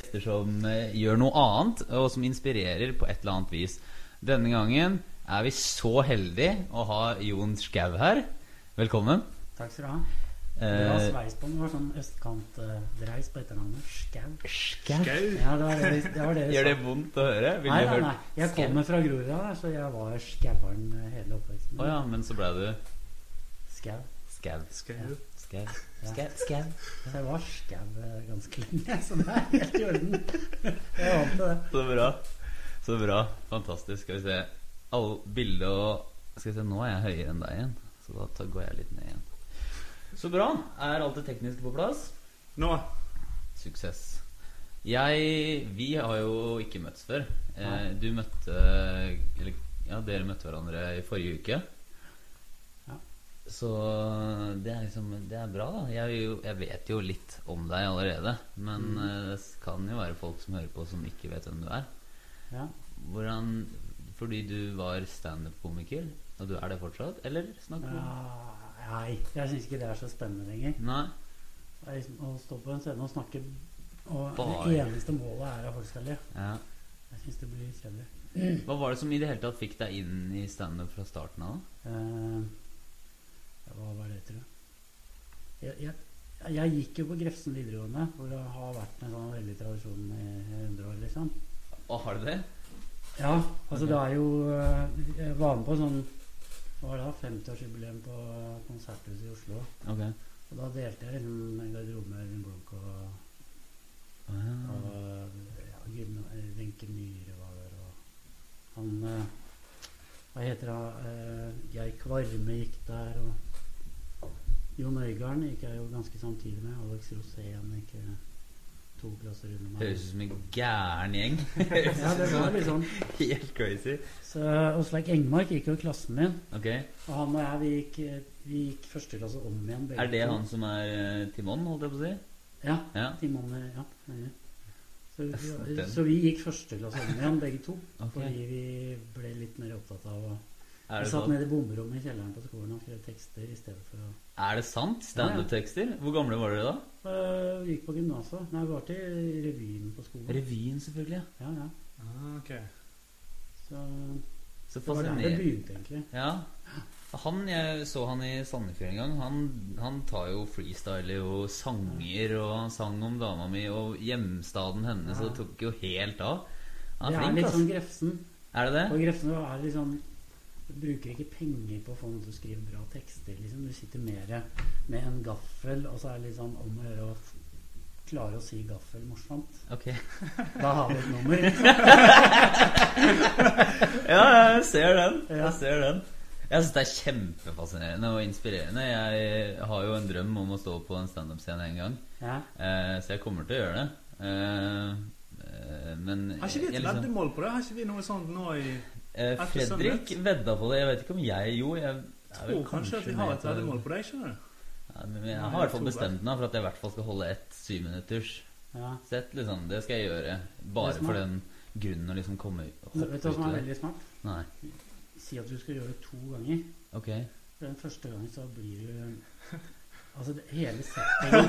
gjester som eh, gjør noe annet, og som inspirerer på et eller annet vis. Denne gangen er vi så heldige å ha Jon Skau her. Velkommen. Takk skal du ha. Det var Eh, sveis på den. Det var sånn østkantdreis på etternavnet. Skau. Skau. Ja, det var det, vi- det, var det Gjør det vondt å høre? Vil Nei, du nei, nei. Jeg Skau. kommer fra Groruddalen, så jeg var skaueren hele oppveksten. Å ja, men så ble du Skau. skau. Skau. Skau. Ja. Skau. Skau. Jeg var skau eh, ganske lenge, så det er helt i orden. Jeg er vant til det. Så bra. Så bra. Fantastisk. Skal vi se. Alle bildet og Skal vi se, nå er jeg høyere enn deg igjen, så da går jeg litt ned igjen. Så bra. Er alt det tekniske på plass? Nå Suksess. Jeg Vi har jo ikke møttes før. Eh, du møtte Eller ja, dere møtte hverandre i forrige uke. Så det er liksom Det er bra, da. Jeg, jo, jeg vet jo litt om deg allerede. Men Mm. eh, det kan jo være folk som hører på, som ikke vet hvem du er. Ja. Hvordan Fordi du var standup-komiker, og du er det fortsatt? Eller snakker du Ja, Nei, jeg syns ikke det er så spennende lenger. Nei? Liksom Å stå på en scene og snakke Og Bare. det eneste målet er at folk skal le. Ja. Jeg syns det blir kjedelig. Hva var det som i det hele tatt fikk deg inn i standup fra starten av? da? Hva var det, tror jeg? Jeg, jeg, jeg gikk jo på Grefsen videregående, hvor det har vært en sånn veldig tradisjon i 100 år, liksom. Å, har du det? Ja, altså okay. det er jo eh, Jeg var med på sånn Hva var det da? 50-årsjubileum på Konserthuset i Oslo. Ok. Og da delte jeg liksom en garderobe med Øyvind Blunk og, ah. ja. og ja, eh, Wenche Myhre var der, og han eh, Hva heter han? Eh, Geir Kvarme gikk der, og Jon Øigarden gikk jeg jo ganske samtidig med. Alex Rosén gikk to klasser under meg. Høres ut som en gæren gjeng. Ja, det var litt sånn. Helt crazy. Så Åsleik Engmark gikk jo i klassen min. Ok. Og han og jeg, vi gikk, vi gikk første klasse om igjen. begge Er det han som er eh, Timon, holdt jeg på å si? Ja. Ja. Timon, ja. Så, så vi gikk første klasse om igjen, begge to. Okay. Fordi vi ble litt mer opptatt av å Er det satt nede i bomrommet i kjelleren på skolen og skrev tekster i stedet for å Er det sant? Standup-tekster? Hvor gamle var dere da? Øh, Vi gikk på gymnaset. Nei, vi var til revyen på skolen. Revyen, selvfølgelig. Ja, ja. ah, Ok. Så Så det var der det begynte, egentlig. Ja. Han, Jeg så han i Sandefjord en gang. Han, han tar jo freestyler og sanger, og han sang om dama mi og hjemstaden hennes, Ja. og det tok jo helt av. Han Det er er flink, litt ass. sånn Grefsen. Er det det? Og Grefsen er litt sånn bruker ikke penger på å få noen til å skrive bra tekster. Liksom. Du sitter mer med en gaffel, og så er det litt sånn om å gjøre å klare å si gaffel morsomt. Okay. Da har vi et nummer. Ja, jeg ser den. Jeg ser den. Jeg syns det er kjempefascinerende og inspirerende. Jeg har jo en drøm om å stå på en standup-scene en gang, Ja. eh, så jeg kommer til å gjøre det. Eh, eh, men Har ikke vi et liksom- veddemål på det? Har ikke vi noe sånt nå i Eh, Fredrik vedda på det. Jeg vet ikke om jeg Jo, jeg er vel tror kanskje at vi har et veddemål på deg, skjønner du? Ja, men jeg har i hvert fall bestemt meg for at jeg i hvert fall skal holde ett syvminutters ja. sett. Liksom. Det skal jeg gjøre. Bare for den grunnen å liksom komme hoppe Vet du hva som er veldig smart? Nei. Si at du skal gjøre det to ganger. Ok. Den første gangen så blir du Altså det, hele settingen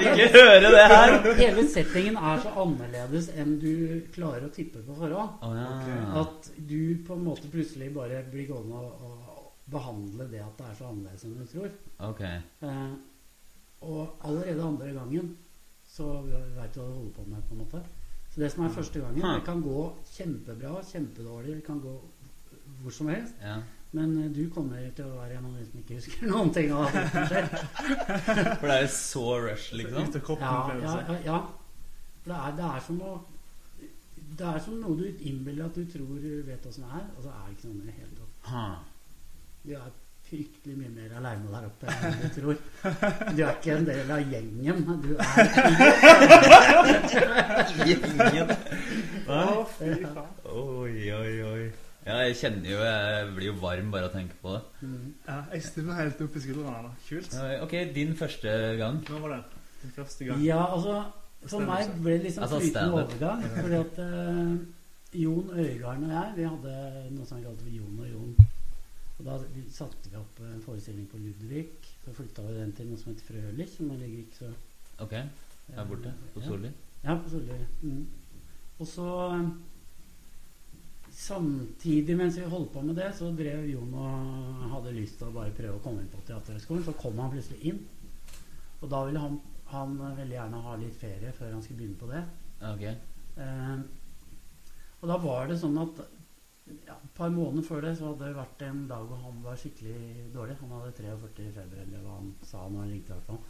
Ikke høre det her! Hele settingen er så annerledes enn du klarer å tippe på forhånd. Oh, ja. At du på en måte plutselig bare blir gående og, og behandle det at det er så annerledes enn du tror. Okay. Eh, og allerede andre gangen så veit du hva du holder på med, på en måte. Så det som er første gangen, det kan gå kjempebra, kjempedårlig, det kan gå hvor som helst. Men eh, du kommer til å være en av de som ikke husker noen ting av det som skjer. For det er jo så rush, liksom. Ja, ja, ja, ja. Det, er, det er som å Det er som noe du innbiller at du tror du vet åssen det er, og så er det ikke sånn i det hele tatt. Du er fryktelig mye mer aleine der oppe enn du tror. Du er ikke en del av gjengen. Du er Gjengen. Å, fy faen. Oi, oi, oi. Ja, jeg kjenner jo Jeg blir jo varm bare av å tenke på det. Mm. Ja, jeg stivner helt opp i skuldrene. Kult. Ja, Ok, din første gang. Hva var det? Din første gang? Ja, altså For meg ble det liksom Altså, flytende overgang. Fordi at uh, Jon Øygarden og jeg Vi hadde noe som vi kalte Jon og Jon. Og Da vi satte vi opp en forestilling på Ludvig. Så flytta vi den til noe som heter Frølich, som ligger ikke så Ok, her borte på Ja. Solli. Ja, på Solli. Mm. Og så eh, Samtidig mens vi holdt på med det, så drev Jon og hadde lyst til å bare prøve å komme inn på Teaterhøgskolen. Så kom han plutselig inn. Og da ville han, han veldig gjerne ha litt ferie før han skulle begynne på det. Okay. Eh, og da var det sånn at ja, et par måneder før det så hadde det vært en dag hvor han var skikkelig dårlig. Han hadde 43 feber, eller hva han sa når han ringte i hvert fall.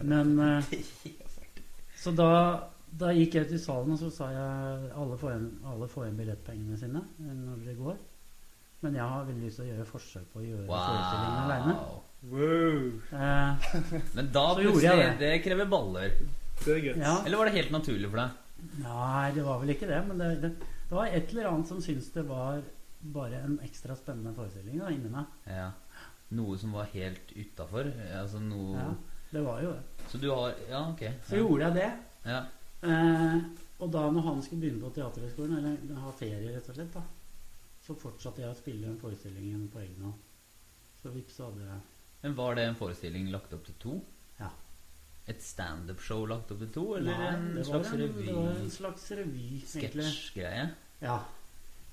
Men eh, Så da, da gikk jeg ut i salen og så sa jeg alle får igjen, alle får igjen billettpengene sine eh, når det går. Men jeg har veldig lyst til å gjøre forsøk på å gjøre forestillingen aleine. Wow. Wow. Eh, Men da gjorde jeg plutselig Det krever baller. Det er ja. Eller var det helt naturlig for deg? Nei, det var vel ikke det. Men det, det, det var et eller annet som syntes det var bare en ekstra spennende forestilling da, inni meg. Ja. Noe som var helt utafor? Altså noe Ja, det var jo det. Så du har Ja, ok. Så ja. gjorde jeg det. Ja. Eh, og da når han skulle begynne på Teaterhøgskolen, eller ha ferie rett og slett, da, så fortsatte jeg å spille den forestillingen på egen hånd. Så vips så hadde jeg Men var det en forestilling lagt opp til to? Ja. Et standup-show lagt opp til to, eller Nei, en det var slags en, revy? Det var en slags revy, egentlig. Sketsjgreie? Ja.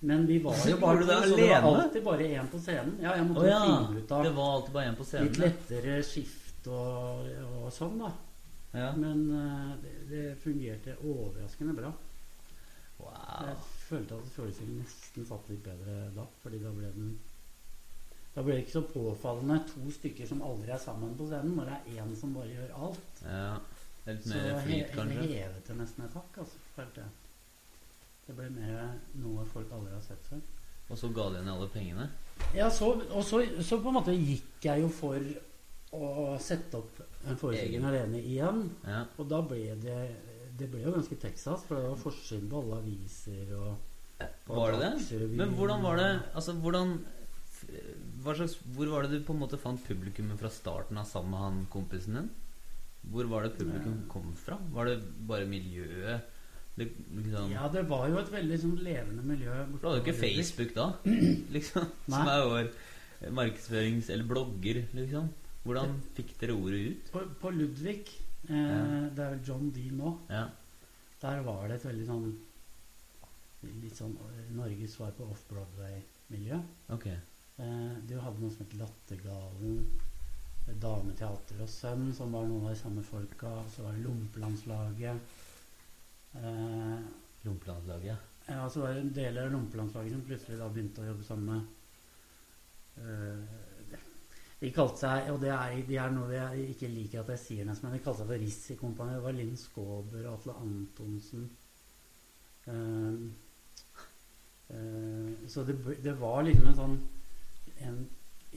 Men vi var jo bare to, så det var alltid bare én på scenen. Ja, jeg måtte oh, ja. finne ut av Det var alltid bare én på litt scenen? lettere skift og, og sånn, da. Ja. Men eh, det, det fungerte overraskende bra. Wow. Jeg følte at forestillingen nesten satt litt bedre da, fordi da ble den Da ble det ikke så påfallende to stykker som aldri er sammen på scenen, når det er én som bare gjør alt. Ja. Det er litt Så mer he flyt, kanskje? hevet det nesten et hakk, altså. Følte jeg. Det ble mer noe folk aldri har sett før. Og så ga de igjen alle pengene? Ja, så, og så, så på en måte gikk jeg jo for å sette opp en forestilling Egen. alene igjen. Ja. Og da ble det Det ble jo ganske Texas, for det var forsiden på alle aviser og Var det det? Men hvordan var det Altså, hvordan slags, Hvor var det du på en måte fant publikummet fra starten av sammen med han kompisen din? Hvor var det publikum kom fra? Var det bare miljøet? Det, liksom, Ja, det var jo et veldig sånn levende miljø. Du hadde jo ikke. Facebook da, liksom. Som er vår markedsførings... Eller blogger, liksom. Hvordan fikk dere ordet ut? På, på Ludvig, eh, Ja. det er vel John D nå, Ja. der var det et veldig sånn Litt sånn eh, Norges svar på off-Broadway-miljø. Ok. Eh, du hadde noe som het Lattergalen, Dameteater og Sønn, som var noen av de samme folka. Så var det Lompelandslaget. Eh, Lompelandslaget. ja, så var det en del av Lompelandslaget som plutselig da begynte å jobbe sammen med eh, De kalte seg, og det er, de er noe jeg ikke liker at jeg sier nesten, men de kalte seg for Risikompaniet. Det var Linn Skåber og Atle Antonsen. Eh, uh, så det, det var liksom en sånn en,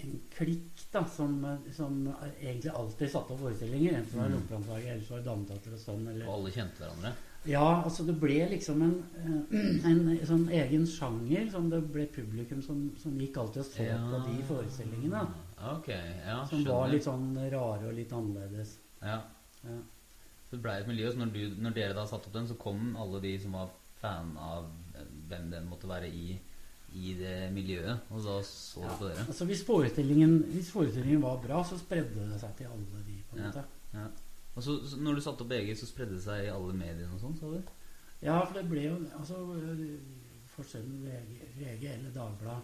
en klikk da, som, som egentlig alltid satte opp forestillinger. Enten det var Mm. Lompelandslaget, eller så var det og sånn. Eller, Og alle kjente hverandre? ja, altså det ble liksom en, eh, en sånn egen sjanger som det ble publikum som, som gikk alltid og så på de forestillingene. Ok, ja, Som skjønner. var litt sånn rare og litt annerledes. Ja. Ja. Så det ble et miljø, så når, du, når dere da satte opp den, så kom alle de som var fan av eh, hvem den måtte være i, i det miljøet, og da så Ja. de på dere. Altså hvis forestillingen, hvis forestillingen var bra, så spredde det seg til alle de. på en Ja. måte. Ja. Og så, så når du satte opp BG, så spredde det seg i alle mediene og sånn, sa du? Ja, for det ble jo altså Forskjellen VG, VG eller Dagbladet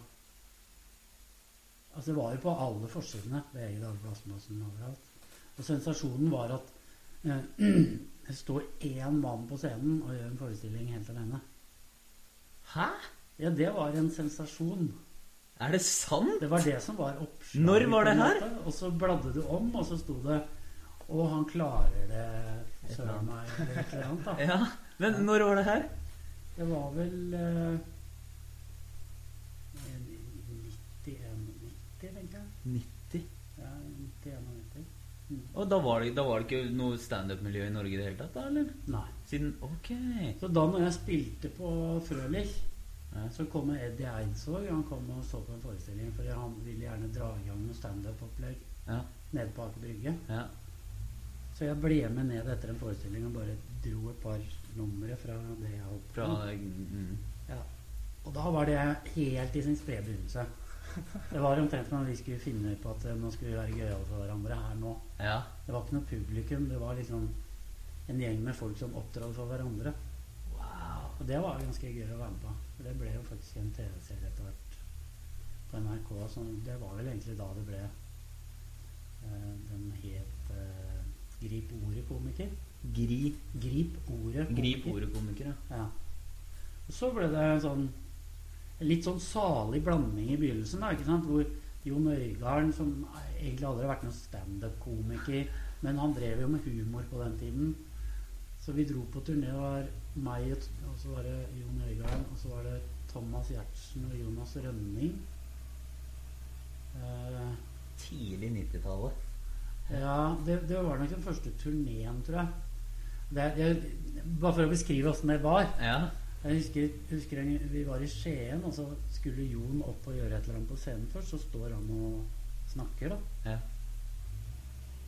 Altså Det var jo på alle forsidene. VG, Dagbladet, Aftenposten, overalt. Og sensasjonen var at eh, det står én mann på scenen og gjør en forestilling helt alene. Hæ? Ja, det var en sensasjon. Er det sant? Det var det som var oppslaget. Når var det her? Og så bladde du om, og så sto det Og han klarer det, søren meg, eller et eller annet. da. Ja. Men når var det her? Det var vel eh, 91, tenker jeg. 90. Ja, 91. Mm. Og da var det, da var det ikke noe standup-miljø i Norge i det hele tatt? da, eller? Nei. Siden Ok. Så da når jeg spilte på Frølich, Ja. så kom Eddie Eidsvåg. Han kom og så på en forestilling, for han ville gjerne dra i gang noe standup-opplegg Ja. nede på Aker Brygge. ja. Så jeg ble med ned etter en forestilling og bare dro et par numre fra det jeg holdt på med. mm, Ja. Og da var det helt i sin spede begynnelse. Det var omtrent som om vi skulle finne på at nå skulle vi være gøyale for hverandre her nå. Ja. Det var ikke noe publikum. Det var liksom en gjeng med folk som opptrådte for hverandre. Wow. Og det var ganske gøy å være med på. For det ble jo faktisk en TV-serie etter hvert på NRK. Så det var vel egentlig da det ble uh, Den het uh, Grip ordet-komiker. Gri, Grip ordet-komiker. grip ordet-komiker, ja. Ja. Og så ble det en sånn en litt sånn salig blanding i begynnelsen, da, ikke sant? hvor Jon Øigarden, som egentlig aldri har vært noen standup-komiker, men han drev jo med humor på den tiden. Så vi dro på turné. Det var meg, og så var det Jon Øigarden, og så var det Thomas Giertsen og Jonas Rønning. Eh, Tidlig 90-tallet. ja, det, det var nok den første turneen, tror jeg. Det, det, bare for å beskrive åssen det var. Ja. Jeg husker, husker en- vi var i Skien, og så skulle Jon opp og gjøre et eller annet på scenen først. Så står han og snakker, da. ja.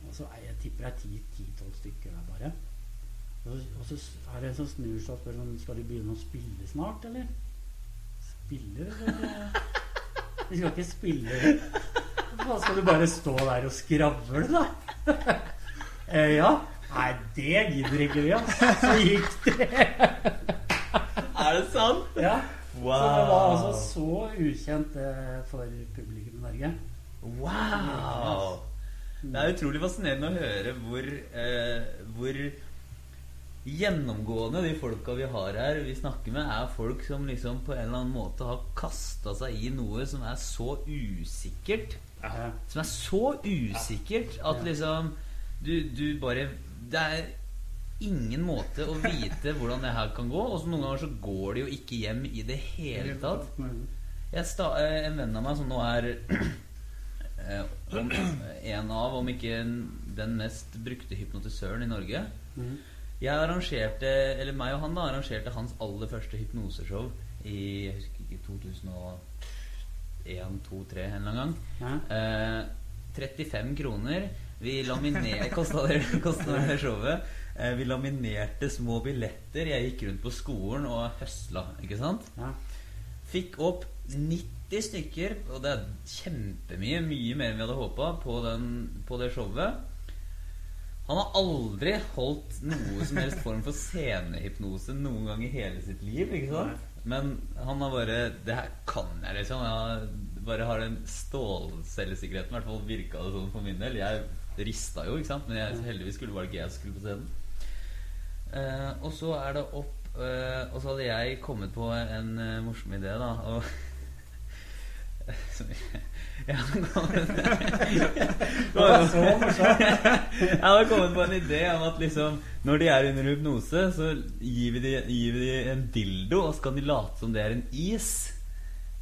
Og så jeg tipper det er ti-tolv stykker der bare. Og og så er det en som snur seg og spør om skal de begynne å spille snart, eller? Spille? De skal ikke spille. Hva skal du bare stå der og skravle, da? eh, ja. Nei, det gidder ikke vi, altså. Så gikk det. Er det sant? Ja. Wow. Så det var altså så ukjent eh, for publikum i Norge. Wow! Det er utrolig fascinerende å høre hvor, eh, hvor gjennomgående de folka vi har her, vi snakker med, er folk som liksom på en eller annen måte har kasta seg i noe som er så usikkert. Ja. Som er så usikkert at liksom du, du bare Det er ingen måte å vite hvordan det her kan gå. Og så noen ganger så går det jo ikke hjem i det hele tatt. Jeg sta, eh, en venn av meg som nå er eh, en av, om ikke den mest brukte hypnotisøren i Norge Mhm. Jeg arrangerte, eller meg og han da arrangerte hans aller første hypnoseshow i jeg husker ikke, 2001, 2, 3 en eller annen gang. Eh, 35 kroner. Vi laminerte kosta det showet. Eh, vi laminerte små billetter. Jeg gikk rundt på skolen og høsla. Ikke sant? Ja. Fikk opp 90 stykker, og det er kjempemye. Mye mer enn vi hadde håpa på, den- på det showet. Han har aldri holdt noe som helst form for scenehypnose noen gang i hele sitt liv. ikke sant? Men han har bare Det her kan jeg, liksom. Jeg bare har den stålcellesikkerheten. I hvert fall virka det sånn for min del. Jeg rista jo, ikke sant? men jeg, heldigvis skulle var det ikke jeg som skulle på scenen. Eh, og så er det opp eh, Og så hadde jeg kommet på en eh, morsom idé, da. Og jeg, hadde kommet Det var så morsomt. Jeg hadde kommet på en idé om at liksom når de er under hypnose, så gir vi, dem de en dildo, og så kan de late som det er en is.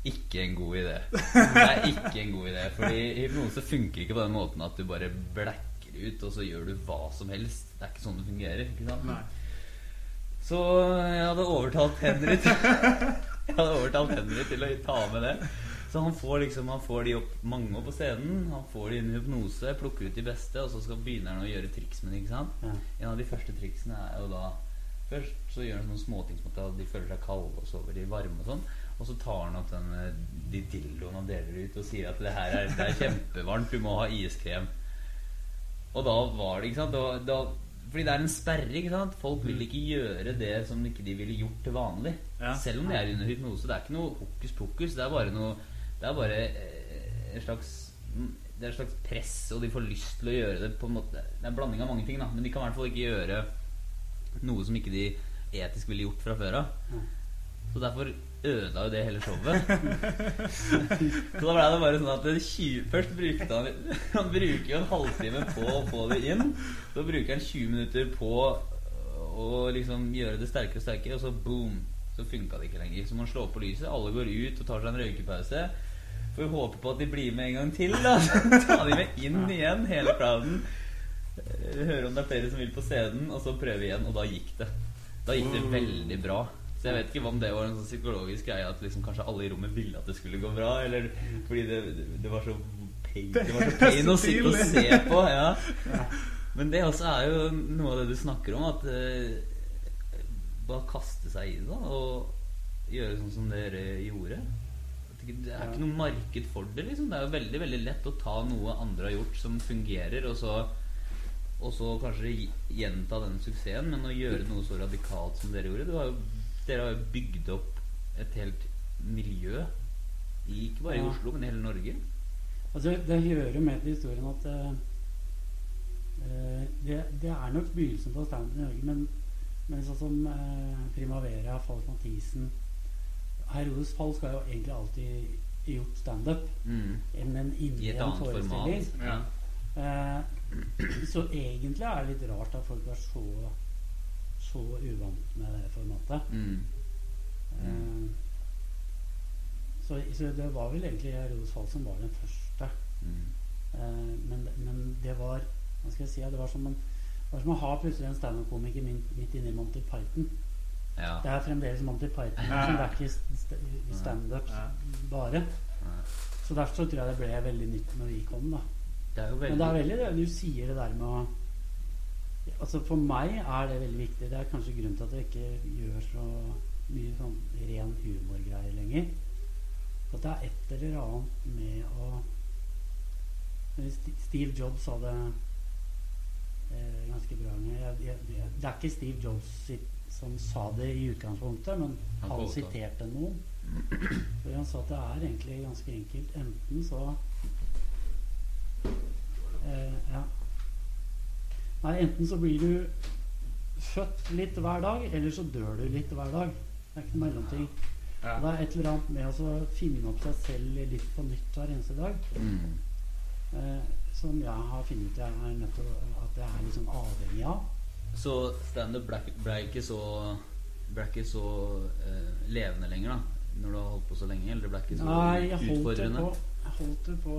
Ikke en god idé. Det er ikke en god idé. Fordi hypnose funker ikke på den måten at du bare blekker ut, og så gjør du hva som helst. Det er ikke sånn det fungerer. ikke sant? Nei. Så jeg hadde overtalt Henry til, Jeg hadde overtalt Henry til å ta med det. Så han får liksom Han får de opp mange opp på scenen. Han får de inn i hypnose, plukker ut de beste, og så skal begynner han å gjøre triks med det. ikke sant? Ja. En av de første triksene er jo da Først så gjør han sånne småting som at de føler seg kalde, og sover i varme og sånn. Og så tar han opp den, eh, de dildoene han deler ut, og sier at det her er, det er kjempevarmt, du må ha iskrem. Og da var det, ikke sant da, da, Fordi det er en sperre, ikke sant? Folk vil ikke gjøre det som ikke de ville gjort til vanlig. Ja. Selv om de er under hypnose. Det er ikke noe hokus pokus. Det er bare noe Det er bare eh, en slags Det er et slags press Og de får lyst til å gjøre det på en måte Det er en blanding av mange ting da. Men de kan i hvert fall ikke gjøre Noe som ikke de etisk ville gjort fra før av. Så derfor ødela jo det hele showet. Så da ble det bare sånn at 20, Først brukte han Han bruker jo en halvtime på å få det inn. Så bruker han 20 minutter på Å liksom gjøre det sterkere og sterkere Og så boom Så funka det ikke lenger. Så man slår på lyset Alle går ut og tar seg en røykepause. Får vi håpe på at de blir med en gang til da. Så tar de med inn igjen Hele crowden Hører om det er flere som vil på scenen Og så prøve igjen Og da gikk det. Da gikk det veldig bra så jeg vet ikke om det var en sånn psykologisk greie at liksom kanskje alle i rommet ville at det skulle gå bra, eller fordi det, det var så pain, det var så pain å sitte og se på. Ja. Men det også er jo noe av det du snakker om, at uh, bare kaste seg i det og gjøre sånn som dere gjorde. Det er ikke noe marked for det. liksom Det er jo veldig veldig lett å ta noe andre har gjort som fungerer, og så og så kanskje gjenta den suksessen, men å gjøre noe så radikalt som dere gjorde. Det var jo, dere har jo bygd opp et helt miljø, ikke bare i Oslo, men i hele Norge. Altså, det hører med til historien at eh, eh, det, det er nok begynnelsen på standup i Norge, men, men sånn som uh, Primavera, Falk Mathisen Herodes Fall skal jo egentlig alltid gjort standup, Mm. men inni en forestilling. Ja. Uh, så egentlig er det litt rart at folk er så, så uvant med det formatet. Mm. Eh, så, så det var vel egentlig Herodes Fall som var den første. Mm. Eh, men, men det var Hva skal jeg si? Det var som, en, det var som å ha plutselig en standup-komiker midt, midt inni Monty Python. Ja. Det er fremdeles Monty Python. Liksom, det er ikke st- st- standup Ja. bare. Ja. Så derfor så tror jeg det ble veldig nytt når vi kom. da Det er jo Men det er veldig det du sier det der med å Altså For meg er det veldig viktig. Det er kanskje grunnen til at jeg ikke gjør så mye sånn ren humorgreier lenger. At det er et eller annet med å Steve Jobs sa det eh, ganske bra. Jeg- jeg- jeg- Det er ikke Steve Jobs sitt, som sa det i utgangspunktet, men Han han siterte noen. For han sa at det er egentlig ganske enkelt. Enten så eh, Ja. Nei, enten så blir du født litt hver dag, eller så dør du litt hver dag. Det er ikke noe mellomting. Ja. Det er et eller annet med å finne opp seg selv litt på nytt hver eneste dag. mm. Eh, som jeg har funnet ut jeg er nødt til at jeg er liksom avhengig av. Så standup ble, ble ikke så ble ikke så eh, levende lenger, da? Når du har holdt på så lenge? Eller det ble ikke så Nei, jeg holdt det på, jeg holdt det på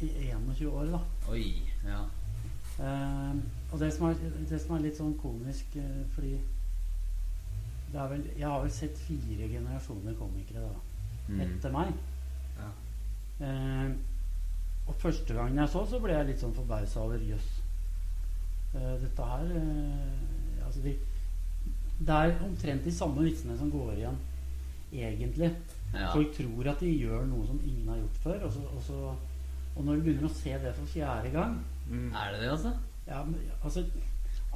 i 21 år, da. Oi. Ja. Eh, og det som, er, det som er litt sånn komisk uh, Fordi det er vel, jeg har vel sett fire generasjoner komikere da, Mm. etter meg. Ja. Uh, og første gangen jeg så, så ble jeg litt sånn forbausa over jøss. Eh, dette her Altså de, Det er omtrent de samme vitsene som går igjen, egentlig. Ja. Folk tror at de gjør noe som ingen har gjort før. Og, så, og, så, og når du begynner å se det for fjerde gang Mm. Er det det, altså? ja, men, altså,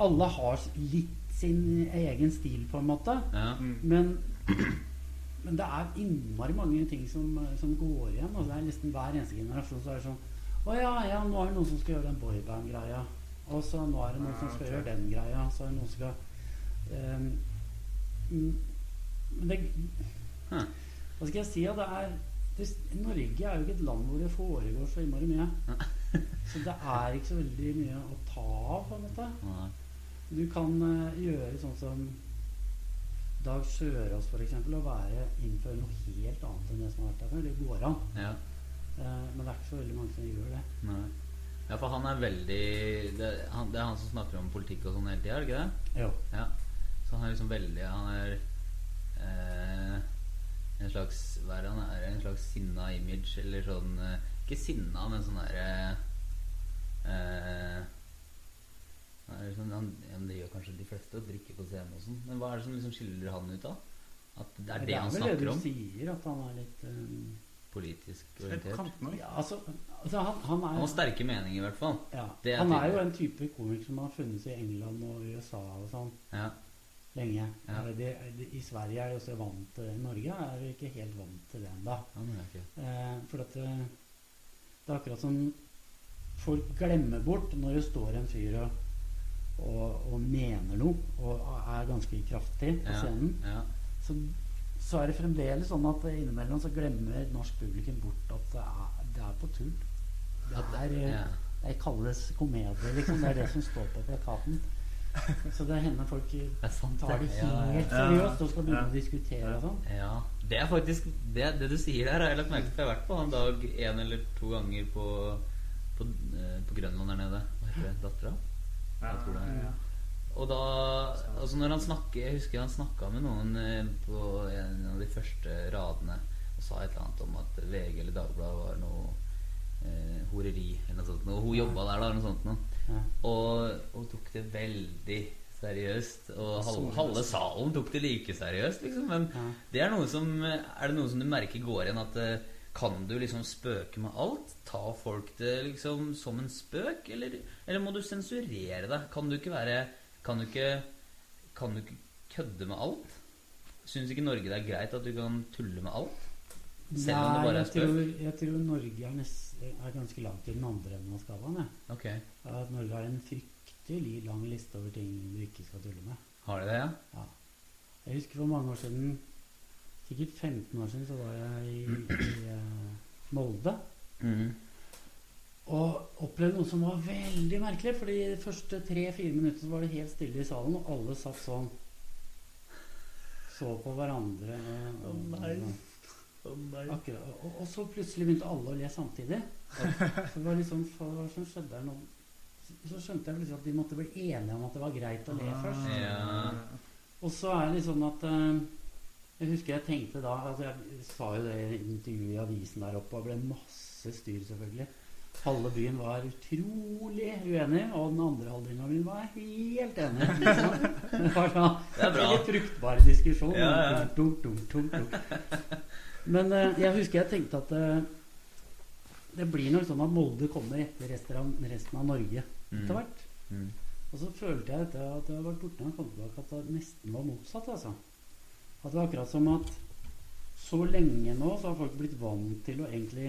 Alle har litt sin egen stil, på en måte. Ja. Mm. Men, men det er innmari mange ting som, som går igjen. Altså, det er nesten hver eneste generasjon så er det sånn Å ja, ja, nå er det noen som skal gjøre den boyband-greia. Og så nå er det noen Ja, som skal okay. gjøre den greia. Så er det noen som skal ehm, mm, Men det Huh. Hva skal jeg si? Ja, det er det, Norge er jo ikke et land hvor det foregår så innmari mye. Så det er ikke så veldig mye å ta av, på en måte. Nei. Du kan uh, gjøre sånn som Dag Sørås f.eks. Å være innføre noe helt annet enn det som har vært der før. Det går an. Ja. Uh, men det er ikke så veldig mange som gjør det. Nei. Ja, for han er veldig det, han, det er han som snakker om politikk og sånn hele tida, er det ikke det? Jo. Ja. Så han er liksom veldig Han er eh, en slags Hva er han er? En slags sinna image, eller sånn eh, Ikke sinna, men sånn derre eh, han er liksom, han, ja, Det gjør kanskje de fleste, å drikke på scenen og sånn. Men hva er det som liksom skiller han ut, da? At det er det, han snakker om? Det er vel det du sier, at han er litt um, Politisk orientert? Ja, altså, altså han, han Han er har sterke meninger, i hvert fall. ja, er Han er jo en type komiker som har funnes i England og USA og sånn Ja. lenge. Ja. Eh, Det, det, I Sverige er de også vant til I Norge er vi ikke helt vant til det ennå. Han er Eh, for at det, er akkurat som folk glemmer bort når det står en fyr og, og, og mener noe og er ganske kraftig på scenen. Ja. Så, så er det fremdeles sånn at innimellom så glemmer norsk publikum bort at det er, det er på tull. Det er, det kalles komedie, liksom. Det er det som står på plakaten. Så det hender folk Det sant, tar det helt ja. seriøst og skal begynne Ja. å diskutere og sånn. Ja, det er faktisk Det, det du sier der, har jeg lagt merke til. Jeg har vært på en dag en eller to ganger på, på, eh, på Grønland der nede. Hva heter det? Dattera? Jeg tror det. Er. Og da Altså når han snakker Jeg husker han snakka med noen eh, på en av de første radene og sa et eller annet om at VG eller Dagbladet var noe eh, horeri eller noe sånt. Og hun jobba der, da, eller noe sånt noe. Ja. Og, og tok det veldig seriøst. Og halve, halve salen tok det like seriøst, liksom. Men Ja. det er noe som Er det noe som du merker går igjen? At eh, Kan du liksom spøke med alt? Ta folk det liksom som en spøk? Eller, eller må du sensurere deg? Kan du ikke være Kan du ikke, kan du ikke kødde med alt? Syns ikke Norge det er greit at du kan tulle med alt? Selv om det bare er jeg spøk? tror, jeg tror Norge er, nest, er ganske langt i den andre enden av skalaen. Okay. At Norge har en fryktelig lang liste over ting du ikke skal tulle med. Har de det, ja? Ja. Jeg husker for mange år siden, sikkert 15 år siden, så var jeg i, i uh, Molde. Mhm. Og opplevde noe som var veldig merkelig. fordi de første tre-fire minutter så var det helt stille i salen, og alle satt sånn. Så på hverandre. Og, Å, nei. og, akkurat, og, og så plutselig begynte alle å le samtidig. Så det var liksom, Hva som skjedde her nå? Så skjønte jeg plutselig at de måtte bli enige om at det var greit å le Ah. først. Ja. Og så er det litt sånn at eh, Jeg husker jeg tenkte da altså Jeg sa jo det i intervjuet i avisen der oppe, og det ble masse styr, selvfølgelig. Halve byen var utrolig uenig, og den andre halvdelen av byen var helt enig. Det var da en litt fruktbar diskusjon. Ja, ja. Dunk, dunk, dunk. Men eh, jeg husker jeg tenkte at eh, det blir nok sånn at Molde kommer etter resten av, resten av Norge Mm. etter hvert. Mm. Og så følte jeg etter at jeg har vært borte og kom tilbake, at det nesten var motsatt. altså. At det var akkurat som at så lenge nå så har folk blitt vant til å egentlig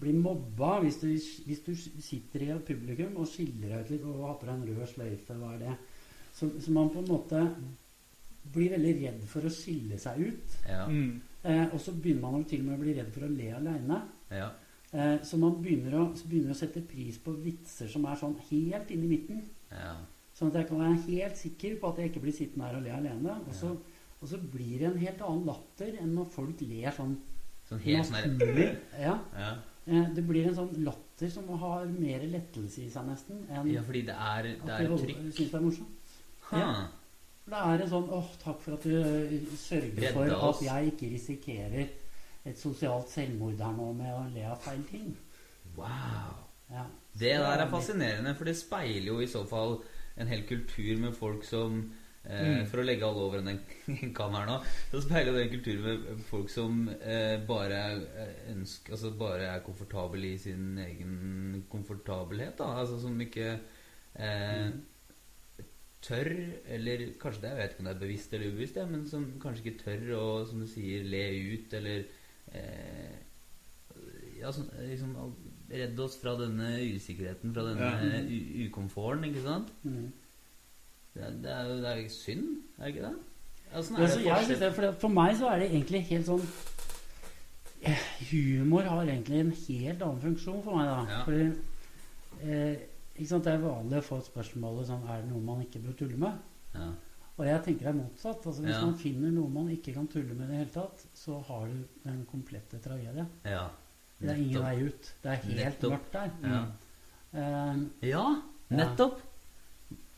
bli mobba hvis du, hvis du sitter i et publikum og skiller deg ut litt og har på deg en rød sløyfe. Hva er det? Så, så man på en måte blir veldig redd for å skille seg ut. Ja. Mm. Eh, og så begynner man til og med å bli redd for å le aleine. ja. Eh, så man begynner å, så begynner å sette pris på vitser som er sånn helt inn i midten. ja. Sånn at jeg kan være helt sikker på at jeg ikke blir sittende her og le alene. Og så, og så blir det en helt annen latter enn når folk ler sånn Sånn helt sånn naturlig. Ja. ja. Eh, Det blir en sånn latter som har mer lettelse i seg, nesten, ja, fordi det er, det er trykk. syns det er morsomt. Ja. For det er en sånn åh, takk for at du eh, sørger for at jeg ikke risikerer et sosialt selvmord her nå med å le av feil ting. Wow. Ja. Det der er fascinerende, for det speiler jo i så fall en hel kultur med folk som eh, Mm. For å legge alle over en kam her nå, så speiler det en kultur med folk som eh, bare er, ønsker, altså bare er komfortabel i sin egen komfortabelhet. Da. Altså som ikke eh, tør, eller kanskje det, jeg vet ikke om det er bevisst eller ubevisst, ja, men som kanskje ikke tør å, som du sier, le ut, eller eh, ja, sånn, liksom redde oss fra denne usikkerheten, fra denne Ja. ukomforten, ikke sant? Mm. Det, er- det er jo det er synd, er det ikke det? Altså, Ja, det jeg synes det, for, for meg så er det egentlig helt sånn eh, Humor har egentlig en helt annen funksjon for meg. da Ja. Fordi eh, Det er vanlig å få spørsmålet sånn Er det noe man ikke bør tulle med? ja. Og jeg tenker det er motsatt. altså Hvis Ja. man finner noe man ikke kan tulle med i det hele tatt, så har du den komplette tragedien. ja. Det er ingen vei ut. Det er helt Nettopp. mørkt der. Ja. Uh, Ja, nettopp.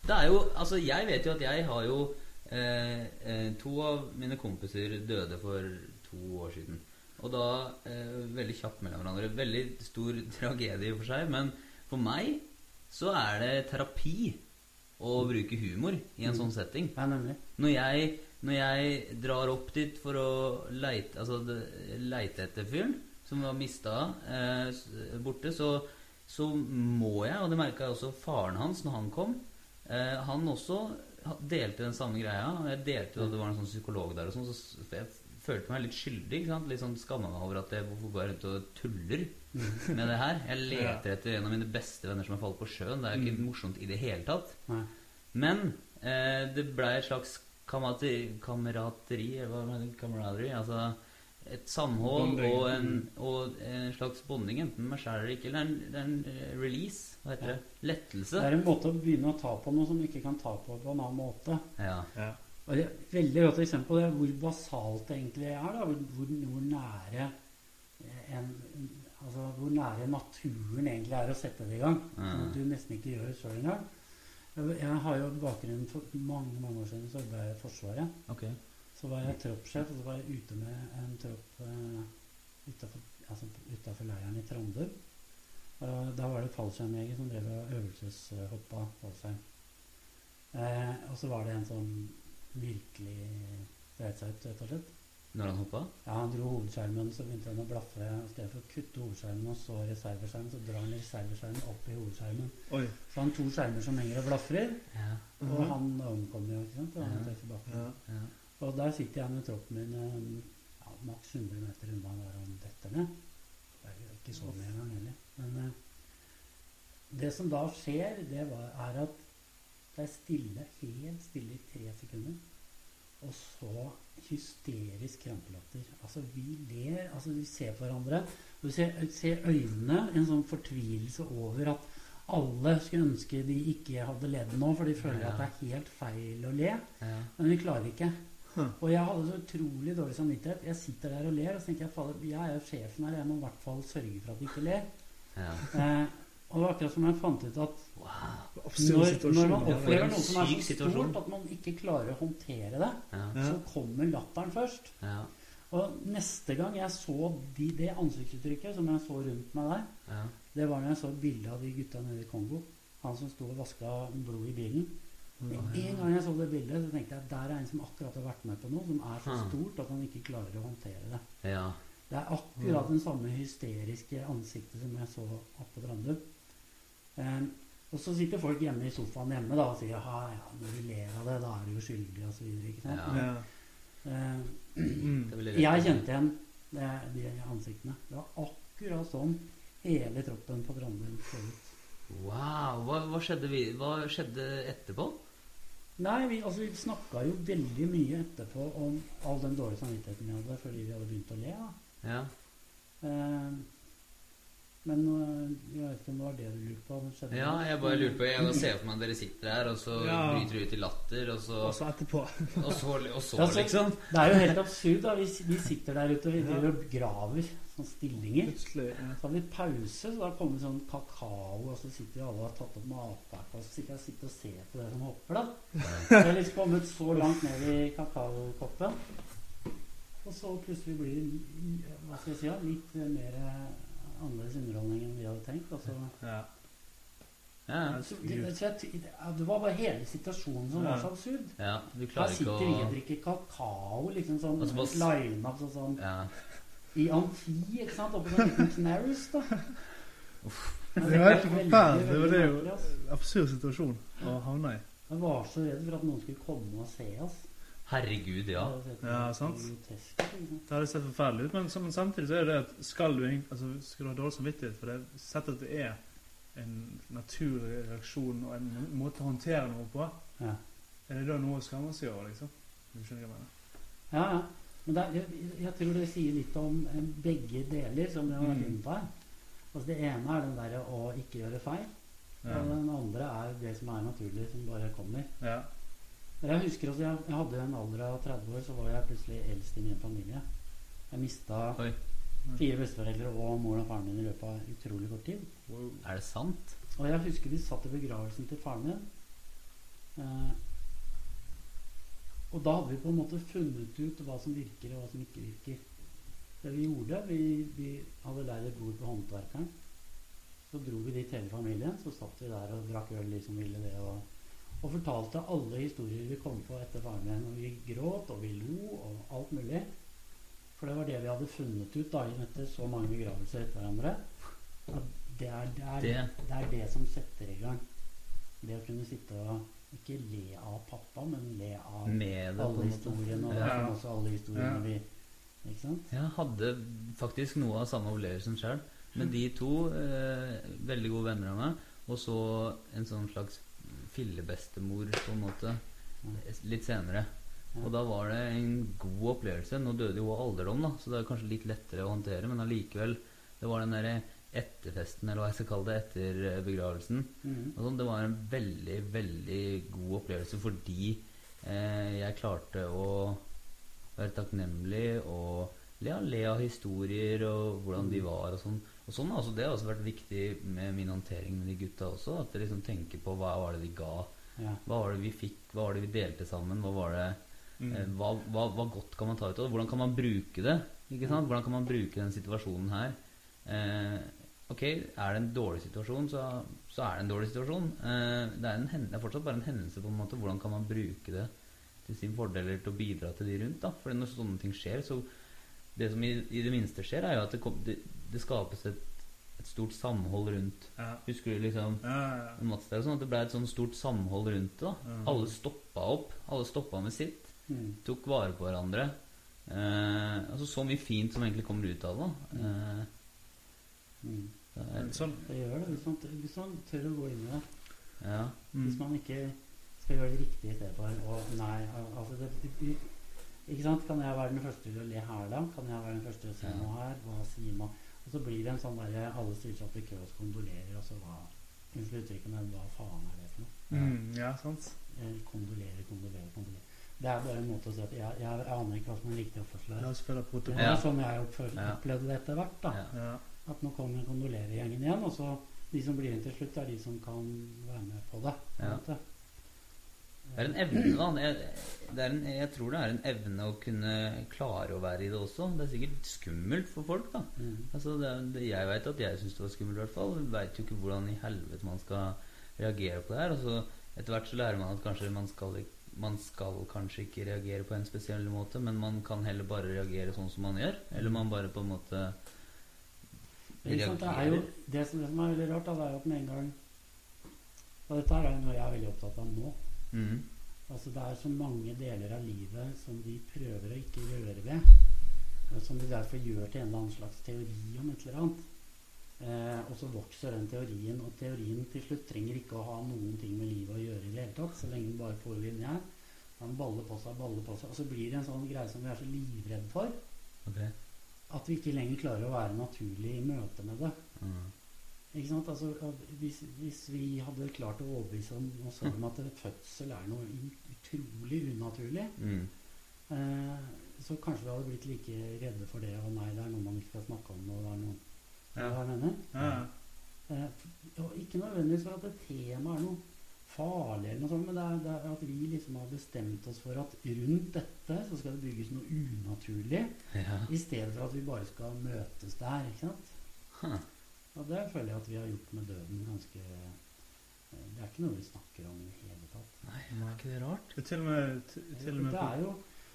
Det er jo Altså, jeg vet jo at jeg har jo eh, eh, To av mine kompiser døde for to år siden. Og da eh, veldig kjapt mellom hverandre. Veldig stor tragedie for seg. Men for meg så er det terapi å bruke humor i en sånn setting. ja, nemlig. Når jeg, når jeg drar opp dit for å leite, altså leite etter fyren som var mista eh, borte, så, så må jeg, og det merka også faren hans når han kom eh, Han også delte den samme greia. Jeg delte jo at det var en sånn psykolog der, og sånn, så jeg følte meg litt skyldig. ikke sant? Litt sånn Skamma meg over at jeg hvorfor går jeg rundt og tuller med det her. Jeg leter etter en av mine beste venner som har falt på sjøen. Det er jo ikke morsomt i det hele tatt. Nei. Men eh, det blei et slags kamerateri du? Camaraderie, altså et samhold Bonding. og en, og en slags bonding, enten meg sjæl eller ikke. Eller en, det er en eh, release. Hva heter det? Lettelse. Det er en måte å begynne å ta på noe som du ikke kan ta på på en annen måte. Ja. Ja. Og det er et veldig godt eksempel på det, hvor basalt det egentlig er. da, Hvor, hvor, hvor nære eh, en, altså hvor nære naturen egentlig er å sette det i gang. Sånn at du nesten ikke gjør det sjøl engang. Jeg, har jo bakgrunn for mange mange år siden så jobbet jeg i Forsvaret. Okay. Så var jeg troppssjef, og så var jeg ute med en tropp uh, utafor altså, leiren i Trandum. Og da var det fallskjermjeger som drev og øvelseshoppa fallskjerm. Uh, og så var det en som virkelig dreit seg ut, rett og slett. Når han hoppa? Ja, Han dro hovedskjermen, så begynte han å blaffe. I stedet for å kutte hovedskjermen og så reserveskjermen, så drar han reserveskjermen opp i hovedskjermen. Oi. Så han har to skjermer som henger og blafrer, Ja. og Mhm. han omkommer jo, ikke sant. Og han Ja. treffer bakken. Ja. ja. Og der sitter jeg med troppen min eh, ja, maks 100 meter unna der han detter ned. Det er ikke så mye engang heller. Men eh, det som da skjer, det var, er at det er stille, helt stille i tre sekunder. Og så hysterisk krampelatter. Altså, vi ler, altså vi ser på hverandre. Og vi ser, ser øynene, en sånn fortvilelse over at alle skulle ønske de ikke hadde ledd nå, for de føler Ja. at det er helt feil å le. ja. Men vi klarer ikke. Hm. Og jeg hadde så utrolig dårlig samvittighet. Jeg sitter der og ler, og så tenker jeg at jeg er sjefen her, jeg må i hvert fall sørge for at de ikke ler. ja. Eh, og det var akkurat som jeg fant ut at Wow. Når, når man opplever noe som er så stort at man ikke klarer å håndtere det, Ja. Så kommer latteren først. Ja. Og neste gang jeg så de, det ansiktsuttrykket som jeg så rundt meg der, Ja. det var når jeg så bildet av de gutta nede i Kongo. Han som sto og vaska blod i bilen. Med en gang jeg så det bildet, så tenkte jeg at der er en som akkurat har vært med på noe som er så stort at han ikke klarer å håndtere det. ja. Det er akkurat den samme hysteriske ansiktet som jeg så oppe på Trandum. Um, og så sitter folk hjemme i sofaen hjemme da, og sier ja, ja, når du ler av det, da er du jo skyldig osv. Ja. Veldig jeg kjente igjen det, de ansiktene. Det var akkurat sånn hele troppen på Trondheim så ut. Wow. Hva, hva, skjedde vi, hva skjedde etterpå? Nei, vi, altså, vi snakka jo veldig mye etterpå om all den dårlige samvittigheten vi hadde fordi vi hadde begynt å le. da. Ja. Eh, men øh, jeg vet ikke om det var det du lurte på? det ja, jeg bare lurte på Jeg kan se for meg at dere sitter her, og så Ja. bryter du ut i latter, og så Og så etterpå. Og så, og så Ja, så- liksom. Det er jo helt absurd. da. Vi, vi sitter der ute og vi driver og graver sånne stillinger. Plutselig. Ja. Så har vi pause, så da kommer sånn kakao, og så sitter vi alle og har tatt opp matpakka, og så sitter jeg og sitter og ser på det som hopper, da. Så jeg har liksom kommet så langt ned i kakaokoppen. Og så plutselig blir det hva skal jeg si, litt mer eh, annerledes underholdning enn vi hadde tenkt. Altså. Ja. Ja, så det, det, det var bare hele situasjonen som var så absurd. ja. Du Her sitter vi og drikker kakao, liksom sånn altså, bare line-up sånn, sånn Ja. i amfi, ikke sant? Oppe på en liten da. Men Det var helt forferdelig. Det var det jo en absurd situasjon å havne i. Jeg var så redd for at noen skulle komme og se oss. Herregud, ja. Ja, sant. Det hadde sett forferdelig ut, men, sam- samtidig så er det at skal du, altså, skal du ha dårlig samvittighet for det, sett at det er en naturlig reaksjon og en måte å håndtere noe på, Ja. er det da noe å skamme seg over, liksom? Du skjønner hva jeg mener? ja, ja. Men det, er- jeg, jeg tror det sier litt om eh, begge deler, som det var Mm. inne på her. Altså Det ene er den derre å ikke gjøre feil. Ja. Og den andre er det som er naturlig, som bare kommer. Ja. Jeg husker også, jeg, jeg hadde en alder av 30 år, så var jeg plutselig eldst i min familie. Jeg mista Oi. fire besteforeldre og moren og faren min i løpet av utrolig kort tid. Er det sant? Og jeg husker vi satt i begravelsen til faren min. Eh, og da hadde vi på en måte funnet ut hva som virker, og hva som ikke virker. Det vi gjorde, vi, vi hadde leid et bord på Håndverkeren. Så dro vi dit hele familien. Så satt vi der og drakk øl, de som ville det. Og, og fortalte alle historier vi kom på etter faren min. Og vi gråt, og vi lo, og alt mulig. For det var det vi hadde funnet ut dagen etter så mange begravelser etter hverandre. At det er, det, er, Det. det er det som setter i gang. Det å kunne sitte og ikke le av pappa, men le av Med det, alle historiene. Og Ja. også alle historiene Ja. vi Ikke sant? Jeg hadde faktisk noe av samme opplevelsen sjøl. Med de to eh, veldig gode venner av meg, og så en sånn slags fillebestemor, på en måte, litt senere. Og da var det en god opplevelse. Nå døde jo alderdom, da, så det er kanskje litt lettere å håndtere, men allikevel Det var den derre etterfesten, eller hva jeg skal kalle det, etter eh, begravelsen. Mm. Og sånn, det var en veldig, veldig god opplevelse fordi eh, jeg klarte å være takknemlig og le, le av historier og hvordan de var og sånn. Og sånn altså, Det har også vært viktig med min håndtering med de gutta også. At jeg liksom tenker på hva var det vi ga. Ja. Hva var det vi fikk? Hva var det vi delte sammen? Hva var det Mm. eh, hva, hva, hva godt kan man ta ut av det? Hvordan kan man bruke det? Ikke sant? Hvordan kan man bruke den situasjonen her? Eh, ok, er det en dårlig situasjon, så, så er det en dårlig situasjon. Eh, det, er en, det er fortsatt bare en hendelse, på en måte. Hvordan kan man bruke det til sin fordel eller til å bidra til de rundt. da For når sånne ting skjer, så Det som i, i det minste skjer, er jo at det, kom, det, det skapes et, et stort samhold rundt Ja. Husker du liksom Ja, ja, ja. Mats der sånn, at det ble et sånn stort samhold rundt det. da Alle stoppa opp. Alle stoppa med sitt. Mm. Tok vare på hverandre. Eh, altså Så mye fint som egentlig kommer ut av det. Eh, Mm. det er, sånn Det gjør det, hvis man, hvis man tør å gå inn i det. ja. Hvis mm. man ikke skal gjøre det riktig i stedet for å Nei, altså det, Ikke sant? Kan jeg være den første til å le her, da? Kan jeg være den første til å si Ja. noe her? Hva sier man? Og så blir det en sånn derre Alle stiller seg opp i kø og kondolerer, og så hva Unnskyld uttrykket, men hva faen er det for noe? Mm, ja, sant. Eh, Kondolerer, kondolerer, kondolerer. Det er bare en måte å si at jeg, jeg aner ikke hva som er riktig oppførsel La her. oss følge Det protokoll. er Ja. sånn jeg oppfør- opplevde det etter hvert. da ja. At nå kommer kondolerergjengen igjen, og så de som blir igjen til slutt, er de som kan være med på det. Ja. Det er en evne, da. Jeg, det er en, jeg tror det er en evne å kunne klare å være i det også. Det er sikkert skummelt for folk, da. Mm. Altså, det, det, jeg veit at jeg syns det var skummelt, i hvert fall. Veit jo ikke hvordan i helvete man skal reagere på det her. Og så etter hvert så lærer man at kanskje man skal, man skal kanskje ikke reagere på en spesiell måte, men man kan heller bare reagere sånn som man gjør. Eller man bare på en måte reagerer. Det, er jo, det, som, det som er veldig rart, da, det er jo at med en gang Og dette er jo noe jeg er veldig opptatt av nå. Mm, Altså Det er så mange deler av livet som de prøver å ikke røre ved. Som de derfor gjør til en eller annen slags teori om et eller annet. Eh, og så vokser den teorien, og teorien til slutt trenger ikke å ha noen ting med livet å gjøre i det hele tatt, så lenge den bare får linjær. Han baller på seg, baller på seg. Og så blir det en sånn greie som vi er så livredd for. Okay. At vi ikke lenger klarer å være naturlig i møte med det. Mm. Ikke sant? Altså, hvis, hvis vi hadde klart å overbevise oss selv om at fødsel er noe utrolig unaturlig, Mm. eh, så kanskje vi hadde blitt like redde for det. Og nei, det er noe man ikke skal snakke om. Og det er noe, Ja. Hva jeg mener? Ja. Eh, og ikke nødvendigvis for at et tema er noe farlig, eller noe sånt, men det er, det er at vi liksom har bestemt oss for at rundt dette så skal det bygges noe unaturlig, Ja. i stedet for at vi bare skal møtes der. ikke sant? Huh. Og det føler jeg at vi har gjort med døden ganske eh, Det er ikke noe vi snakker om i det hele tatt. Nei, er ikke det rart? Det er til og med, til, til og med det, er jo,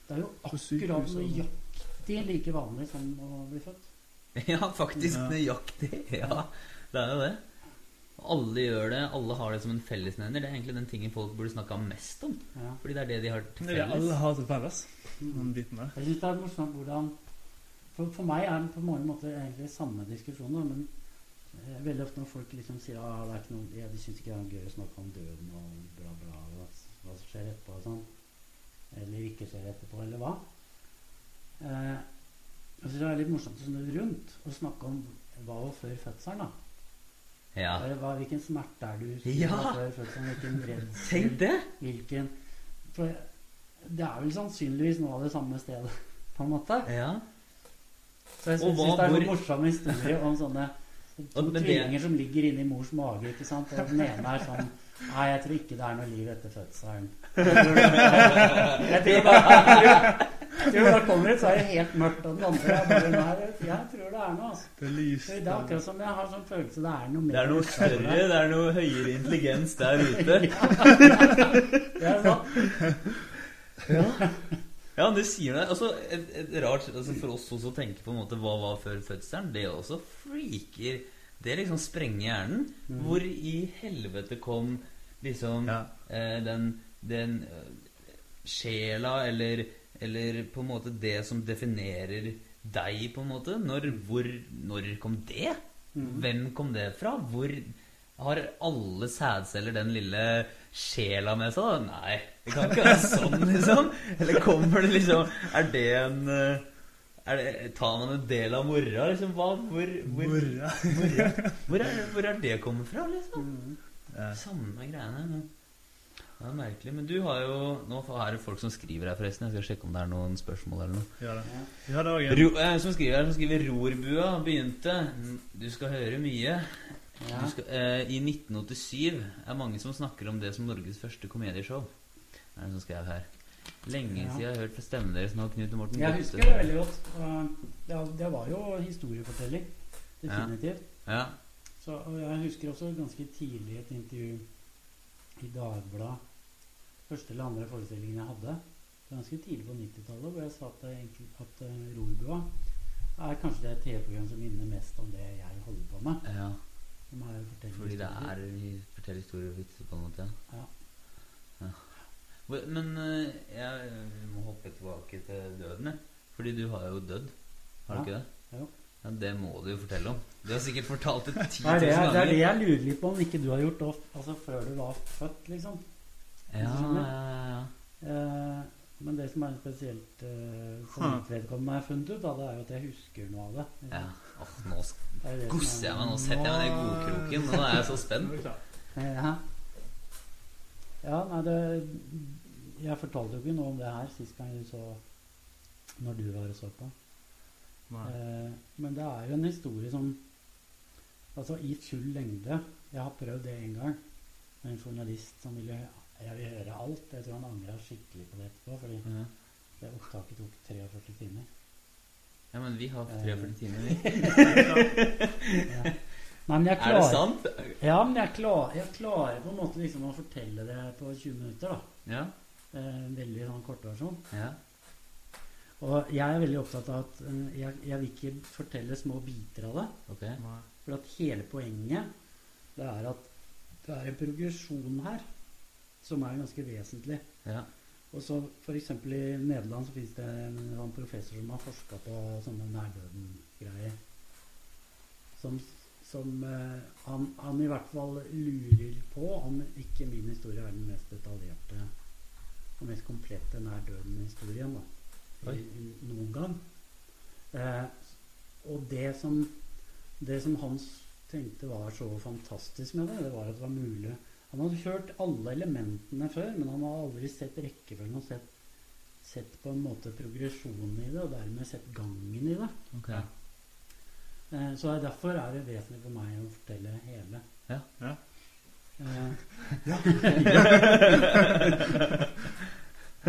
det er jo akkurat nøyaktig like vanlig som å bli født. Ja, faktisk Ja. nøyaktig. Ja, det er jo det. Alle gjør det, alle har det som en fellesnevner. Det er egentlig den tingen folk burde snakka mest om. Ja. Fordi det er det de har til felles. alle har til felles, Mm. Jeg syns det er morsomt hvordan for, for meg er det på mange måter egentlig samme diskusjon, men veldig ofte når folk liksom sier ah, det er ikke noe, ja, de syns ikke det er gøy å snakke om døden og bla, bla, hva, hva som skjer etterpå og sånn, eller ikke skjer etterpå, eller hva. Eh, jeg synes det er litt morsomt å snu rundt og snakke om hva var før fødselen, da. Ja. Hva, hvilken smerte er du husker Ja. før fødselen? Hvilken redsel? Tenk det! Hvilken For det er vel sannsynligvis noe av det samme stedet, på en måte. Ja. Så jeg syns det er en morsom historie om sånne to tvillinger som ligger inni mors mage. ikke sant? Og den ene er sånn Nei, jeg tror ikke det er noe liv etter fødselen. Jeg tror det, jeg jeg kommer ut, så er det helt mørkt. Og den andre er bare Nei, jeg tror det er noe. altså. Det er Det er akkurat som jeg har sånn følelse det er noe mer Det er noe større, det er noe høyere intelligens der ute. ja, Det er sant. Ja, du sier det. Altså, et, et rart altså For oss også å tenke på en måte hva var før fødselen, det også freaker Det liksom sprenger hjernen. Mm. Hvor i helvete kom liksom Ja. eh, den, den uh, sjela, eller, eller på en måte det som definerer deg, på en måte. Når, hvor, når kom det? Mm. Hvem kom det fra? Hvor har alle sædceller den lille sjela med seg? da? Nei, det kan ikke være sånn, liksom. Eller kommer det liksom Er det en eh, er det, Tar man en del av mora, liksom? Hva, hvor, hvor, Mora. Hvor, er, hvor er det kommet fra, liksom? Mm. Ja. Samme greiene. Men det er merkelig. Men du har jo Nå er det folk som skriver her, forresten. Jeg skal sjekke om det er noen spørsmål eller noe. Ja, det. Ja. det Ro, eh, som skriver her, som skriver Rorbua begynte. Du skal høre mye. Ja. Skal, eh, I 1987 er mange som snakker om det som Norges første komedieshow. Det er det som skrev her. Lenge Ja. siden jeg har hørt fra stemmen deres nå, Knut og Morten. Jeg Godt husker det veldig godt. Det, det var jo historiefortelling. Definitivt. Ja. Så, og jeg husker også ganske tidlig et intervju i Dagbladet. Første eller andre forestillingen jeg hadde. ganske tidlig på 90-tallet hvor jeg sa at, at uh, Rorbua er kanskje det TV-program som minner mest om det jeg holder på med. Ja, Som fordi det er vi forteller historier og vitser på en måte. Ja. Ja. Men eh, jeg må hoppe tilbake til døden, jeg. Fordi du har jo dødd. Har du ikke det? Jo. Ja, Det må du jo fortelle om. Du har sikkert fortalt det 10 Det 000 er det, ganger. det er det jeg lurer litt på om ikke du har gjort altså før du var født, liksom. Ja, ja, ja. Eh, men det som er spesielt Som for Huh. mitt vedkommende har funnet ut, da, det er jo at jeg husker noe av det. liksom. ja. Nå er gosser jeg meg. Nå setter jeg meg ned i godkroken. Nå er jeg så spent. vi klar. Ja. ja, nei, det Jeg fortalte jo ikke noe om det her sist gang du så Når du var og så på. Nei. Eh, men det er jo en historie som Altså i full lengde Jeg har prøvd det en gang med en journalist som ville Jeg vil høre alt. Jeg tror han angra skikkelig på det etterpå, fordi Ja. det opptaket tok 43 timer. Ja, men vi har Eh. 43 timer, vi. Ja. Nei, men jeg Er det sant? ja, men jeg, klarer, jeg klarer på en måte liksom å fortelle det på 20 minutter. da Ja. Eh, En veldig sånn kortversjon. ja. Og jeg er veldig opptatt av at eh, jeg, jeg vil ikke fortelle små biter av det. Ok. For at hele poenget det er at det er en progresjon her som er ganske vesentlig. Ja. Og så F.eks. i Nederland så finnes det en en professor som har forska på sånne nærdøden-greier. Som, som uh, han, han i hvert fall lurer på om ikke min historie er den mest detaljerte og mest komplette nær-døden-historien da, noen gang. Uh, og det som, det som han tenkte var så fantastisk med det, det var at det var mulig Han hadde hørt alle elementene før, men han hadde aldri sett rekkefølgen og sett, sett på en måte progresjonen i det, og dermed sett gangen i det. Ok. Eh, så derfor er det vesentlig for meg å fortelle hele. Ja. Ja. Eh,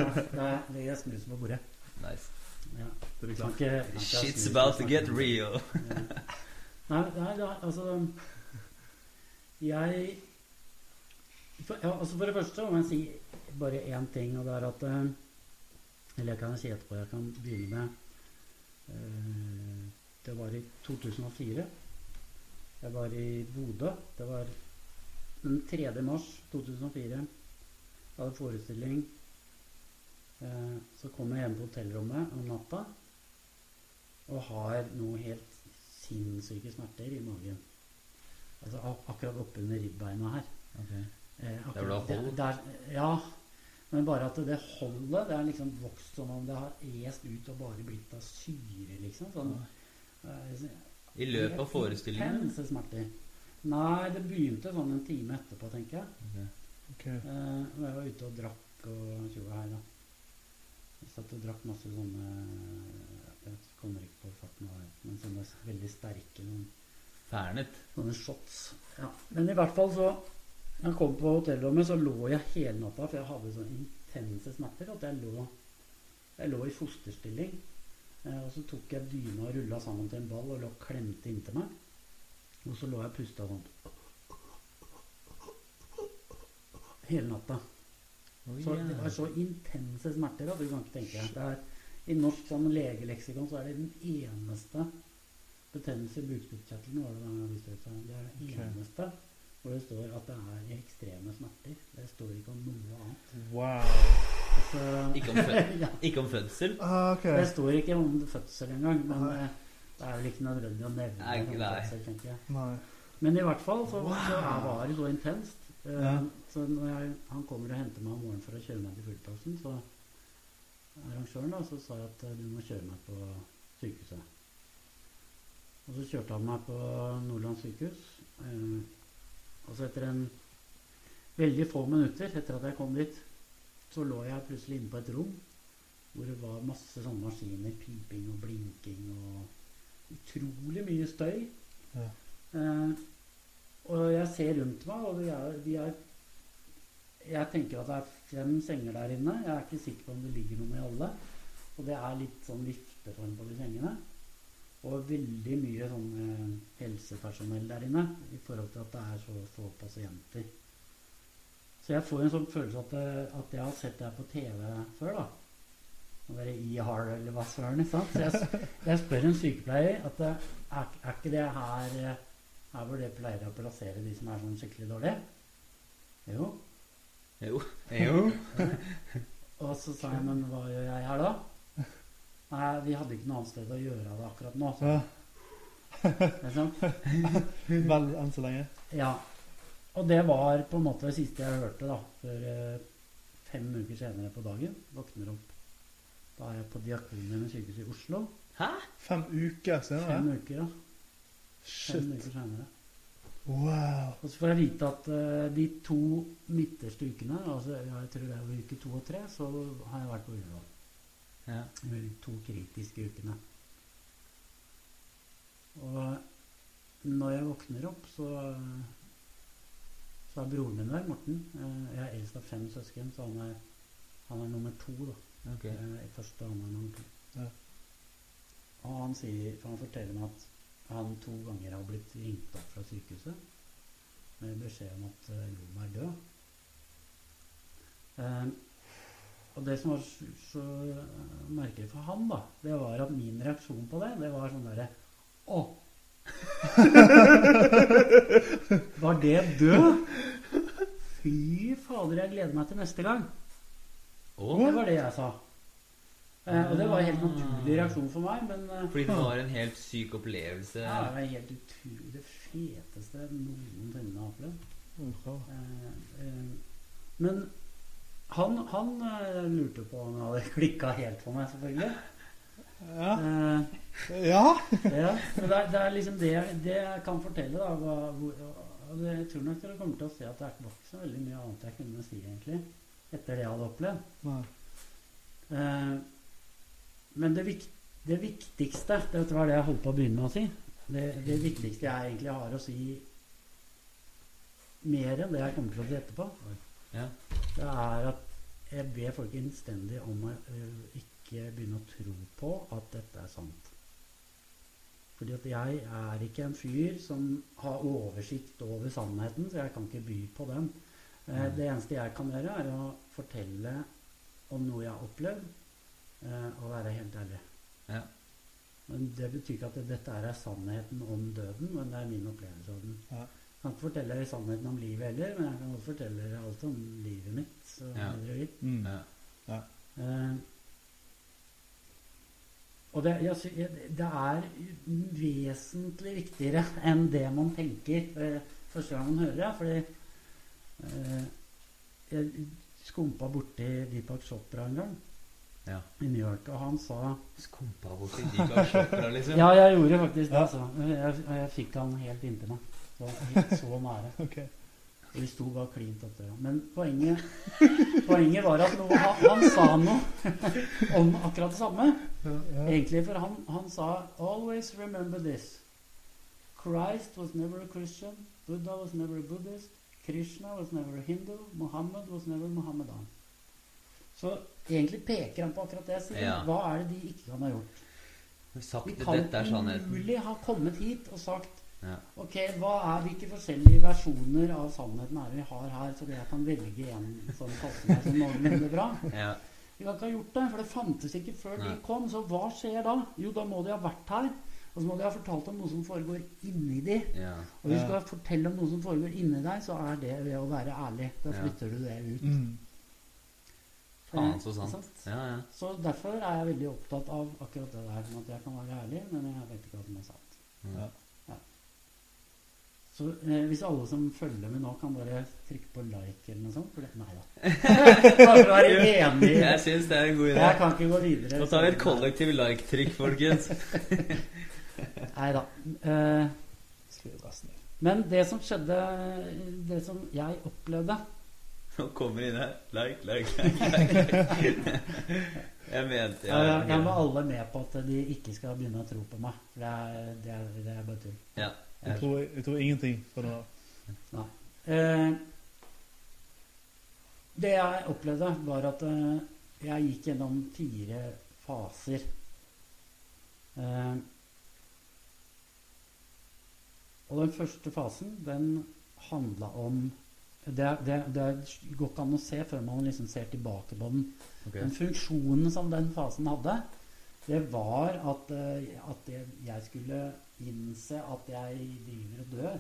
ja, da det jeg snus på bordet. Nice. Ja. Det er ikke, ikke Shit's about to get real. Ja. Nei, nei, altså Jeg for, ja, altså for det første må jeg si bare én ting, og det er at eh, Eller jeg kan si etterpå. Jeg kan begynne med eh, Det var i 2004. Jeg var i Bodø. Det var den 3. mars 2004. Jeg hadde forestilling. Eh, så kom jeg hjem på hotellrommet om natta og har noe helt sinnssyke smerter i magen. Altså ak akkurat oppunder ribbeina her. Ok. Eh, det er hold? der, ja, men bare at det holdet det er liksom vokst som om det har est ut og bare blitt av syre, liksom. Sånn, mm. I løpet av forestillingen? Intense smerter. Nei, det begynte sånn en time etterpå, tenker jeg. Okay. Okay. Eh, og jeg var ute og drakk og tjoa her, da. Jeg satt og drakk masse sånne Jeg kommer ikke på farten hva det er, men sånne veldig sterke noen, Fernet. sånne shots. Ja. Men i hvert fall så Når jeg kom på hotellrommet, så lå jeg hele natta, for jeg hadde så intense smerter at jeg lå Jeg lå i fosterstilling. Eh, og så tok jeg dyna og rulla sammen til en ball og lå og klemte inntil meg. Og så lå jeg og pusta sånn hele natta. Oi, Så det var så intense smerter at du kan ikke tenke deg. I norsk sånn legeleksikon så er det den eneste betennelse i bukspyttkjertelen det det. Det er det eneste hvor det står at det er ekstreme smerter. Det står ikke om noe annet. Wow. Så, Ikke om, ja, ikke om fødsel? Ah, okay. det står ikke om fødsel engang, men Nei. eh, det er vel ikke nødvendig å nevne Nei, nei. fødsel, tenker jeg. Nei. Men i hvert fall så, så er- var det så intenst. Uh, Ja. Så når jeg, han kommer og henter meg om morgenen for å kjøre meg til fullplassen, så arrangøren da, så sa jeg at eh, du må kjøre meg på sykehuset. Og så kjørte han meg på Nordland sykehus. Eh, og så etter en veldig få minutter etter at jeg kom dit, så lå jeg plutselig inne på et rom hvor det var masse sånne maskiner, piping og blinking og utrolig mye støy. Ja. Eh, og jeg ser rundt meg, og er, vi er Jeg tenker at det er fem senger der inne. Jeg er ikke sikker på om det ligger noen i alle. Og det er litt sånn vifteform på de sengene. Og veldig mye sånn eh, helsepersonell der inne i forhold til at det er så få pasienter. Så jeg får en sånn følelse at, at jeg har sett det her på TV før, da. Å være IR eller hva søren. Så jeg, jeg spør en sykepleier at er, er ikke det her eh, her hvor det pleier å plassere de som er sånn skikkelig dårlige? Jo. Jo. jo. Og så sa jeg, men hva gjør jeg her da? Nei, vi hadde ikke noe annet sted å gjøre det akkurat nå. Så, Ja. Vel enn så lenge. Ja. Og det var på en måte det siste jeg hørte, da. For eh, fem uker senere på dagen våkner opp. Da er jeg på Diakonhjemmet sykehus i Oslo. Hæ? Fem uker Fem uker, uker, Shit. Fem uker senere. Wow. Og så får jeg vite at uh, de to midterste ukene, altså jeg tror det er uke to og tre, så har jeg vært på Ullevål. Ja. De to kritiske ukene. Og når jeg våkner opp, så, så er broren min der, Morten. Eh, Jeg er eldst av fem søsken, så han er, han er nummer to. da. Ok. Eh, Første han er nummer to. Ja. Og han sier, for han forteller meg at han to ganger har blitt ringt opp fra sykehuset med beskjed om at eh, Lom er død. Eh, og det som var så, så merkelig for han, da, det var at min reaksjon på det, det var sånn derre Å! var det død? Fy fader, jeg gleder meg til neste gang. Oh. Det var det jeg sa. Eh, og det var en helt naturlig reaksjon for meg, men eh, Fordi det var en helt syk opplevelse. ja, det var helt utrolig det feteste noen noensinne har opplevd. Eh, eh, men han, han eh, lurte på om det hadde klikka helt for meg, selvfølgelig. Ja. Uh, ja. ja, men det, er, det er liksom det, det jeg kan fortelle. da hva, hvor, og det, Jeg tror nok dere kommer til å se at det er ikke så veldig mye annet jeg kunne si egentlig etter det jeg hadde opplevd. Eh, men det, vik det viktigste Dette var det jeg holdt på å begynne med å si. Det, det viktigste jeg egentlig har å si mer enn det jeg kommer til å si etterpå, Ja. det er at jeg ber folk innstendig om å eh, ikke begynne å tro på at dette er sant. Fordi at jeg er ikke en fyr som har oversikt over sannheten, så jeg kan ikke by på den. Eh, Mm. Det eneste jeg kan gjøre, er å fortelle om noe jeg har opplevd, eh, og være helt ærlig. Ja. Men det betyr ikke at dette er sannheten om døden, men det er min opplevelse av den. Ja. Jeg kan ikke fortelle dere sannheten om livet heller, men jeg kan godt fortelle dere alt om livet mitt. Så Ja. Mm. Ja. Eh, og det, jeg, det er vesentlig viktigere enn det man tenker uh, første gang man hører det. Fordi uh, jeg skumpa borti Deepak Chopra en gang Ja. i New York, og han sa Skumpa borti Deepak Chopra, liksom. Ja, jeg gjorde faktisk det, Ja. altså. Jeg, jeg fikk han helt inntil meg. Så, nære. okay. Og vi sto bare klint opp døra. Men poenget, poenget var at noe, han, han sa noe om akkurat det samme. Ja. Egentlig, for han, han sa Always remember this. Christ was never a Christian. Buddha was never a Buddhist. Krishna was never a Hindu. Muhammad was never Muhammadan. Så egentlig peker han på akkurat det jeg sier. Ja. Hva er det de ikke kan ha gjort? Sagt De kan umulig ha kommet hit og sagt Ja. Ok, hva er hvilke forskjellige versjoner av sannheten er det vi har her, så jeg kan velge en som passer meg som noenlunde bra? Ja. Vi kan ikke ha gjort det, for det fantes ikke før de kom. Så hva skjer da? Jo, da må de ha vært her. Og så må de ha fortalt om noe som foregår inni de. ja. Og hvis Ja. du skal fortelle om noe som foregår inni deg, så er det ved å være ærlig. Da Ja. flytter du det ut. Mm. Faen, Eh, så sant. Ja, ja. Så derfor er jeg veldig opptatt av akkurat det der med at jeg kan være ærlig, men jeg vet ikke hva som er sant. Ja. Så eh, hvis alle som følger med nå, kan bare trykke på like eller noe sånt for det, Nei da. Bare for å være enig. Jeg syns det er en god idé. Jeg kan ikke gå videre. Nå tar vi et kollektiv like-trykk, folkens. Nei da. Eh, men det som skjedde Det som jeg opplevde Nå kommer inn her. Like, like, like. like. Jeg mente ja, ja, Jeg må alle med på at de ikke skal begynne å tro på meg. For det er, det er, det er bare tull. Ja. Jeg tror, jeg tror ingenting på det. der. Eh, det jeg opplevde, var at eh, jeg gikk gjennom fire faser. Eh, og den første fasen, den handla om det, det, det går ikke an å se før man liksom ser tilbake på den. Okay. Den funksjonen som den fasen hadde, det var at, eh, at jeg skulle innse at jeg driver og dør.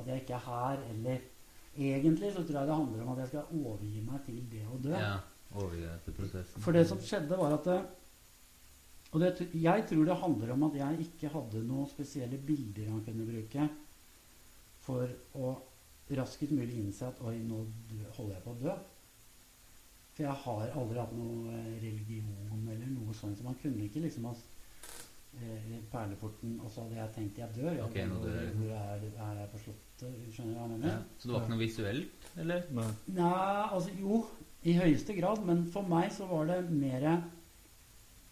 At jeg ikke er her, eller Egentlig så tror jeg det handler om at jeg skal overgi meg til det å dø. Ja. Overgi til prosessen. For det som skjedde, var at det, Og det, jeg tror det handler om at jeg ikke hadde noen spesielle bilder han kunne bruke for å raskest mulig innse at oi, nå holder jeg på å dø. For jeg har aldri hatt noe eh, religion eller noe sånt, så man kunne ikke liksom ha eh, perleporten, og så hadde jeg tenkt jeg dør. Jeg okay, hvor, dør hvor er, er jeg på Slottet? Skjønner du hva jeg mener? Ja. Så det var ikke noe visuelt, eller? Nei. Nei, altså jo, i høyeste grad. Men for meg så var det mer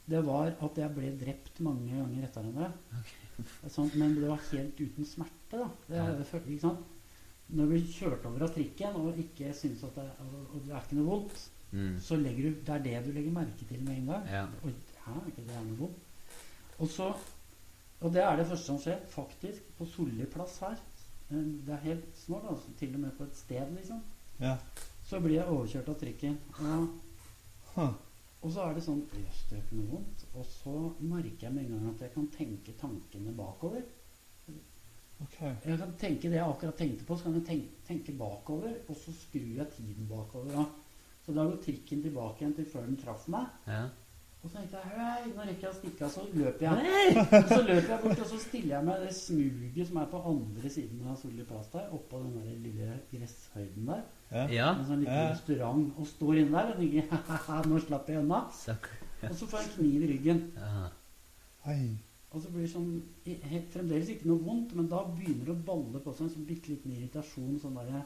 Det var at jeg ble drept mange ganger etter hverandre. Sånn, men det var helt uten smerte, da. Det, Ja. ikke sant? Når du blir kjørt over av trikken og ikke syns at det, og, og det er ikke noe vondt, Mm. så legger du, det er det du legger merke til med en gang. Ja. Oi, hæ, er ikke det noe vondt? Og så Og det er det første som skjer, faktisk, på Solli plass her. Eh, Det er helt snålt, altså. Til og med på et sted, liksom. Ja. Så blir jeg overkjørt av trikken. Og, Huh. og så er det sånn Jøss, det gjør ikke noe vondt. Og så merker jeg med en gang at jeg kan tenke tankene bakover. Ok. Jeg kan tenke det jeg akkurat tenkte på, så kan jeg tenke, tenke bakover, og så skrur jeg tiden bakover. Da. Så da går trikken tilbake igjen til før den traff meg. Ja. Og så tenkte jeg hei, nå rekker jeg å stikke av, så løper jeg. Og så løper jeg bort, og så stiller jeg meg det smuget som er på andre siden av Solli Pasta, oppå den der lille gresshøyden der. Ja. ja. En sånn liten Ja. restaurant, og står inne der og tenker nå slapp jeg unna. Og så får jeg en kniv i ryggen. Ja. Og så blir det sånn helt, Fremdeles ikke noe vondt, men da begynner det å balle på seg en sånn bitte liten irritasjon. Sånn der,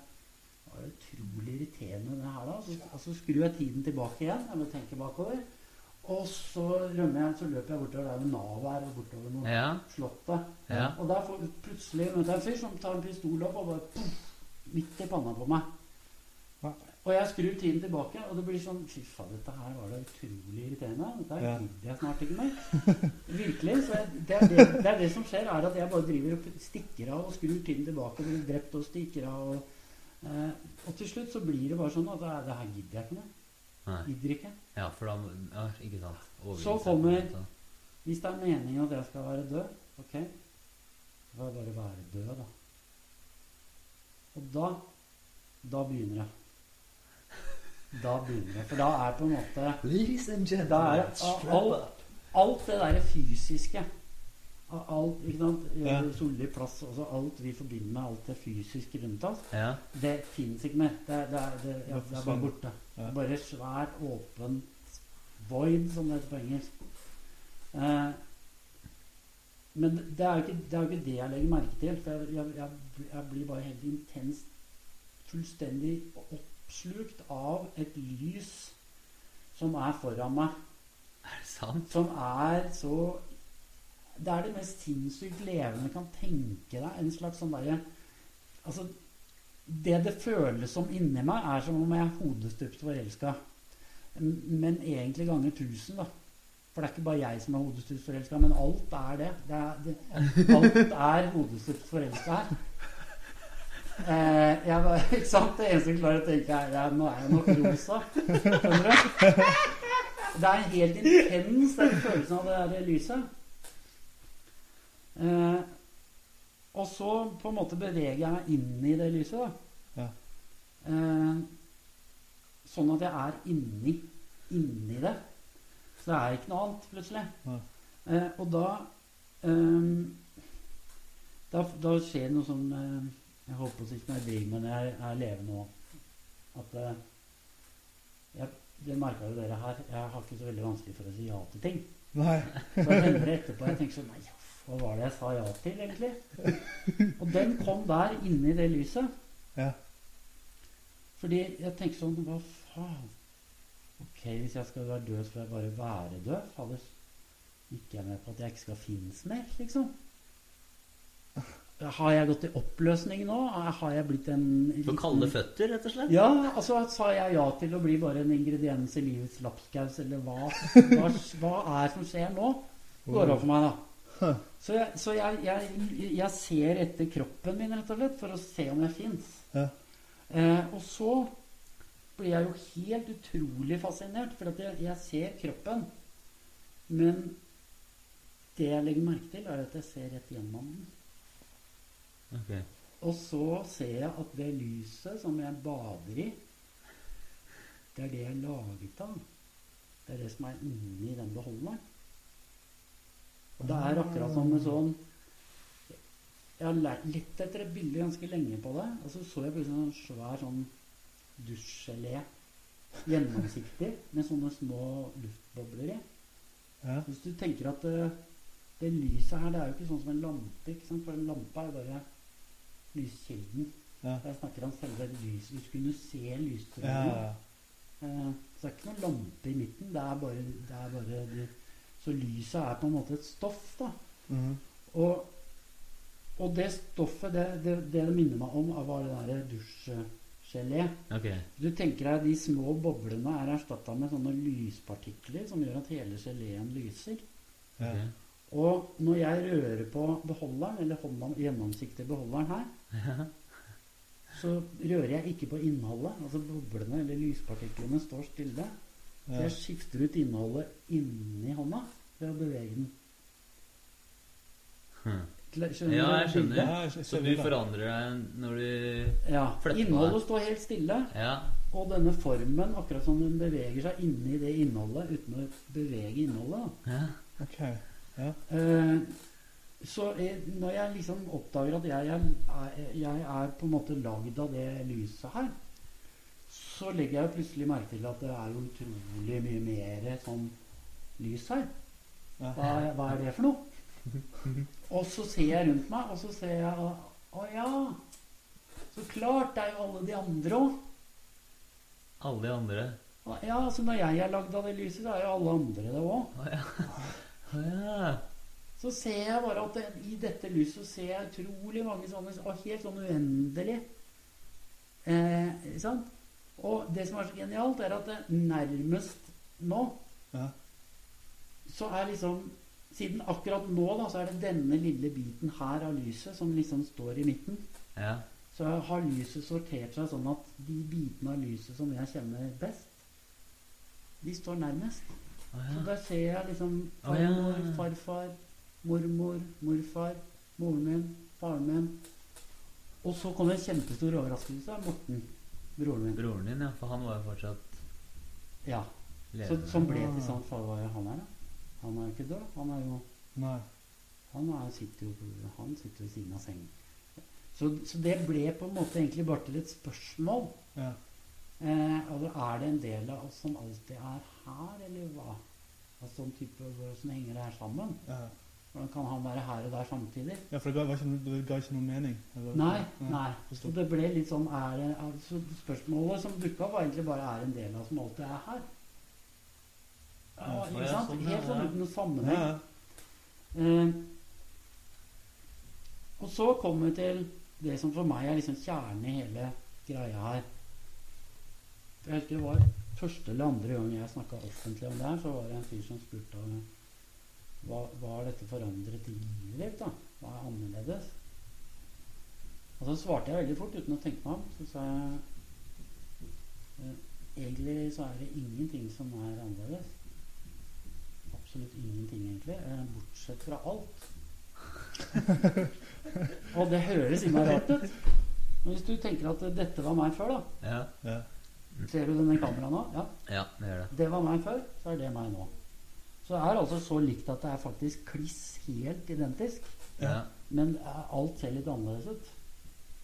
Det var utrolig irriterende, det her, da. Så, og så skrur jeg tiden tilbake igjen. Jeg må tenke bakover. Og så rømmer jeg, så løper jeg bortover der hvor Nav her, og bortover mot Ja. Slottet. Ja. Og der får plutselig møter jeg en fyr som tar en pistol opp og bare puff, midt i panna på meg. Hva? Og jeg skrur tiden tilbake, og det blir sånn Fy faen, dette her var da utrolig irriterende. Dette her Ja. gidder jeg snart ikke mer. Virkelig. Så jeg, det, er det, det er det som skjer, er at jeg bare driver og stikker av og skrur tiden tilbake og blir drept og stikker av. Og, eh, og til slutt så blir det bare sånn at det, er- det her gidder jeg ikke mer. Gidder ikke. ja, for da ja, Ikke sant. Så kommer-. Hvis det er meningen at jeg skal være død, ok, da får jeg bare være død, da. Og da Da begynner jeg. Da begynner jeg. For da er på en måte Da er alt, alt det derre fysiske Alt, ikke sant? Ja. Solli plass, også alt vi forbinder med alt det fysiske rundt oss, Ja. det fins ikke mer. Det, det, er, det, ja, det er bare borte. Ja. Bare svært, åpent void, som det heter på engelsk. Eh, men det er, jo ikke, det er ikke det jeg legger merke til. For jeg, jeg, jeg, jeg blir bare helt intenst fullstendig oppslukt av et lys som er foran meg. Er det sant? Som er så Det er det mest sinnssykt levende kan tenke deg. En slags sånn derre Altså, det det føles som inni meg, er som om jeg er hodestupt forelska. Men egentlig ganger tusen, da. For det er ikke bare jeg som er hodestupt forelska, men alt er det. det, er, det alt er hodestupt forelska her. Eh, jeg, ikke sant? Det eneste jeg klarer å tenke, er ja, nå er jeg nok rosa. Skjønner du? Det er helt intens, den følelsen av det der lyset. Eh, og så på en måte beveger jeg meg inn i det lyset, da. Ja. Eh, sånn at jeg er inni, inni det. Så det er ikke noe annet, plutselig. Ja. Eh, og da, eh, da Da skjer det noe som eh, Jeg holdt på å si med når jeg er levende òg. At eh, jeg, Det merka jo dere her. Jeg har ikke så veldig vanskelig for å si ja til ting. Nei. Så jeg tenker etterpå jeg tenker sånn Nei, hva var det jeg sa ja til, egentlig? Og den kom der inne i det lyset. Ja. Fordi jeg tenker sånn Hva faen? Ok, hvis jeg skal være død, skal får jeg bare være død. Fader. Gikk jeg med på at jeg ikke skal finnes mer, liksom? Har jeg gått i oppløsning nå? Har jeg blitt en For kalde føtter, rett og slett? ja, altså sa jeg ja til å bli bare en ingrediens i livets lapskaus, eller hva, hva, hva er det som skjer nå? Går det opp for meg, da. Så, jeg, så jeg, jeg, jeg ser etter kroppen min, rett og slett, for å se om jeg fins. Ja. Eh, og så blir jeg jo helt utrolig fascinert, for at jeg, jeg ser kroppen. Men det jeg legger merke til, er at jeg ser rett gjennom den. Okay. Og så ser jeg at det lyset som jeg bader i, det er det jeg er laget av. Det er det som er inni den beholderen. Det er akkurat som med sånn Jeg har lært litt etter et bilde ganske lenge på det, og så så jeg plutselig en sånn svær sånn dusjgelé. Gjennomsiktig, med sånne små luftbobler i. Ja. Hvis du tenker at det, det lyset her, det er jo ikke sånn som en lampe. ikke sant? For en lampe er jo bare lyskilden. Ja. Jeg snakker om selve lyset. Hvis du kunne se Ja. lysstrålene. Eh, så det er ikke noen lampe i midten. Det er bare, det er bare det. Så lyset er på en måte et stoff, da. Mm. Og, og det stoffet, det det, det det minner meg om, var det derre dusjgelé. Okay. Du tenker deg de små boblene er erstatta med sånne lyspartikler som gjør at hele geleen lyser. Okay. Og når jeg rører på beholderen, eller hånda gjennomsiktige beholderen her, så rører jeg ikke på innholdet. Altså boblene eller lyspartiklene står stille. Så jeg skifter ut innholdet inni hånda ved å bevege den. Hm. Skjønner Ja, jeg skjønner. Ja, jeg skjønner. Så du forandrer deg når du Ja. Fletter på Innholdet står helt stille, Ja. og denne formen, akkurat som den beveger seg inni det innholdet uten å bevege innholdet. ja. Ok. Eh, så jeg, når jeg liksom oppdager at jeg er, jeg er på en måte lagd av det lyset her, så legger jeg plutselig merke til at det er jo utrolig mye mer sånn lys her. Hva, hva er det for noe? Og så ser jeg rundt meg, og så ser jeg Å ja! Så klart! Det er jo alle de andre òg. Alle de andre. Ja, altså når jeg er lagd av det lyset, så er jo alle andre det òg. Ja. Ja. Så ser jeg bare at det, i dette lyset så ser jeg utrolig mange sånne Og helt sånn uendelig. Eh, sant? Og det som er så genialt, er at nærmest nå Ja. så er liksom Siden akkurat nå da, så er det denne lille biten her av lyset som liksom står i midten. Ja. Så har lyset sortert seg sånn at de bitene av lyset som jeg kjenner best, de står nærmest. Så ja. der ser jeg liksom farmor, farfar, mormor, morfar, moren min, faren min. Og så kommer en kjempestor overraskelse. Morten, broren min. Broren din, ja. For han var jo fortsatt Ja, så. Som ble til sånn for hva han er, da. Han er jo ikke død. Han er jo Nei. Han er, sitter jo Han sitter ved siden av sengen. Så, så det ble på en måte egentlig bare til et spørsmål. Ja. Eh, altså, er det en del av oss som alltid er her, eller hva? Altså, sånn type, Hvordan henger det her sammen? Ja. Hvordan kan han være her og der samtidig? ja, for det ga, var ikke, det ga ikke noen mening? eller? Nei, nei. Så det ble litt sånn er altså Spørsmålet som dukka opp, var egentlig bare er en del av som alltid er her. Ja, Ja, ikke sant? sånn, Helt sånn uten noen sammenheng. ja. Eh, og så kommer vi til det som for meg er liksom kjernen i hele greia her. Jeg husker det var første eller andre gang jeg snakka offentlig om det her, så var det en fyr som spurte om hva, hva har dette forandret i livet ditt? da? Hva er annerledes? Og så svarte jeg veldig fort uten å tenke meg om. Så sa jeg eh, egentlig så er det ingenting som er annerledes. Absolutt ingenting, egentlig. eh, Bortsett fra alt. Og det høres innmari rart ut. Men hvis du tenker at dette var meg før, da. Ja. ja. Ser du denne kameraet nå? Ja. ja, det gjør det. Det var meg før, så er det meg nå. Så det er altså så likt at det er faktisk kliss helt identisk. Ja. Men alt ser litt annerledes ut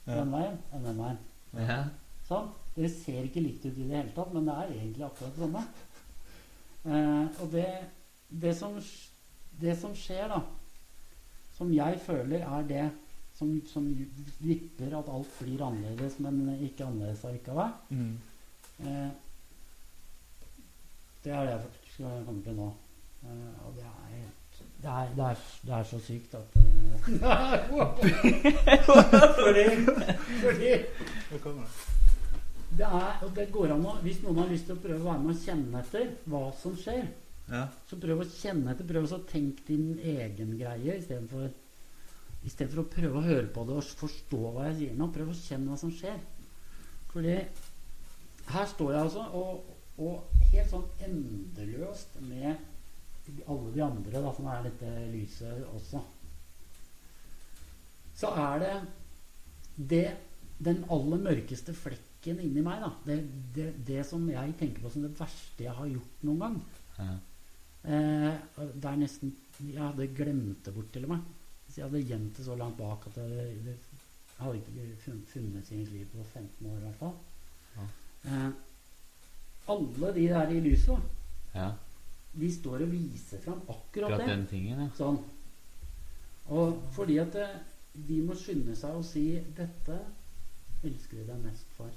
Ja. den veien enn den veien. Ja. Sånn? Dere ser ikke likt ut i det hele tatt, men det er egentlig akkurat det samme. Eh, og det, det, som, det som skjer, da, som jeg føler er det som, som vipper at alt blir annerledes, men ikke annerledes allikevel, Mm. eh, det er det jeg skal komme til nå. Eh, og det er helt det er, det, er, det er så sykt at eh, fordi, fordi det. det er, og det går an å, Hvis noen har lyst til å prøve å være med og kjenne etter hva som skjer, Ja. så prøv å kjenne etter. Prøv å tenke din egen greie istedenfor for å prøve å høre på det og forstå hva jeg sier nå. Prøv å kjenne hva som skjer. Fordi her står jeg altså og, og helt sånn endeløst med alle de andre da, som er dette lyset også. Så er det, det den aller mørkeste flekken inni meg, da. Det, det, det som jeg tenker på som det verste jeg har gjort noen gang. Ja. Eh, det er nesten Jeg hadde glemt det bort, til og med. Så jeg hadde gjemt det så langt bak at det, det hadde ikke fun- funnet sin liv på 15 år, i hvert fall. Ja. Eh, alle de der i lyset, da, ja. De står og viser fram akkurat Akkurat det. den tingen, ja. Sånn. Og fordi at de må skynde seg å si 'Dette elsker vi deg mest for'.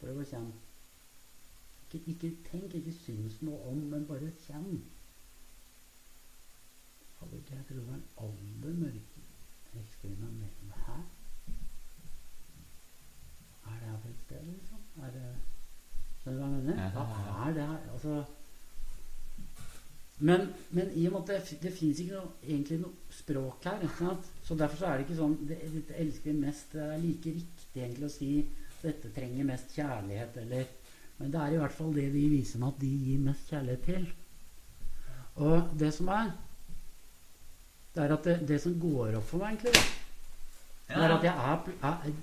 Prøv å kjenne. Ikke, ikke tenk, ikke syns noe om, men bare kjenn. Hadde ikke jeg tror det var den aller mørke elsker vi her? Er det her for et sted, liksom? Er det Skjønner du hva jeg mener? Ja, ja, Hva er det her? Altså men, men i og med at det, det fins ikke noe, egentlig noe språk her, så derfor så er det ikke sånn det, det elsker vi mest. Det er like riktig egentlig å si dette trenger mest kjærlighet, eller Men det er i hvert fall det vi viser meg at de gir mest kjærlighet til. Og det som er Det er at det, det som går opp for meg, egentlig, det er at jeg er, er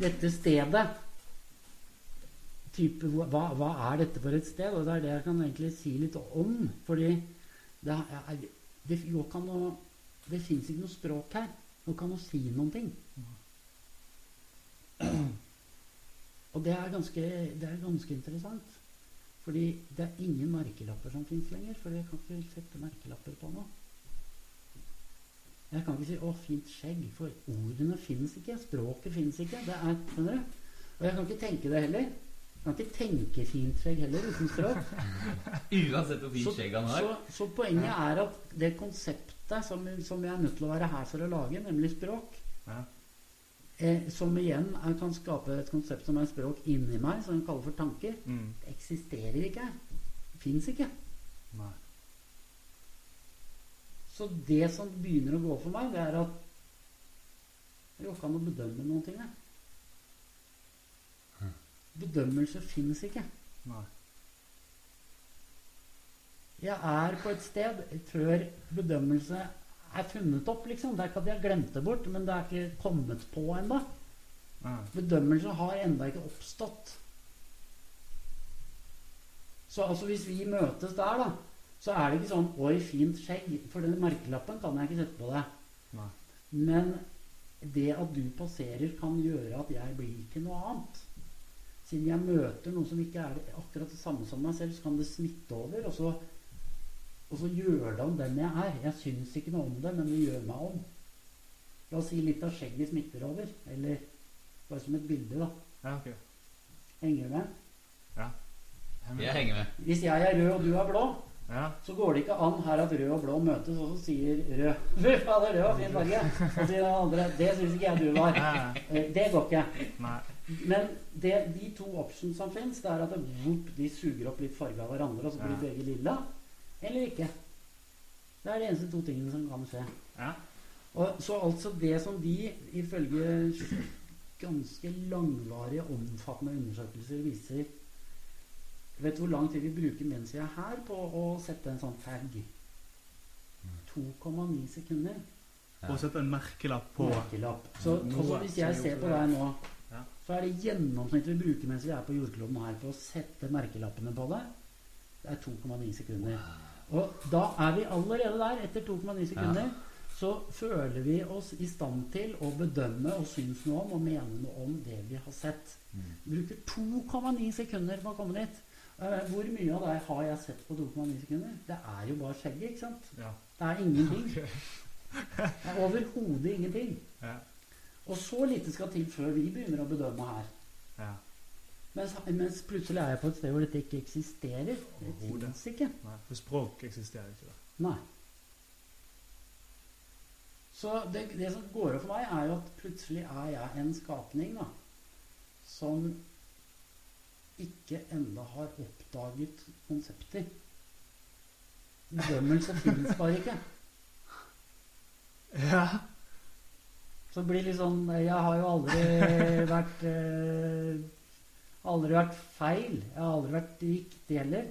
Dette stedet type, hva, hva er dette for et sted? Og det er det jeg kan egentlig si litt om. Fordi det, er, det ikke Det fins ikke noe språk her. Nå kan man si noen ting. Og det er ganske, det er ganske interessant. Fordi det er ingen merkelapper som fins lenger. For jeg kan ikke sette merkelapper på noe. Jeg kan ikke si 'å, fint skjegg', for ordene fins ikke. Språket fins ikke. Det er, skjønner du? Og jeg kan ikke tenke det heller. Jeg kan ikke tenke fint skjegg heller uten språk. Uansett hvor fint skjegg han har. så, så poenget er at det konseptet som, som jeg er nødt til å være her for å lage, nemlig språk, Ja. eh, som igjen er, kan skape et konsept som er språk inni meg, som vi kaller for tanker, Mm. det eksisterer ikke. Fins ikke. Nei. Så det som begynner å gå for meg, det er at det går ikke an å bedømme noen ting her. Bedømmelse fins ikke. Nei. Jeg er på et sted før bedømmelse er funnet opp, liksom. Det er ikke at jeg har glemt det bort, men det er ikke kommet på ennå. Bedømmelse har ennå ikke oppstått. Så altså hvis vi møtes der, da, så er det ikke sånn 'oi, fint skjegg', for den merkelappen kan jeg ikke sette på deg. Nei. Men det at du passerer, kan gjøre at jeg blir ikke noe annet. Siden jeg møter noen som ikke er akkurat det samme som meg selv, så kan det smitte over. Og så, og så gjør det om den jeg er. Jeg syns ikke noe om det, men det gjør meg om. La oss si litt av skjegget smitter over. Eller bare som et bilde, da. Ja, okay. Henger du med? Ja. Jeg henger med. Hvis jeg er rød og du er blå, Ja. så går det ikke an her at rød og blå møtes, og så sier rød Fy fader, det var fin farge. Og sier den andre Det syns ikke jeg du var. Eh, Det går ikke. Nei. Men det, de to options som fins, det er at det, whoop, de suger opp litt farge av hverandre, og så blir Ja. begge lilla. Eller ikke. Det er de eneste to tingene som kan skje. Ja. Og, så altså det som de, ifølge ganske langvarige, omfattende undersøkelser, viser Vet du hvor lang tid vi bruker mens vi er her på å sette en sånn tag? 2,9 sekunder. Og sette en merkelapp på Merkelapp. Så også hvis jeg ser på deg nå, Ja. Så er det gjennomsnittet vi bruker mens vi er på jordkloden her på å sette merkelappene på det, det er 2,9 sekunder. Og da er vi allerede der, etter 2,9 sekunder, så føler vi oss i stand til å bedømme og synes noe om og mene noe om det vi har sett. Mm. Bruker 2,9 sekunder på å komme dit. Eh, Hvor mye av det har jeg sett på 2,9 sekunder? Det er jo bare skjegget, ikke sant? Ja. Det er ingenting. Det er overhodet ingenting. Ja. Og så lite skal til før vi begynner å bedømme her. ja. Mens, mens plutselig er jeg på et sted hvor dette ikke eksisterer. Det fins ikke. Nei. For språk eksisterer ikke. der. Nei. Så det, det som går opp for meg, er jo at plutselig er jeg en skapning da, som ikke enda har oppdaget konsepter. Bedømmelse fins bare ikke. Ja. Så det blir litt sånn Jeg har jo aldri vært eh, Aldri vært feil. Jeg har aldri vært riktig heller.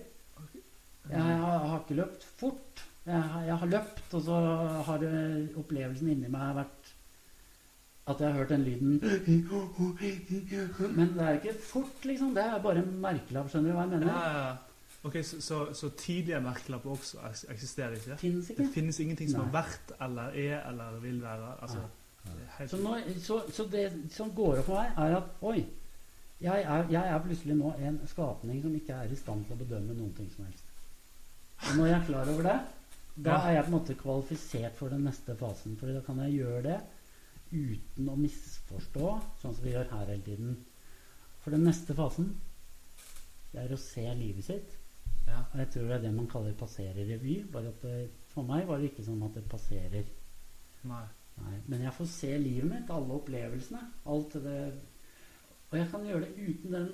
Jeg har, har ikke løpt fort. Jeg, har- jeg har løpt, og så har det, opplevelsen inni meg vært at jeg har hørt den lyden Men det er ikke fort, liksom. Det er bare merkelapp. Skjønner du hva jeg mener? ja, ja. Ok, så, så, så tidlige merkelapper også eksisterer ikke? Fins Det ikke. finnes ingenting som Nei. har vært eller er eller vil være? Altså, Nei. Så, nå, så, så det som går opp for meg, er at oi, jeg er, jeg er plutselig nå en skapning som ikke er i stand til å bedømme noen ting som helst. Og når jeg er klar over det, da er jeg på en måte kvalifisert for den neste fasen. For da kan jeg gjøre det uten å misforstå, sånn som vi gjør her hele tiden. For den neste fasen, det er å se livet sitt. ja. Og jeg tror det er det man kaller passere revy. Bare at det, for meg var det ikke sånn at det passerer Nei. Nei, men jeg får se livet mitt, alle opplevelsene. Alt det Og jeg kan gjøre det uten den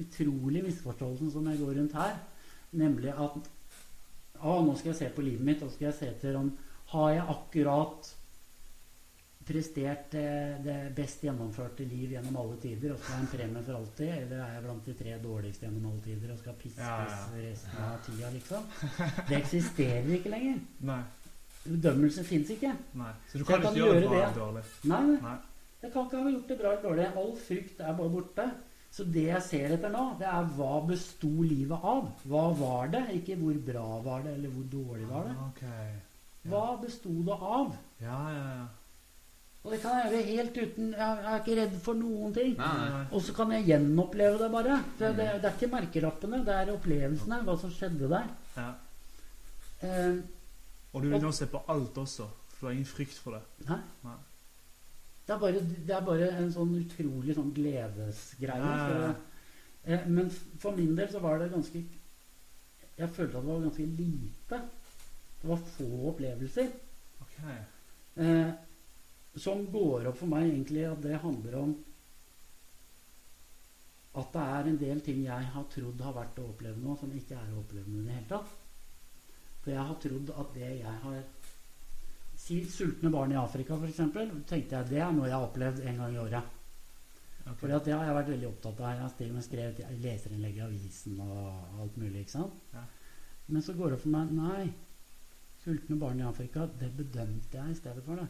utrolige misforståelsen som jeg går rundt her. Nemlig at Å, nå skal jeg se på livet mitt, og så skal jeg se etter om Har jeg akkurat prestert det, det best gjennomførte liv gjennom alle tider og skal ha en premie for alltid, eller er jeg blant de tre dårligste gjennom alle tider og skal piskes Ja, ja. resten av tida, liksom? Det eksisterer ikke lenger. Nei. Bedømmelse fins ikke. Nei. Så du Så kan kan ikke gjøre det bra eller dårlig? Nei, nei. Nei. Jeg kan ikke ha gjort det bra eller dårlig. All frykt er bare borte. Så det jeg ser etter nå, det er hva besto livet av? Hva var det? Ikke hvor bra var det, eller hvor dårlig var det. Ah, Ja. Hva besto det av? Ja, ja, ja. Og det kan jeg gjøre helt uten Jeg er ikke redd for noen ting. Nei, nei. Og så kan jeg gjenoppleve det bare. Det, det, det er ikke merkelappene, det er opplevelsene. Hva som skjedde der. ja. Eh, Og du vil nå se på alt også, for du har ingen frykt for det. Nei. Nei. Det er, bare, det er bare en sånn utrolig sånn gledesgreie. Så, eh, men for min del så var det ganske Jeg følte at det var ganske lite. Det var få opplevelser. Okay. Eh, som går opp for meg egentlig at det handler om at det er en del ting jeg har trodd har vært å oppleve nå, som ikke er å oppleve nå i det hele tatt. For jeg har trodd at det jeg har Si sultne barn i Afrika, f.eks. tenkte jeg det er noe jeg har opplevd en gang i året. Okay. Fordi at det har jeg vært veldig opptatt av. Jeg har til og med skrevet leserinnlegg i avisen og alt mulig. ikke sant? Ja. Men så går det opp for meg Nei. Sultne barn i Afrika, det bedømte jeg i stedet for det.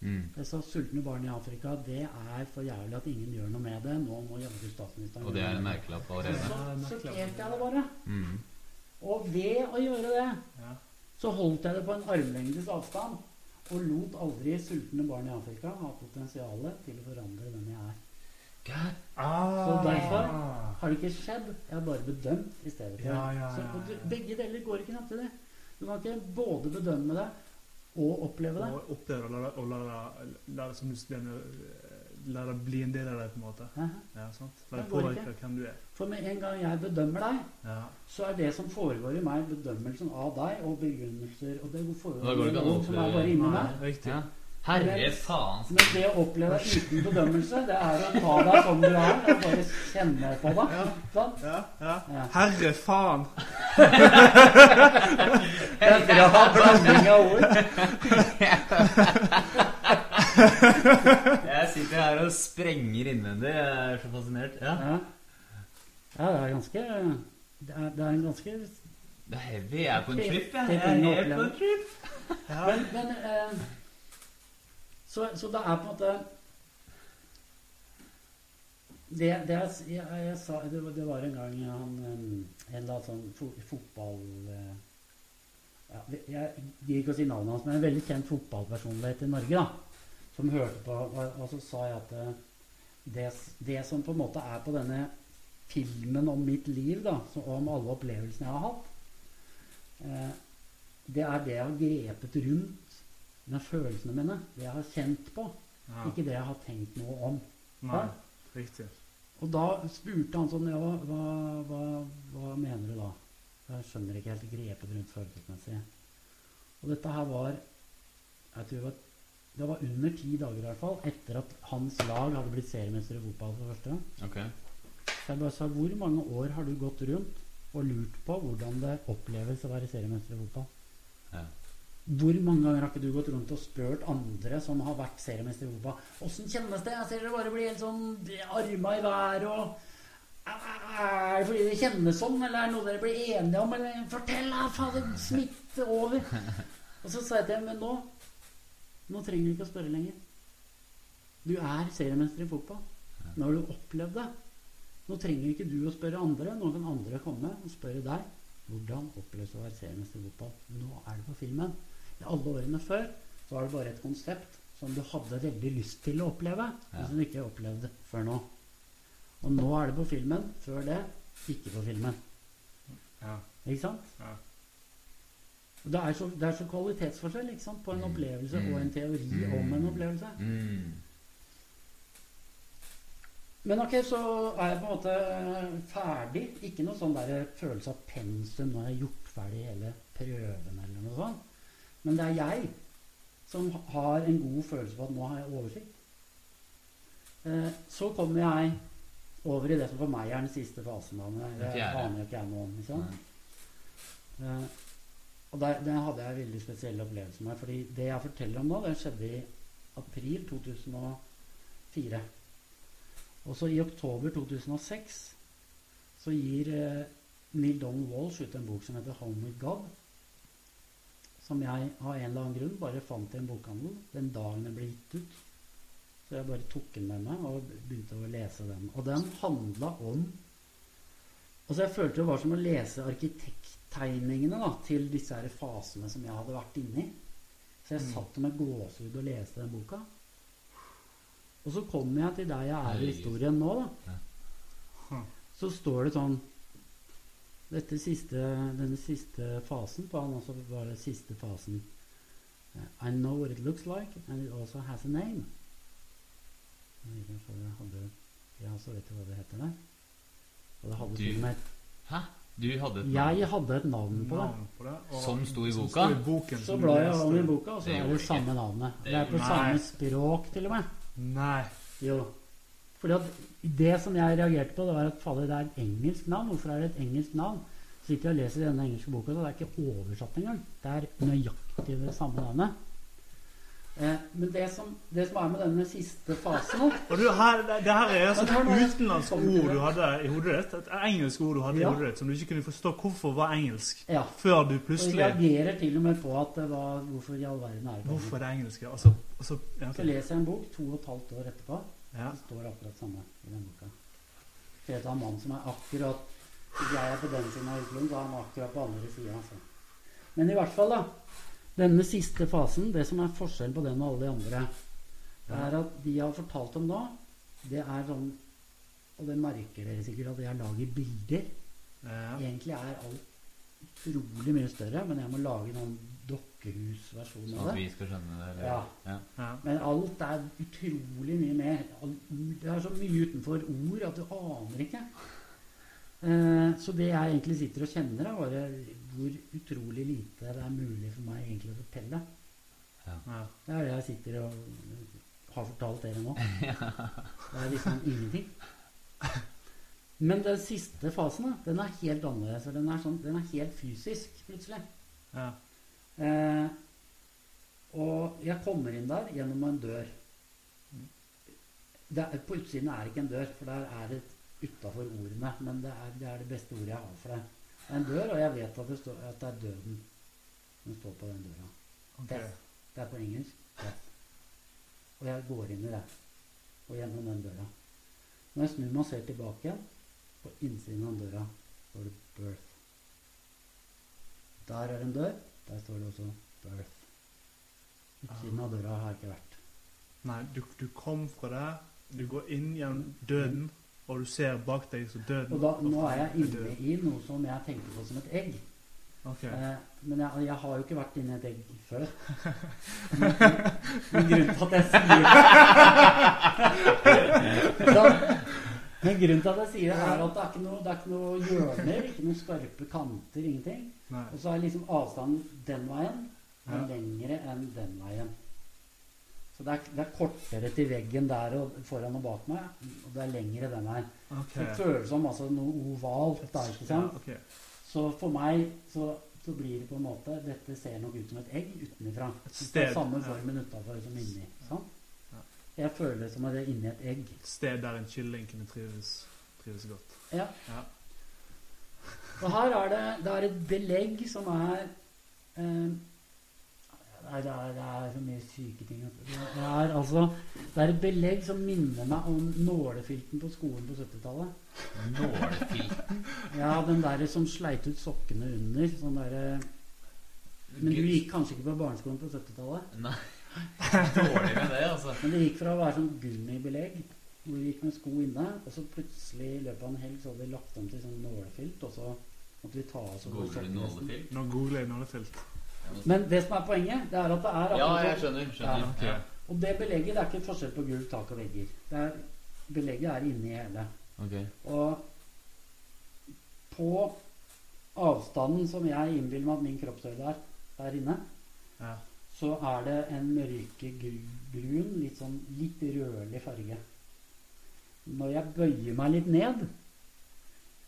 Mm. Jeg sa sultne barn i Afrika, det er for jævlig at ingen gjør noe med det. Nå må jaggu statsministeren Og det er en merkelapp allerede. Så sorterte jeg det bare. Mm. Og ved å gjøre det, Ja. så holdt jeg det på en armlengdes avstand. Og lot aldri sultne barn i Afrika ha potensialet til å forandre den jeg er. God. Ah. Så derfor har det ikke skjedd. Jeg har bare bedømt i stedet for. Ja, ja, Så, du, begge deler går ikke samtidig. Du kan ikke både bedømme det og oppleve det. Og oppleve det, og la, la, det- la, det som du sier, la det bli en del av deg, på en måte. Hæ? Ja, sant? La det påvirke hvem du er. For med en gang jeg bedømmer deg, Ja. så er det som foregår i meg, bedømmelsen av deg og begrunnelser. Og det Da foregår går det i ikke an å noe som er bare inni Nei, meg. riktig. Ja. Herre faen. Men det å oppleve deg uten bedømmelse, det er å ta deg som du er. Og bare kjenne på deg. Sant? Ja, ja. Ja. Herre faen! Det er bra blanding av ord. Jeg sitter her og sprenger innvendig. Jeg er så fascinert. Ja. Ja. ja, det er ganske Det er, det er en ganske Det er heavy. Jeg er på en trip, jeg. Jeg er helt på en trip. Men, men eh, så, så det er på en måte det, det jeg, jeg, jeg sa det, var- det var en gang han eh, En eller sånn fo, fotball eh, ja, Jeg gir ikke å si navnet hans, men en veldig kjent fotballpersonlighet i Norge. da, Som hørte på, og, og så sa jeg at eh, det, det som på en måte er på denne filmen om mitt liv, da, og om alle opplevelsene jeg har hatt, eh, det er det jeg har grepet rundt med følelsene mine. Det jeg har kjent på. Ja. Ikke det jeg har tenkt noe om. Nei, riktig. Og da spurte han sånn Ja, hva, hva, hva mener du da? Jeg skjønner ikke helt grepet rundt følelsesmessig. Og dette her var Jeg tror det var, det var under ti dager i hvert fall etter at hans lag hadde blitt seriemester i fotball for første gang. Okay. Så jeg bare sa Hvor mange år har du gått rundt og lurt på hvordan det oppleves å være seriemester i fotball? Ja. Hvor mange ganger har ikke du gått rundt og spurt andre som har vært seriemester i fotball, Åssen kjennes det? Jeg ser dere bare blir helt sånn arma i været og Er det fordi det kjennes sånn, eller er det noe dere blir enige om? Eller fortell, da! Fader, smitt over! Og så sa jeg til dem Men nå Nå trenger du ikke å spørre lenger. Du er seriemester i fotball. Nå har du opplevd det. Nå trenger ikke du å spørre andre. Nå kan andre komme og spørre deg hvordan oppleves det å være seriemester i fotball. Nå er det på filmen. I alle årene før så var det bare et konsept som du hadde veldig lyst til å oppleve, men som du ikke opplevde før nå. Og nå er det på filmen. Før det ikke på filmen. Ja. Ikke sant? Ja. Det er så, det er så kvalitetsforskjell ikke sant? på en Mm. opplevelse Mm. og en teori Mm. om en opplevelse. Mm. Men ok, så er jeg på en måte ferdig. Ikke noe sånn der følelse av pensum. jeg har gjort ferdig hele prøven eller noe sånt. Men det er jeg som har en god følelse på at nå har jeg oversikt. Eh, så kommer jeg over i det som for meg er den siste fasen. Da, men det aner jeg ikke jeg noe om. Ikke sant? Og der, der hadde jeg en veldig spesiell opplevelse med. fordi det jeg forteller om nå, det skjedde i april 2004. Og så i oktober 2006 så gir eh, Neil Donald Walsh ut en bok som heter 'Home with God'. Som jeg av en eller annen grunn bare fant i en bokhandel den dagen den ble gitt ut. Så jeg bare tok den med meg og begynte å lese den. Og den handla om Altså Jeg følte det var som å lese arkitekttegningene da, til disse her fasene som jeg hadde vært inni. Så jeg Mm. satt med gåsehud og leste den boka. Og så kommer jeg til der jeg er i historien nå, da. Ja. Så står det sånn dette siste, Denne siste fasen på han også var det siste fasen. I know what it looks like, and it also has a name. Jeg vet ikke jeg hadde Ja, så vet du hva det heter der. Og det hadde Du- til og med Hæ? Du hadde et navn? Jeg hadde et navn på det. Navn på det. Som sto i boka? sto i boken Så som blar jeg om i boka, og så Det er det samme navnet. Det Det er på nei. samme språk, til og med. Nei. Jo. Fordi at det som jeg reagerte på, det var at fader, det er et engelsk navn. Hvorfor er det et engelsk navn? Så sitter jeg og leser denne engelske boka, så det er ikke oversatt engang. Det er nøyaktig det samme navnet. Eh, men det som, det som er med denne siste fasen Og du, her, det, her er altså et utenlandsk ord du hadde i hodet ditt. Et engelsk ord du hadde Ja. i hodet ditt som du ikke kunne forstå hvorfor var engelsk. Ja. Før du Og jeg plutselig reagerer til og med på at det var Hvorfor i all verden er det? Hvorfor det engelsk? Altså, altså, ja, Så leser jeg en bok to og et halvt år etterpå. ja. Det står akkurat samme i den boka. Det er tar en mann som er akkurat Hvis jeg er på den siden av Utlund, så er han akkurat på andre sida. Altså. Men i hvert fall, da. Denne siste fasen, det som er forskjellen på den og alle de andre, det er at de jeg har fortalt om da, det er sånn Og det merker dere sikkert at jeg lager bilder. Ja. Egentlig er alt utrolig mye større, men jeg må lage noen dokkehusversjon Sånn av at det. vi skal skjønne det? Eller? Ja. ja. Ja. Men alt er utrolig mye mer. Det er så mye utenfor ord at du aner ikke. Eh, så det jeg egentlig sitter og kjenner, er bare hvor utrolig lite det er mulig for meg egentlig å fortelle. Ja. Det er det jeg sitter og har fortalt dere nå. Det er liksom ingenting. Men den siste fasen, da, den er helt annerledes. Den er, sånn, den er helt fysisk, plutselig. Ja. Eh, og jeg kommer inn der gjennom en dør. Det er, på utsiden er det ikke en dør, for der er det utafor ordene. Men det er, det er det beste ordet jeg har for det. En dør, og jeg vet at det, står, at det er døden som står på den døra. Okay. Death. Det er på engelsk. Death. Og jeg går inn i det. Og gjennom den døra. Når jeg snur meg og ser tilbake igjen, på innsiden av døra står det 'birth'. Der er en dør. Der står det også 'birth'. Utsiden av døra har jeg ikke vært. Nei, du, du kom fra det. du går inn gjennom døden, og du ser bak deg så døden Og da, nå er jeg inne i noe som jeg tenker på som et egg. Okay. Eh, men jeg, jeg har jo ikke vært inni et egg før. Men, men grunnen til at jeg sier det Men grunnen til at jeg sier det, er at det er ikke noe, det er ikke noe hjørner, ikke noen skarpe kanter, ingenting. Og så er liksom avstanden den veien er Ja. lengre enn den veien. Så det er, det er kortere til veggen der og foran og bak meg, og det er lengre den her. Okay. Det føles som altså noe ovalt. Der, ikke sant? Ja, okay. Så for meg så så blir det på en måte Dette ser nok ut som et egg utenfra. Samme samme ja. formen utafor som inni. Sant? Ja. Jeg føler det som at det er inni et egg. Et sted der en kylling kunne trives, trives godt. Ja. Ja. Og her er det, det er et belegg som er eh, Nei, det er, det er så mye syke ting. Det er altså Det er et belegg som minner meg om nålefilten på skolen på 70-tallet. Nålefilten. Ja, den der som sleit ut sokkene under. Sånn derre Men du gikk kanskje ikke på barneskolen på 70-tallet? Nei. Dårlig med det, altså. Men det gikk fra å være sånn gummibelegg, hvor du gikk med sko inne, og så plutselig i løpet av en helg så hadde vi lagt om til sånn nålefilt, og så måtte vi ta av oss over nålefilt? Nå googler jeg nålefilt. Men det som er poenget, det er at det er Ja, jeg sånn. skjønner. skjønner. Ja. Og det belegget det er ikke forskjell på gulv, tak og vegger. Det er, belegget er inni hele. Okay. Og på avstanden som jeg innbiller meg at min kroppshøyde er der inne, Ja. så er det en mørkegrun, litt sånn litt rødlig farge. Når jeg bøyer meg litt ned,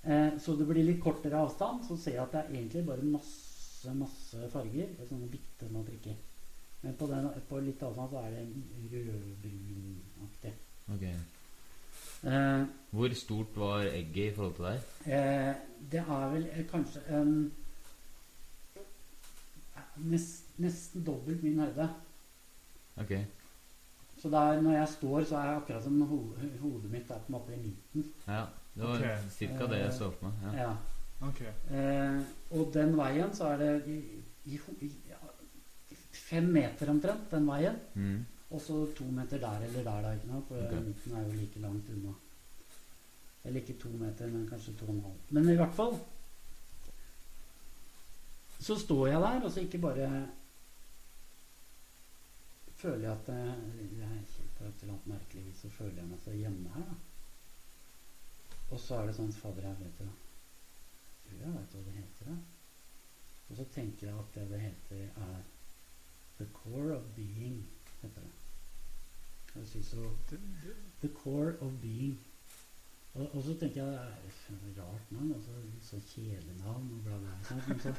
eh, så det blir litt kortere avstand, så ser jeg at det er egentlig bare masse, masse farger. Sånne bitte små prikker. Men på, den, på litt avstand så er det rødbrunaktig. ok. Eh, Hvor stort var egget i forhold til deg? Eh, det er vel eh, kanskje en nest, Nesten dobbelt min høyde. Ok. Så det er, når jeg står, så er jeg akkurat som ho hodet mitt er på en måte i midten. Ja. Det var ca. cirka det jeg så for meg. Ja. Ja. Ok. Eh, og den veien så er det i, i, i, ja, fem meter omtrent, den veien. Mm. Og så to meter der eller der, da. ikke? For okay. midten er jo like langt unna. Eller ikke to meter, men kanskje to og en halv. Men i hvert fall så står jeg der, og så ikke bare føler jeg at jeg, på et eller annet merkelig vis så føler jeg meg så hjemme her, da. Og så er det sånn Fader, jeg vet jo Tror jeg vet hva det heter. Og så tenker jeg at det det heter, er The core of being, heter det. Jeg synes det, The core of being. Og, og så tenker jeg det er rart navn. Altså, så kjælenavn og bla, bla. bla. Men så,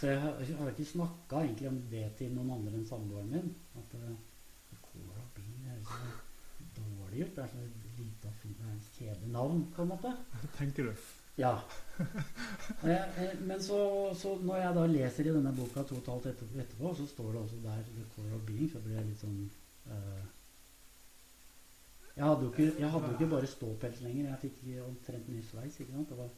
så jeg har, jeg har ikke snakka egentlig om det til noen andre enn samboeren min. At uh, The core of being er så dårlig gjort. Det er så lite å finne det er et kjedelig navn, på en måte. tenker du? Ja. Eh, eh, Men så, så når jeg da leser i denne boka to og et halvt etter- etterpå, så står det også der 'The core of being', så blir jeg litt sånn uh, jeg, hadde jo ikke, jeg hadde jo ikke bare ståpels lenger. Jeg fikk omtrent ny sveis. ikke sant? Det var,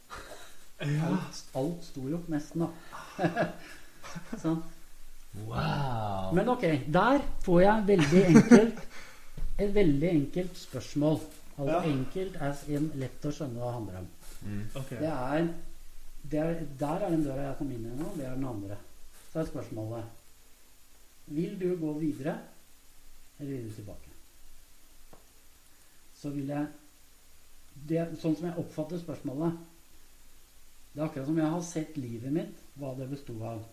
alt, alt sto jo, nesten, da. sånn. Wow! Men ok, der får jeg veldig enkelt et veldig enkelt spørsmål. Altså Ja. enkelt as in lett å skjønne hva det handler om. Mm. Ok. Det er, det er, der er den døra jeg kom inn gjennom, det er den andre. Så er spørsmålet Vil du gå videre, eller vil du tilbake? Så vil jeg det, Sånn som jeg oppfatter spørsmålet Det er akkurat som jeg har sett livet mitt, hva det besto av.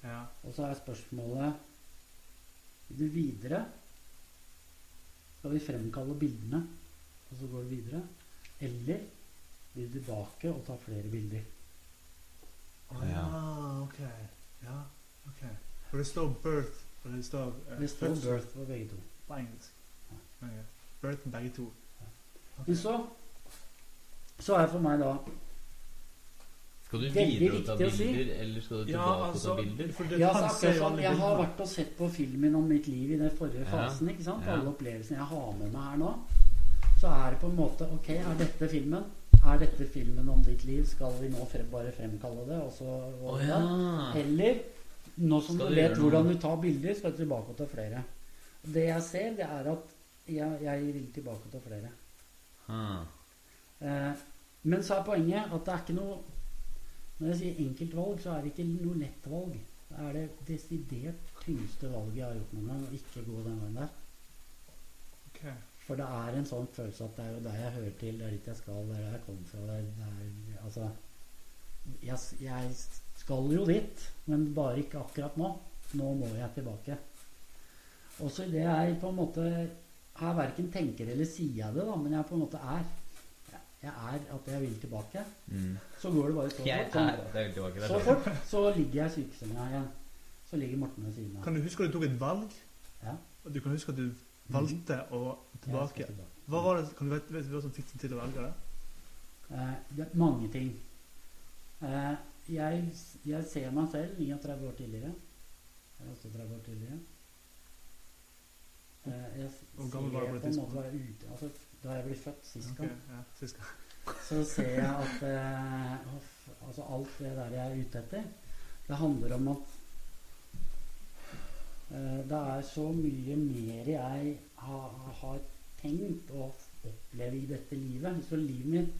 Ja. Og så er spørsmålet Vil du videre? Skal vi fremkalle bildene, og så går du videre? Eller vil tilbake og ta flere bilder? Ja. Ah, ok. Ja, ok. For det står 'birth', og det står uh, Det står 'birth' på begge to. på engelsk. Okay. Birth på begge to. Okay. Men så så er for meg da Skal du videre og ta bilder, eller skal du Ja, tilbake altså, og ta bilder? for det, ja, han så ser akkurat jo som alle Jeg har vært og sett på filmen om mitt liv i den forrige Ja. fasen. ikke sant? Ja. Alle opplevelsene jeg har med meg her nå. Så er det på en måte Ok, er dette filmen? Er dette filmen om ditt liv? Skal vi nå frem, bare fremkalle det? Og så, og oh, ja! Eller nå som Skal du vet hvordan du tar bilder, skal du tilbake og ta flere. Det jeg ser, det er at jeg, jeg vil tilbake og ta flere. Ah. Eh, men så er poenget at det er ikke noe Når jeg sier enkelt valg, så er det ikke noe lett valg. Det er det desidert tyngste valget jeg har gjort noen gang, å ikke gå den veien der. Ok. For det er en sånn følelse at det er jo der jeg hører til, det er dit jeg skal, det er der jeg kommer fra. Det er, det er, altså jeg, jeg skal jo dit, men bare ikke akkurat nå. Nå må jeg tilbake. Også idet jeg på en måte her verken tenker eller sier jeg det, da, men jeg på en måte er. jeg er at jeg vil tilbake, Mm. så går det bare så Jeg fort. Sånn, det tilbake så fort, så ligger jeg i sykesenga igjen. Så ligger Morten ved siden av. Kan du huske at du tok et valg? Ja. Og Du kan huske at du valgte å tilbake. Hva var det, kan du du hva som fikk deg til å velge det? Eh, det er mange ting. Eh, jeg, jeg ser meg selv 39 år tidligere. Jeg er også 30 år tidligere. Eh, jeg Hvor gammel var du på tidspunktet? Altså, da jeg ble født sist gang. gang, ja, sist gang. så ser jeg at eh, altså alt det der jeg er ute etter, det handler om at det er så mye mer jeg har, har tenkt å oppleve i dette livet. Så livet mitt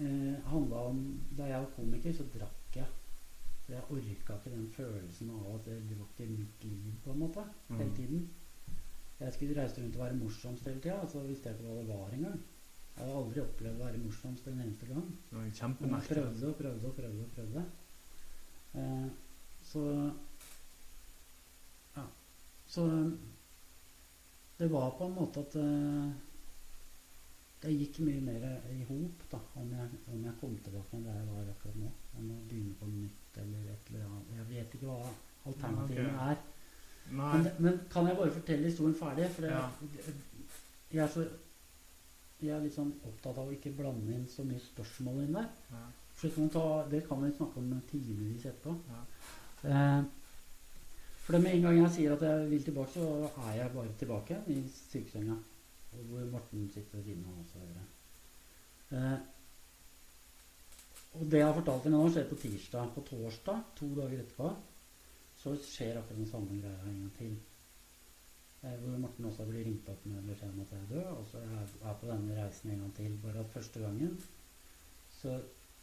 eh, handla om Da jeg var komiker, så drakk jeg. For jeg orka ikke den følelsen av at det var ikke mitt liv, på en måte, hele Mm. tiden. Jeg skulle reise rundt og være morsomst hele tida, så visste jeg ikke hva det var engang. Jeg hadde aldri opplevd å være morsomst en eneste gang. Det var prøvde og prøvde og prøvde. og prøvde. Eh, så. Så det var på en måte at eh, det gikk mye mer i hop da, om jeg, om jeg kom tilbake enn det jeg var akkurat nå. Enn å begynne på nytt eller et eller annet. Jeg vet ikke hva alternativene okay. er. Men, men kan jeg bare fortelle historien ferdig? For det, Ja. jeg er så jeg er litt sånn opptatt av å ikke blande inn så mye spørsmål inn der. Ja. Kan ta, det kan vi snakke om timevis etterpå. Ja. Eh, for det med en gang jeg sier at jeg vil tilbake, så er jeg bare tilbake i sykesenga. Hvor Morten sitter ved siden av også. hører jeg. Eh, og det jeg har fortalt dere nå, skjer på tirsdag. På torsdag, to dager etterpå, så skjer akkurat den samme greia en gang til. Eh, hvor Morten også blir ringt opp med beskjed om at jeg er død. Og så er jeg på denne reisen en gang til. Bare at første gangen så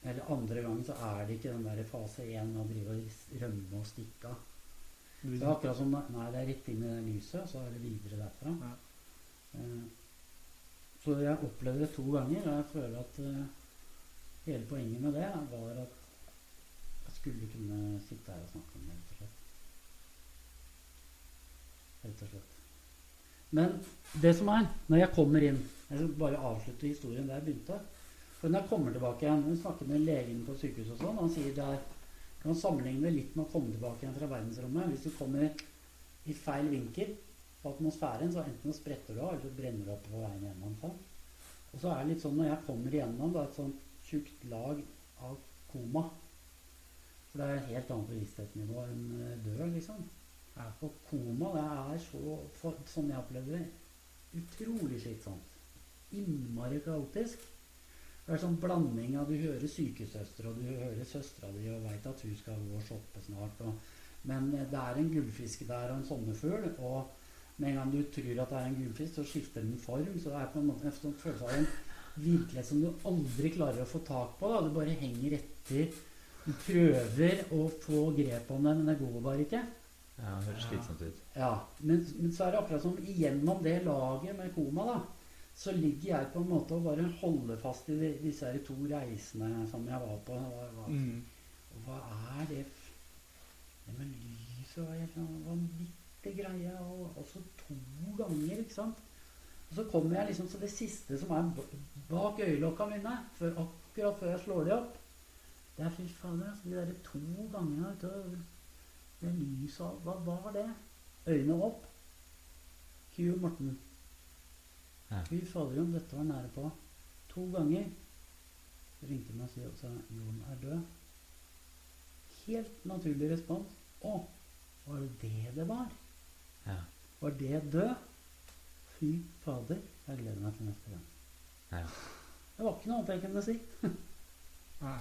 Eller andre gangen så er det ikke den der fase én med å drive og rømme og stikke av. Det er akkurat som Nei, det er rett inn i det lyset, så er det videre derfra. Ja. Eh, så jeg opplevde det to ganger, og jeg føler at eh, hele poenget med det var at jeg skulle kunne sitte her og snakke om det, rett og slett. Rett og slett. Men det som er, når jeg kommer inn Jeg skal bare avslutte historien der jeg begynte. For når jeg kommer tilbake igjen Jeg snakker med legen på sykehuset og sånn, han sier det er kan man sammenligne det litt med å komme tilbake igjen fra verdensrommet. Hvis du kommer i feil vinkel på atmosfæren, så enten spretter du av, eller så brenner du opp på veien gjennom. Og så er det litt sånn når jeg kommer igjennom da, et sånt tjukt lag av koma For det er et helt annet bevissthetsnivå enn døra, død, liksom. Ja. Og koma, det er så, for, sånn jeg opplevde det, utrolig slitsomt. Innmari kaotisk. Det er sånn blanding av du hører sykesøster, og du hører søstera di og veit at hun skal gå og shoppe snart. Og, men eh, det er en gullfisk der og en sommerfugl. Og med en gang du tror at det er en gullfisk, så skifter den form. Så det er på en måte en sånn følelse av en virkelighet som du aldri klarer å få tak på. Da. Du bare henger etter. Du prøver å få grep om det, men det går bare ikke. Ja, det høres slitsomt ut. Ja, men, men så er det akkurat som igjennom det laget med koma, da, så ligger jeg på en måte og bare holder fast i de, disse her to reisene som jeg var på. Hva, hva, Mm. og hva er det Det med lyset og helt sånn vanvittig greie. Og så to ganger, ikke sant. Og så kommer jeg liksom til det siste som er bak øyelokka mine, før, akkurat før jeg slår de opp. Det er fy fader, altså. De derre to gangene du, det lyset og Hva var det? Øynene opp. Q Morten. Ja. Fy fader, om dette var nære på. To ganger. Ringte hun meg og sa Jon er død. Helt naturlig respons. Å, var det det det var? Ja. Var det død? Fy fader. Jeg gleder meg til neste gang. Ja. Det var ikke noe annet jeg kunne si. Nei.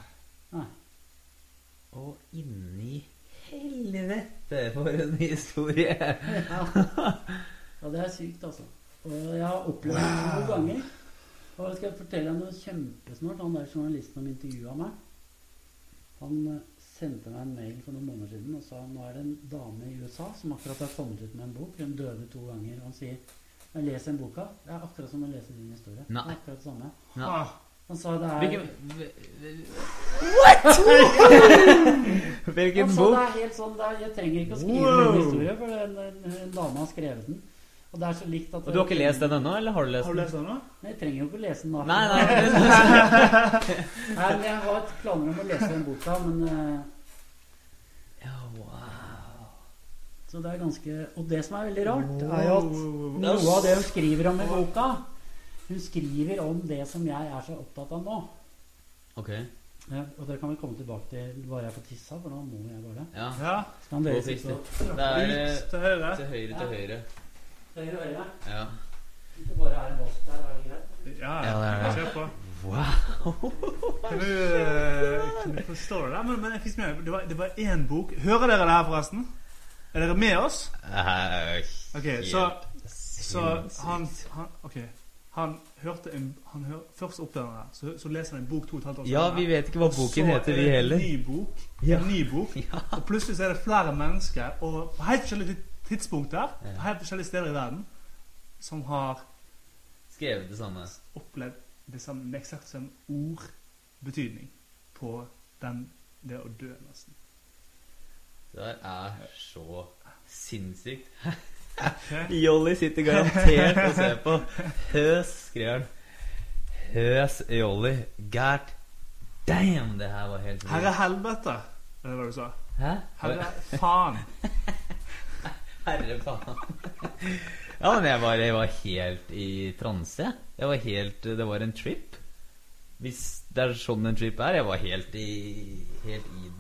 Nei. Og inni helvete, for en historie! Ja. ja, det er sykt, altså. Og jeg har opplevd det noen ganger. Og jeg skal fortelle deg noe kjempesmart. Han der journalisten som intervjua meg, han eh, sendte meg en mail for noen måneder siden og sa nå er det en dame i USA som akkurat har kommet ut med en bok. Hun døde to ganger. Og han sier jeg leser en boka. Det er akkurat som å lese din historie. Nei. Det er akkurat det samme. Ja. Ah, Han sa det er What?! Hvilken Han sa det er helt sånn, er, Jeg trenger ikke å skrive Wow. min historie, for en, en, en dame har skrevet den. Og det er så likt at Og du har ikke lest den ennå, eller har du lest Har du lest den nå? Nei, jeg trenger jo ikke å lese den da. Nei, nei. Nei, men jeg har planer om å lese den boka, men eh, Ja, wow. Så det er ganske Og det som er veldig rart, er jo at noe av det hun skriver om i boka Hun skriver om det som jeg er så opptatt av nå. Ok. Ja, og dere kan vel komme tilbake til bare jeg får tissa, for nå må jeg bare. Ja. Ja. Så kan dere Gå sitte og Det er til høyre. til høyre høyre. Ja. Hvis bare er en vask der, er det greit? Ja, Ja, det er det. Kjør på. Wow. Kan du, eh, kan du forstå det der? Men, men jeg fikk med det var, det var én bok Hører dere det her, forresten? Er dere med oss? Eh, Ok, så, så han, han Ok. Han hørte en Han hør, Først oppdager han det, så, så leser han en bok to og et halvt år Ja, vi vet ikke hva boken Så heter, er det. En ny bok. En ny bok. Ja. Og plutselig så er det flere mennesker, og helt forskjellige tidspunkter, på helt forskjellige steder i verden, som har Skrevet det samme. opplevd det samme med eksakt samme ordbetydning på den, det å dø, nesten. Det der er så sinnssykt. Jolly sitter garantert og ser på. Høs, skriver han. Høs Jolly. Gært. Damn, det her var helt Herre helvete, det hva du sa? Hæ? Herre faen. Herre faen. Ja, men jeg var, jeg var helt i transe. Jeg var helt Det var en trip. Hvis det er sånn en trip er. Jeg var helt i Helt i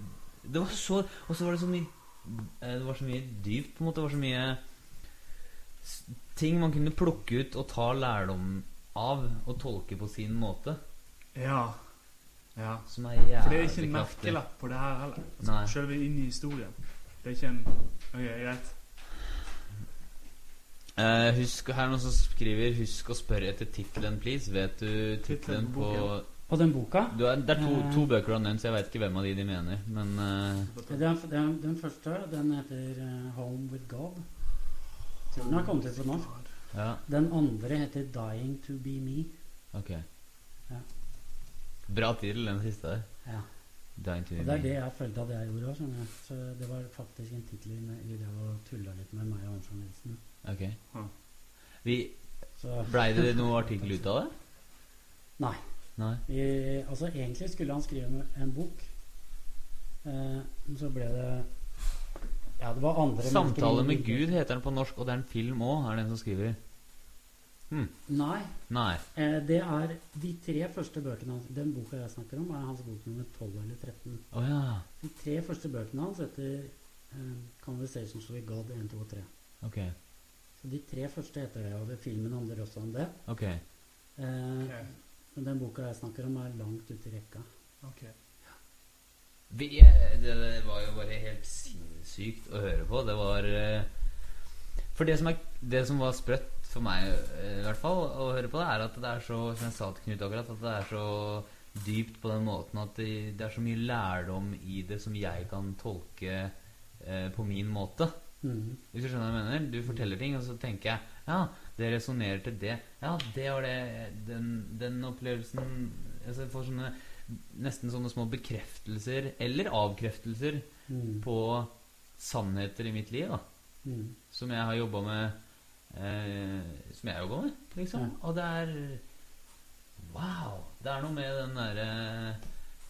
Det var så Og så var det så mye eh, Det var så mye dypt, på en måte. Det var så mye ting man kunne plukke ut og ta lærdom av og tolke på sin måte. Ja. ja. Som er jævlig For det er ikke en merkelapp på det her heller. Altså, Selv inn i historien. Det er ikke en Ok, greit. Eh, husk, her er noen som skriver 'Husk å spørre etter tittelen, please'. Vet du tittelen på på den boka du er, Det er to, Eh. to bøker du har nevnt, så jeg veit ikke hvem av de de mener. Men eh, den, den, den første den heter eh, 'Home with God'. Tror den har kommet ut på norsk. ja, Den andre heter 'Dying to be me'. ok. Ja. Bra tittel, den siste der. Ja. Dying to Og be det er det jeg følte at jeg gjorde òg. Så det var faktisk en tittel i det å tulle litt med meg og Arnstein Nilsen. Ok. Ja. Vi, Blei det noe artikkel ut av det? Nei. Nei? Vi, altså Egentlig skulle han skrive en bok. Eh, så ble det Ja, det var andre 'Samtale med Gud' heter den på norsk, og det er en film òg, er det en som skriver. Nei. Nei. Eh, det er de tre første bøkene hans Den boka jeg snakker om, er hans bok nummer 12 eller 13. Oh, ja. De tre første bøkene hans heter eh, 'Conversations with God' 1, 2 og 3. Ok. De tre første heter det, og det, filmen handler også om det. Ok. Eh, okay. Men den boka jeg snakker om, er langt ute i rekka. Ok. Vi, det, det var jo bare helt sinnssykt å høre på. Det var eh, For det som, er, det som var sprøtt for meg, eh, i hvert fall, å høre på, det er at det er så Som jeg sa til Knut akkurat, at det er så dypt på den måten at det, det er så mye lærdom i det som jeg kan tolke eh, på min måte. Mhm. Hvis du skjønner hva jeg mener? Du forteller ting, og så tenker jeg Ja, det resonnerer til det. Ja, det var det Den, den opplevelsen altså Jeg får sånne nesten sånne små bekreftelser, eller avkreftelser, mm. på sannheter i mitt liv, da. Mm. Som jeg har jobba med eh, Som jeg har jobba med, liksom. Ja. Og det er Wow! Det er noe med den derre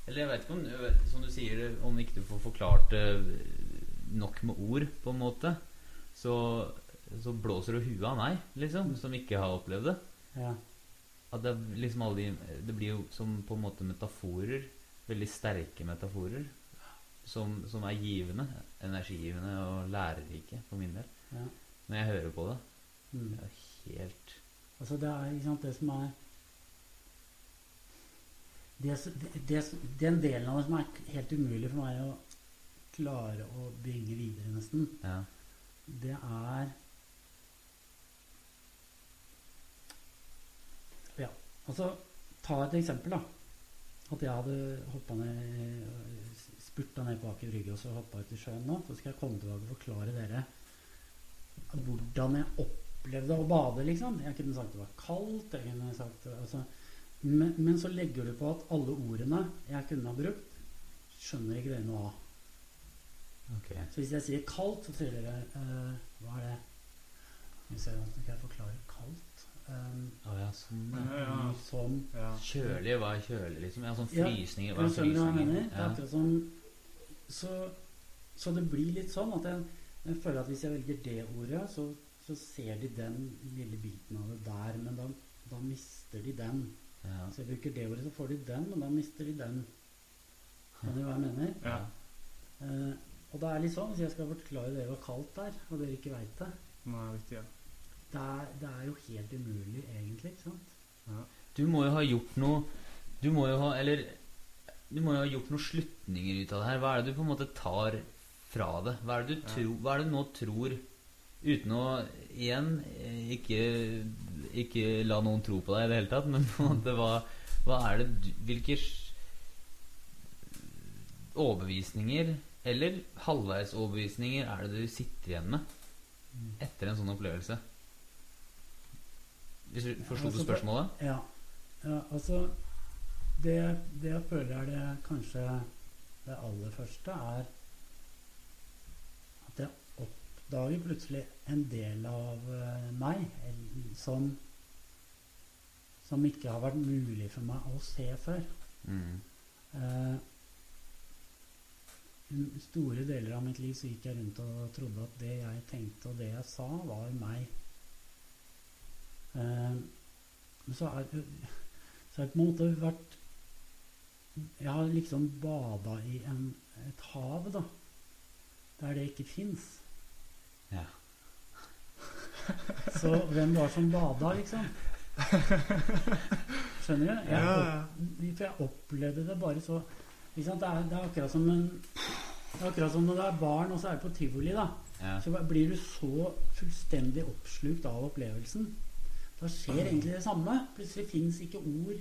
Eller jeg vet ikke om Som du sier, om ikke du får forklart det nok med ord, på en måte, så, så blåser det huet av meg, liksom, som ikke har opplevd det. Ja. At det, liksom alle de, det blir jo som på en måte metaforer. Veldig sterke metaforer. Som, som er givende. Energigivende og lærerike for min del. Ja. Når jeg hører på det. Mm. Det er helt Altså det er ikke sant, det som er det, det, Den delen av det som er helt umulig for meg å klare å bringe videre, nesten, Ja. det er Ja, altså Ta et eksempel, da. At jeg hadde hoppa ned Spurta ned på Aker Brygge og så hoppa ut i sjøen nå. Så skal jeg komme tilbake og forklare dere hvordan jeg opplevde å bade, liksom. Jeg kunne sagt det var kaldt. Jeg kunne sagt altså, men, men så legger du på at alle ordene jeg kunne ha brukt, skjønner ikke dere noe av. Ok. Så hvis jeg sier kaldt, så tror dere Uh, Hva er det? Skal vi se, hvordan jeg forklare kaldt? Um, ah, ja, sånn. Ja, ja. sånn. Kjølig, hva er kjølig, liksom? Ja, sånn Ja, frysninger. Hva Du er hva jeg frysninger? Det er akkurat som så, så det blir litt sånn at jeg, jeg føler at hvis jeg velger det ordet, så, så ser de den lille biten av det der, men da, da mister de den. Ja. Så jeg bruker det ordet, så får de den, og da mister de den. Skjønner du hva jeg mener? Ja. Eh, og det er litt sånn, hvis jeg skal forklare dere hva kaldt er, og dere ikke veit det Nei, riktig. Ja. det er, det er jo helt umulig, egentlig. ikke sant? Du må jo ha gjort noe Du må jo ha Eller du må jo ha gjort noen slutninger ut av det her. Hva er det du på en måte tar fra det? Hva er det du, Ja. tro, hva er det du nå tror Uten å igjen ikke, ikke la noen tro på deg i det hele tatt, men på en måte hva, hva er det du Hvilke overbevisninger eller halvveisoverbevisninger er det du sitter igjen med etter en sånn opplevelse? Hvis du Forsto du Altså, spørsmålet? Ja. ja altså det, det jeg føler er det kanskje det aller første, er at jeg oppdager plutselig en del av eh, meg som som ikke har vært mulig for meg å se før. Mm. Eh, store deler av mitt liv så gikk jeg rundt og trodde at det jeg tenkte og det jeg sa, var meg. Eh, men så har jeg på en måte vært Jeg har liksom bada i en, et hav, da. Der det ikke fins. Ja. Så hvem var som bada, liksom? Skjønner du? Jeg, Ja, jeg opplevde det bare så? Det, er, det er akkurat som en det er akkurat som når det er barn og så er det på tivoli. da Ja. Så blir du så fullstendig oppslukt av opplevelsen. Da skjer egentlig det samme. Plutselig fins ikke ord.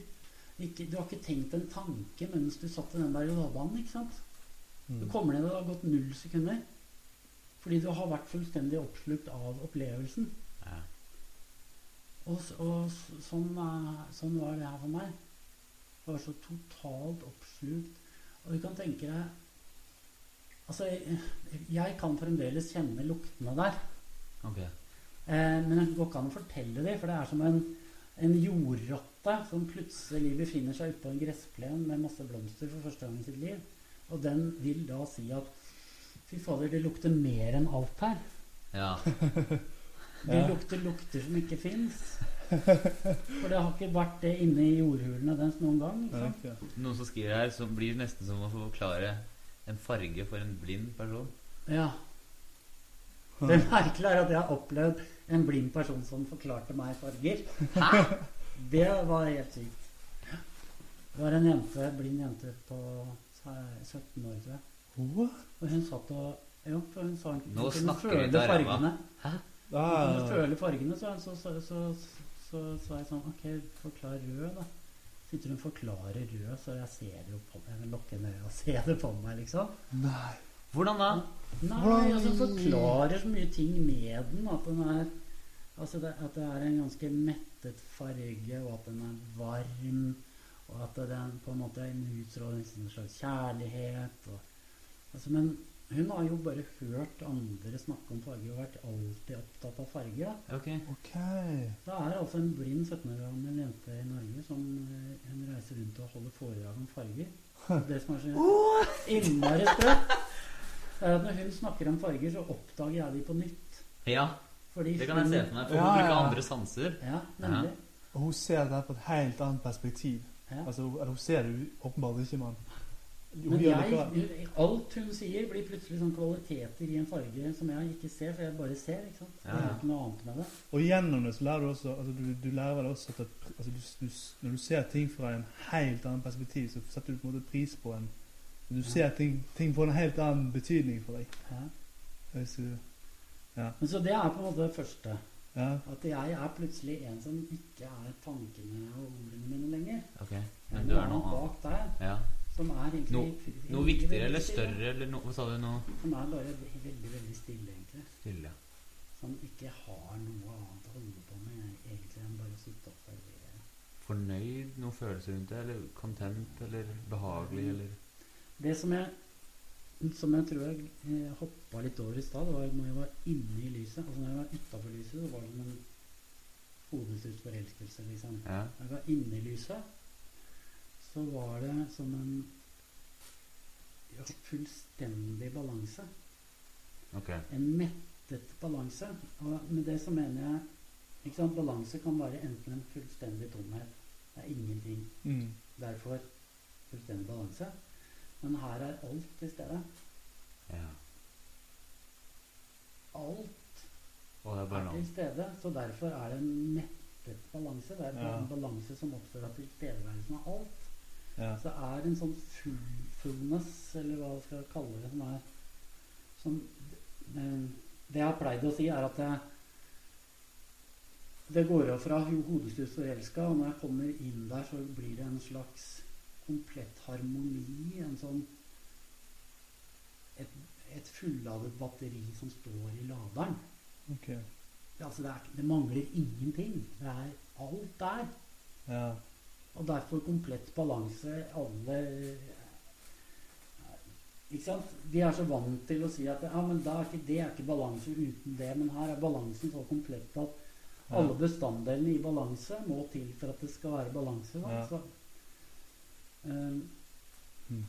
Ikke, du har ikke tenkt en tanke mens du satt i den berg-og-dal-banen. ikke sant? Du Mm. kommer ned, og det har gått null sekunder. Fordi du har vært fullstendig oppslukt av opplevelsen. Ja. Og, og sånn, sånn var det her for meg. Jeg var så totalt oppslukt. Og du kan tenke deg Altså, jeg, jeg kan fremdeles kjenne luktene der. Ok. Eh, men det går ikke an å fortelle dem, for det er som en, en jordrotte som plutselig befinner seg ute på en gressplen med masse blomster for første gang i sitt liv. Og den vil da si at Fy fader, det lukter mer enn alt her. Ja. Det lukter lukter som ikke fins. For det har ikke vært det inne i jordhulene dens noen gang. Ja, Ikke sant? Noen som skriver her, som blir nesten som å forklare en farge for en blind person. Ja. Det merkelige er at jeg har opplevd en blind person som forklarte meg farger. Hæ? Det var helt sykt. Det var en jente, blind jente på 17 år, tror jeg. Og hun satt og Jo, for hun sa hun Nå kunne snakker vi føle fargene. Hæ? fargene. Hun kunne Ah, føle fargene, så så, så, så, så sa jeg sånn Ok, forklar rød, da. Sitter hun og forklarer rød, så jeg ser det jo på meg. Jeg lukker øynene og ser det på meg, liksom. nei. Hvordan da? Nei, Hvordan- altså forklarer så mye ting med den. At den er Altså det, at det er en ganske mettet farge, og at den er varm. Og at den på en måte er en utstråling en slags kjærlighet. Og, altså, men hun har jo bare hørt andre snakke om farger og vært alltid opptatt av farger. Okay. Ok. Ok. Det er altså en blind 17 år gammel jente i Norge som eh, hun reiser rundt og holder foredrag om farger. Det som er så innmari sprøtt, er at når hun snakker om farger, så oppdager jeg de på nytt. Ja, Fordi det kan jeg se for meg. For Ja, hun bruker ja. andre sanser. Ja, nemlig. Og hun ser det på et helt annet perspektiv. Ja. Altså, hun ser det åpenbart ikke, men hun Men jeg, alt hun sier, blir plutselig sånn kvaliteter i en farge som jeg ikke ser, for jeg bare ser. ikke sant? Ja, Det er ikke noe annet med det. Og gjennom det så lærer du også altså du, du lærer vel også at det, altså du, du, Når du ser ting fra en helt annen perspektiv, så setter du på en måte pris på en Du Ja. ser ting, ting får en helt annen betydning for deg. Ja. Hvis du, Men Så det er på en måte det første. ja. At jeg er plutselig en som ikke er tankene og ordene mine lenger. Okay. Men du er noe noe annet. bak der Ja. Som er egentlig No- Noe viktigere eller større eller noe Hva sa du nå? Som er bare veldig, veldig stille, egentlig. Stille. Som ikke har noe annet å holde på med egentlig enn bare å sitte og observere. Fornøyd? Noen følelser rundt det? Eller content? Eller behagelig? Eller Det som jeg som jeg tror jeg eh, hoppa litt over i stad, var når jeg var inne i lyset. Altså når jeg var utafor lyset, så var det som en hodestuss forelskelse, liksom. Ja. Når jeg var inne i lyset, så var det som en ja, fullstendig balanse. Ok. En mettet balanse. Og med det så mener jeg ikke sant, Balanse kan være enten en fullstendig tomhet. Det er ingenting. Mm. Derfor fullstendig balanse. Men her er alt til stede. Ja. Alt Og det er er til stede, så derfor er det en mettet balanse. Det er Ja. en balanse som oppstår av tilstedeværelsen av alt. Ja. Så det er en sånn fullness, eller hva jeg skal kalle det, som er som, eh, Det jeg har pleid å si, er at det, det går av fra ho- og elska, og når jeg kommer inn der, så blir det en slags komplett harmoni. En sånn Et, et fulladet batteri som står i laderen. Okay. Det, altså det, er, det mangler ingenting. Det er alt der. Ja. Og derfor komplett balanse. Alle Ikke sant? De er så vant til å si at ja, men da er ikke, det er ikke balanse uten det. Men her er balansen så komplett at alle bestanddelene i balanse må til for at det skal være balanse. Da. Ja. Så, eh, Mm.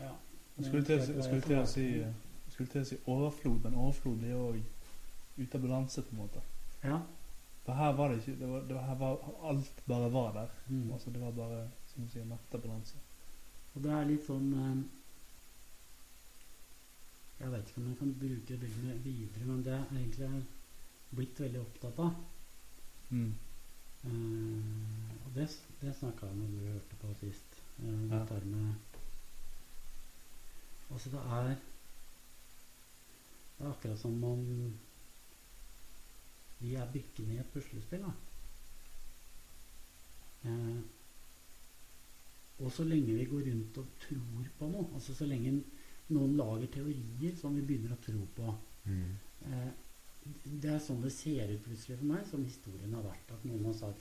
ja. Jeg skulle til, å si- jeg skulle til å si skulle til å si overflod, men overflod blir òg ute av balanse, på en måte. Ja. For her var det ikke det var, det var, her var, Alt bare var der. Mm. Altså, det var bare, som du sier, metta balanse. Og det er litt sånn eh, Jeg vet ikke om jeg kan bruke det bildet videre, men det er egentlig blitt veldig opptatt av. Mm. Eh, og det, det snakka jeg med du hørte på sist. Uh, Ja. Dette med Altså, det er Det er akkurat som om vi er brikkene i et puslespill. Eh, og så lenge vi går rundt og tror på noe, altså så lenge noen lager teorier som vi begynner å tro på Mm. Eh, Det er sånn det ser ut plutselig for meg, som historien har vært. At noen har sagt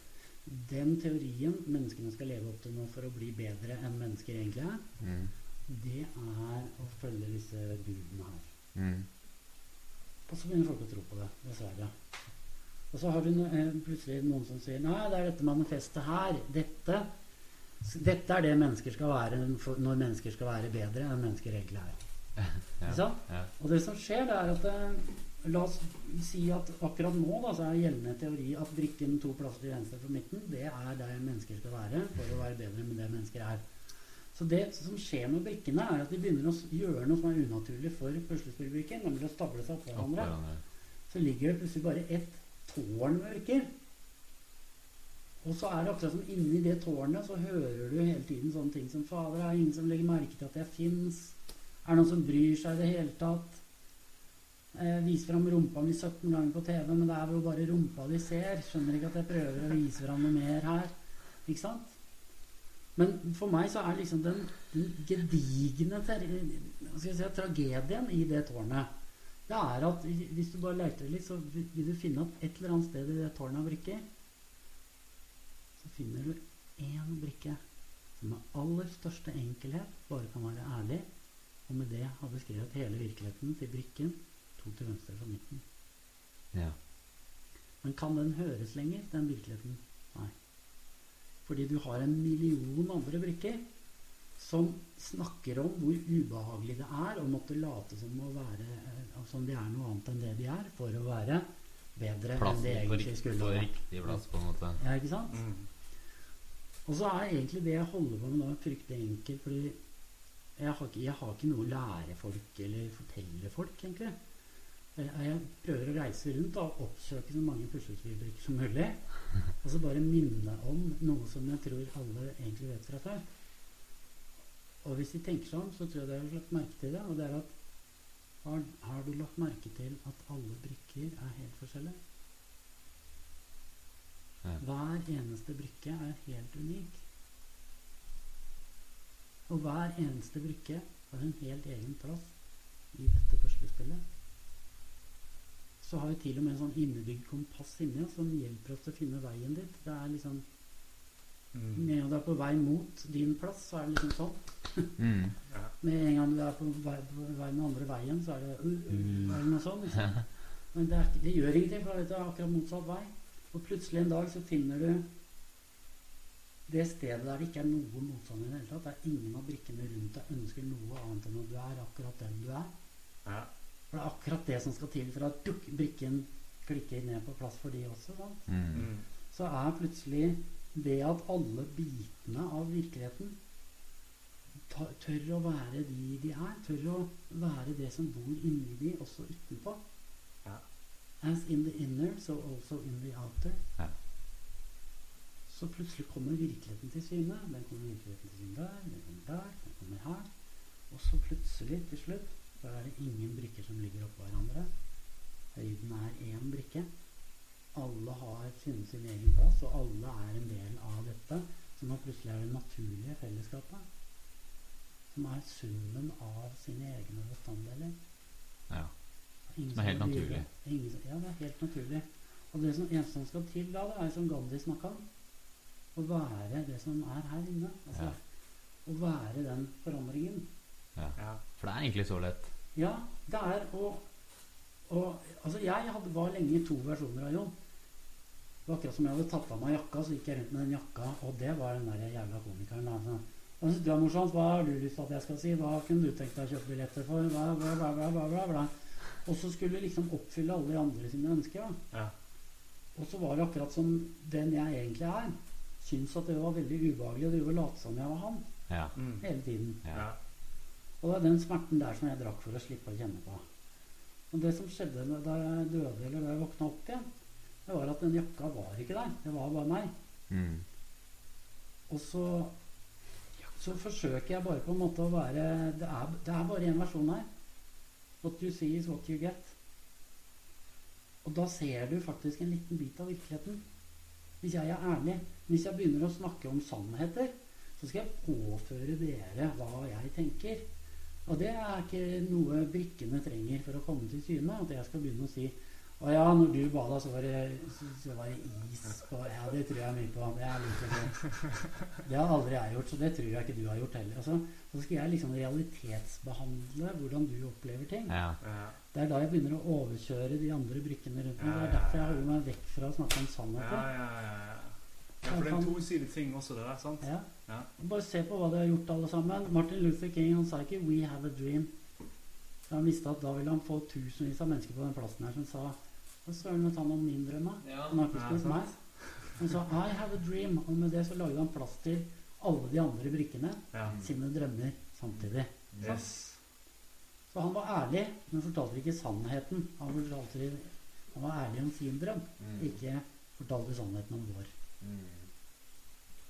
den teorien menneskene skal leve opp til nå for å bli bedre enn mennesker egentlig er, Mm. det er å følge disse budene her. Mm. Og så begynner folk å tro på det, dessverre. Og så har du eh, plutselig noen som sier Nei, det er dette manifestet her. Dette, dette er det mennesker skal være når mennesker skal være bedre enn mennesker egentlig er. Ja. Ja. Og det som skjer, det er at eh, La oss si at akkurat nå da, så er gjeldende teori at brikken to plasser til venstre for midten, det er der mennesker skal være for å være bedre enn det mennesker er. Så det som skjer med brikkene, er at de begynner å gjøre noe som er unaturlig for puslespillbrikken, nemlig å stable seg oppå hverandre. hverandre. Så ligger det plutselig bare ett tårn mørker. Og så er det akkurat som inni det tårnet så hører du hele tiden sånne ting som Fader, er ingen som legger merke til at jeg fins? Er det noen som bryr seg i det hele tatt? Eh, viser fram rumpa mi 17 ganger på TV, men det er jo bare rumpa de ser. Skjønner ikke at jeg prøver å vise fram noe mer her. Ikke sant? Men for meg så er liksom den, den gedigne jeg si, tragedien i det tårnet det er at hvis du bare leter litt, så vil du finne at et eller annet sted i det tårnet av brikker så finner du én brikke som med aller største enkelhet bare kan være ærlig, og med det har beskrevet hele virkeligheten til brikken to til venstre for midten. Ja. Men kan den høres lenger, den virkeligheten? Nei. Fordi du har en million andre brikker som snakker om hvor ubehagelig det er å måtte late som, å være, eh, som de er noe annet enn det de er, for å være bedre enn de på, egentlig skulle på være. riktig plass, på en måte. Ja, ikke sant? Mm. Og så er egentlig det jeg holder på med nå, fryktelig enkelt. Fordi jeg har, ikke, jeg har ikke noe å lære folk eller fortelle folk, egentlig. Jeg, jeg prøver å reise rundt og oppsøke så mange puslespillbrikker som mulig. Og så bare minne om noe som jeg tror alle egentlig vet fra før. Og hvis de tenker seg om, så tror jeg de har lagt merke til det. Og det er at har, har du lagt merke til at alle brikker er helt forskjellige? Ja. Hver eneste brikke er helt unik. Og hver eneste brikke har en helt egen plass i dette puslespillet. Så har vi til og med en sånn innebygd kompass inni oss som hjelper oss til å finne veien dit. Det er liksom Mm. Når du er på vei mot din plass, så er det liksom sånn. Mm. Ja. Med en gang du er på vei, på vei den andre veien, så er det uh, uh, Mm. noe sånn. Liksom. Men det, er, det gjør ingenting, for det er akkurat motsatt vei. Og plutselig en dag så finner du det stedet der det ikke er noe motstand i det hele tatt. Det er ingen av brikkene rundt deg ønsker noe annet enn at du er akkurat den du er. Ja. For det er akkurat det som skal til for at duk, brikken klikker ned på plass for de også. Sant? Mm. Mm. Så er plutselig det at alle bitene av virkeligheten tør å være de de er, tør å være det som bor inni de, også utenpå. Ja. As in the inner, so also in the outer. Ja. Så plutselig kommer virkeligheten til syne. Den kommer virkeligheten til syne der, den kommer der, den kommer her. Og så plutselig, til slutt, da er det ingen brikker som ligger oppå hverandre. Høyden er én brikke. Alle har funnet sin egen plass, og alle er en del av dette. Som plutselig er det naturlige fellesskapet. Som er summen av sine egne bestanddeler. Ja. Ingen Som er helt naturlig. Ingen, ja, det er helt naturlig. Og det som eneste som skal til da, det er som Gandhi snakka om. Å være det som er her inne. Altså, Ja. Å være den forandringen. ja. Ja. For det er egentlig så lett. Ja, det er å og, Altså, jeg hadde, var lenge to versjoner av Jon. Det var akkurat som jeg hadde tatt av meg jakka, så gikk jeg rundt med den jakka, og det var den der jævla komikeren. Da. Så, hva syns du er morsomt? Hva har du lyst til at jeg skal si? Hva kunne du tenkt deg å kjøpe billetter for? Bla, bla, bla, bla, bla, bla, bla. Og så skulle liksom oppfylle alle de andre sine ønsker. da. Ja. Og så var det akkurat som den jeg egentlig er, syntes at det var veldig ubehagelig å drive og late som jeg var han Ja. Mm. hele tiden. Ja. Og det er den smerten der som jeg drakk for å slippe å kjenne på. Og det som skjedde da- da jeg døde, eller da jeg våkna opp igjen, det var at den jakka var ikke der. Det var bare meg. Mm. Og så, så forsøker jeg bare på en måte å være Det er, det er bare én versjon her. What you see is what you get. Og da ser du faktisk en liten bit av virkeligheten. Hvis jeg er ærlig. Hvis jeg begynner å snakke om sannheter, så skal jeg påføre dere hva jeg tenker. Og det er ikke noe brikkene trenger for å komme til syne. At jeg skal begynne å si å ja, når du bada, så var det, så, var det is på Ja, det tror jeg mye på. Er godt. Det har aldri jeg gjort, så det tror jeg ikke du har gjort heller. Altså, så skal jeg liksom realitetsbehandle hvordan du opplever ting. Ja. Ja. Det er da jeg begynner å overkjøre de andre brikkene rundt meg. Det er derfor jeg holder meg vekk fra å snakke om Ja, sannheter. ja, ja, ja. ja, for det er en tosidig ting også, det der, sant? Ja. Ja. Bare se på hva de har gjort, alle sammen. Martin Luther King han sa ikke 'We have a dream'. Han visste at da ville han få tusenvis av mennesker på den plassen her som sa Søren vet han om min drømme da? Ja. Han har ikke spurt meg. Han sa 'I have a dream', og med det så lagde han plass til alle de andre brikkene Ja. sine drømmer samtidig. Yes. Så han var ærlig, men fortalte ikke sannheten. Han, fortalte, han var ærlig om sin drøm, Mm. ikke fortalte sannheten om vår. Mm.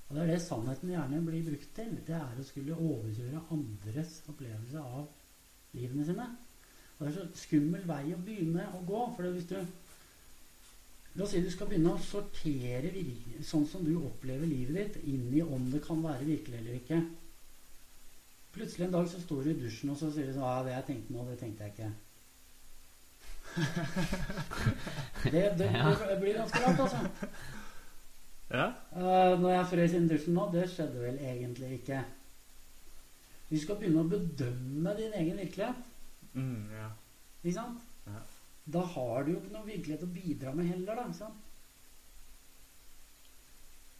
Og det er det sannheten gjerne blir brukt til. Det er å skulle overkjøre andres opplevelse av livene sine. Og det er så skummel vei å begynne å gå. For hvis du La oss si du skal begynne å sortere sånn som du opplever livet ditt, inn i om det kan være virkelig eller ikke. Plutselig en dag så står du i dusjen og så sier du sånn Ja, det jeg tenkte nå, det tenkte jeg ikke. Det, det, det blir ganske rart, altså. Ja? Uh, når jeg frøs inn i dusjen nå, det skjedde vel egentlig ikke. Du skal begynne å bedømme din egen virkelighet. Mm, ja. Ikke sant? Da har du jo ikke noe virkelighet å bidra med heller, da. Sant?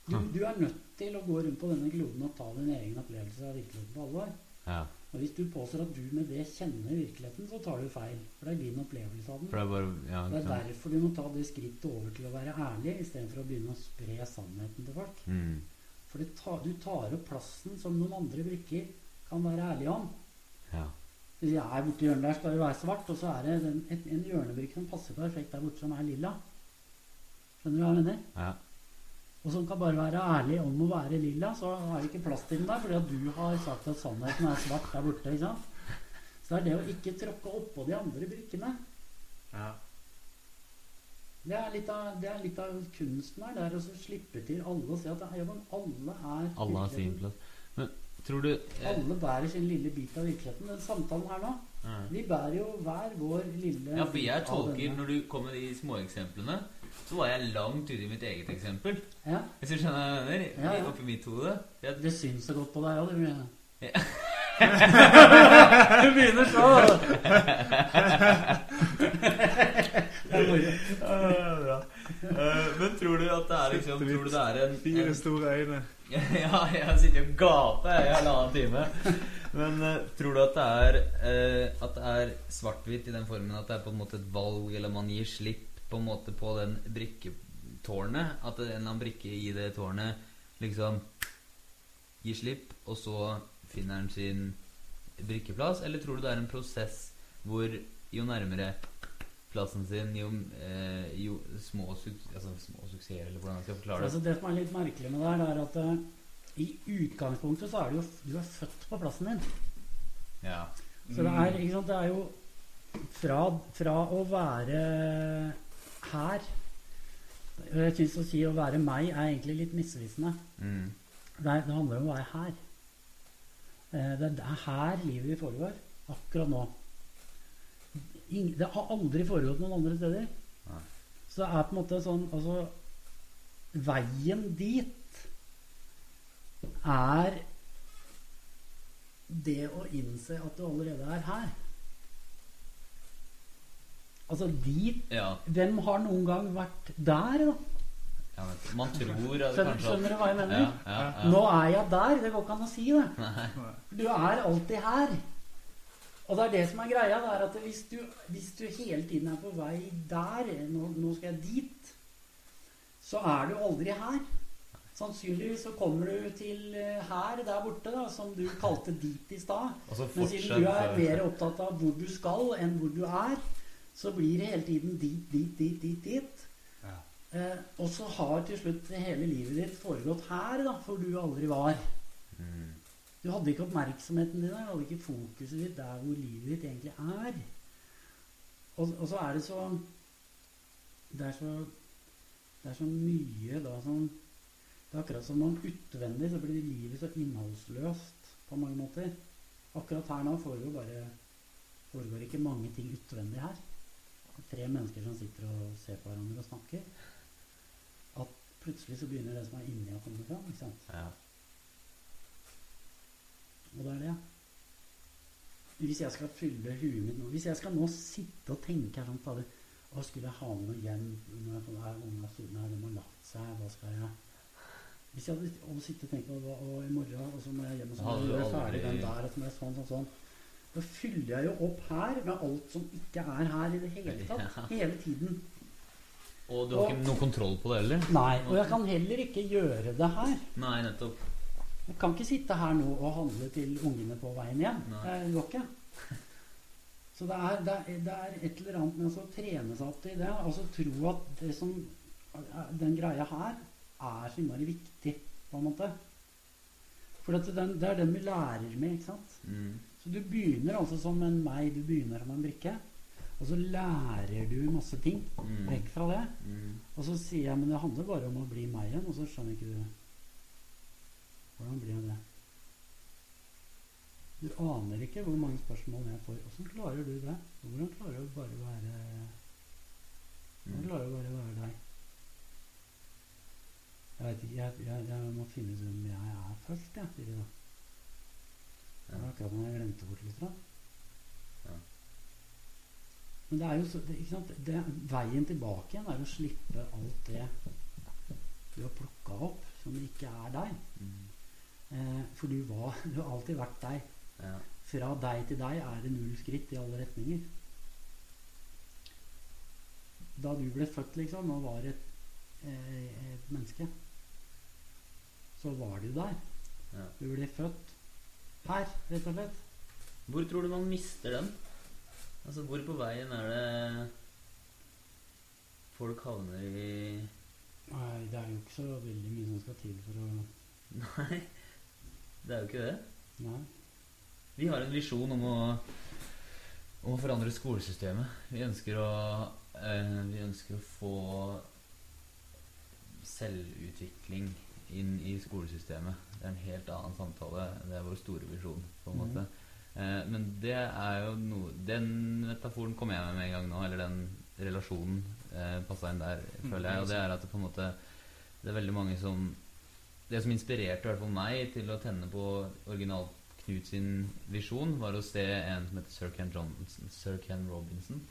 Du, du er nødt til å gå rundt på denne kloden og ta din egen opplevelse av virkeligheten på alvor. Ja. Og hvis du påstår at du med det kjenner virkeligheten, så tar du feil. For det er din opplevelse av den. Det er bare ja, Det er derfor du må ta det skrittet over til å være ærlig, istedenfor å begynne å spre sannheten til folk. Mm. For tar, du tar opp plassen som noen andre brikker kan være ærlige om. Ja. Hvis jeg er borti hjørnet der, skal det være svart, og så er det en, en, en hjørnebrikke som passer perfekt der borte, som er lilla. Skjønner du hva jeg mener? Ja. Og som kan bare være ærlig om å være lilla, så har det ikke plass til den der, fordi at du har sagt at sannheten er svart der borte. ikke sant? Så det er det å ikke tråkke oppå de andre brikkene. Ja. Det er litt av, det er litt av kunsten her. Det er å slippe til alle og si at ja, men alle er Alle har sin plass. Men tror du eh, Alle bærer sin lille bit av virkeligheten. Den samtalen her nå, mm. vi bærer jo hver vår lille ja, for jeg tolker. Når du kommer med de småeksemplene, så var jeg langt ute i mitt eget eksempel. Ja, Hvis du skjønner hva jeg mener? Ja, ja. Oppi mitt hode. Jeg, det syns så godt på deg òg, ja, Du begynner så. Eh, men tror du at det er liksom Tror du det er en, Fire en store øyne. Ja, jeg sitter og gaper jeg, i halvannen time. Men uh, tror du at det er uh, At det er svart-hvitt i den formen at det er på en måte et valg, eller man gir slipp på en måte på den brikketårnet? At en eller annen brikke i det tårnet liksom gir slipp, og så finner den sin brikkeplass? Eller tror du det er en prosess hvor jo nærmere plassen sin, jo, eh, jo små, altså, små suksesser, eller hvordan jeg skal forklare det? Altså det som er litt merkelig med det her, er at uh, i utgangspunktet så er du jo Du er født på plassen din. Ja. Så det er, sant, det er jo fra, fra å være her Jeg syns å si å være meg er egentlig litt misvisende. Mm. Det, er, det handler om å være her. Eh, Det er her livet foregår. Akkurat nå. Det har aldri foregått noen andre steder. Nei. Så det er på en måte sånn Altså Veien dit er det å innse at du allerede er her. Altså dit Ja, Hvem har noen gang vært der, da? ja man tror at Skjønner, skjønner du hva jeg mener? Ja, ja, ja. Nå er jeg der. Det går ikke an å si det. Nei. Du er alltid her. Og det er det som er greia. Det er at hvis du, hvis du hele tiden er på vei der nå, nå skal jeg dit. Så er du aldri her. Sannsynligvis så kommer du til eh, her der borte, da, som du kalte dit i stad. Men siden du er mer opptatt av hvor du skal, enn hvor du er, så blir det hele tiden dit, dit, dit, dit, dit. Ja. Eh, og så har til slutt hele livet ditt foregått her, da, for du aldri var. Mm. Du hadde ikke oppmerksomheten din der, du hadde ikke fokuset ditt der hvor livet ditt egentlig er. Og, og så er det så Det er så Det er så mye da som Det er akkurat som om utvendig så blir livet så innholdsløst på mange måter. Akkurat her nå foregår bare foregår ikke mange ting utvendig her. Er tre mennesker som sitter og ser på hverandre og snakker. At plutselig så begynner det som er inni å komme fram. ikke sant? Ja. Og det er det. Hvis jeg skal fylle huet mitt nå Hvis jeg skal nå sitte og tenke her sånn fader, hva skulle jeg ha med noe hjem når jeg får her, ungene er store, de har lagt seg, hva skal jeg Hvis jeg hadde å sitte og tenke på hva, og i morgen, og så må jeg hjem og så må jeg gjøre ferdig den der, og så må jeg sånn, sånn, sånn. Da fyller jeg jo opp her med alt som ikke er her i det hele tatt. Hele tiden. Og du har ikke noe kontroll på det heller? Nei. Og jeg kan heller ikke gjøre det her. Nei, nettopp. Jeg kan ikke sitte her nå og handle til ungene på veien hjem. Nei. Det går ikke. Så det er, det, er, det er et eller annet med å trene seg opp til det. Altså tro at det som Den greia her er så innmari viktig, på en måte. For den, det er den vi lærer med, ikke sant. Mm. Så du begynner altså som en meg, du begynner som en brikke. Og så lærer du masse ting Mm. vekk fra det. Mm. Og så sier jeg men det handler bare om å bli meg igjen, og så skjønner ikke du Hvordan blir det? Du aner ikke hvor mange spørsmål jeg får. Åssen klarer du det? Hvordan klarer du bare å være Hvordan klarer du bare å være deg? Jeg veit ikke, jeg, jeg, jeg må finne ut hvem jeg er først, jeg, sier de da. Det var akkurat som jeg glemte bort litt. Da. Ja. Men det er jo så, det, ikke sant? Det, veien tilbake igjen er å slippe alt det du har plukka opp, som ikke er deg. Mm. Eh, for du, var, du har alltid vært deg. Ja. Fra deg til deg er det null skritt i alle retninger. Da du ble født, liksom, og var et, eh, et menneske, så var du der. Ja. Du ble født her, rett og slett. Hvor tror du man mister den? Altså, hvor på veien er det folk havner i Nei, det er jo ikke så veldig mye som skal til for å Nei, det er jo ikke det. Nei. Vi har en visjon om å, om å forandre skolesystemet. Vi ønsker å, eh, vi ønsker å få selvutvikling inn i skolesystemet. Det er en helt annen samtale. Det er vår store visjon, på en måte. Mm. Eh, men det er jo noe Den metaforen kom jeg med med en gang nå, eller den relasjonen eh, passa inn der, føler jeg. Og det er at det på en måte Det er veldig mange som Det som inspirerte i hvert fall meg til å tenne på original Knut sin visjon var å se en som heter Sir Ken, Johnson, Sir Ken Robinson,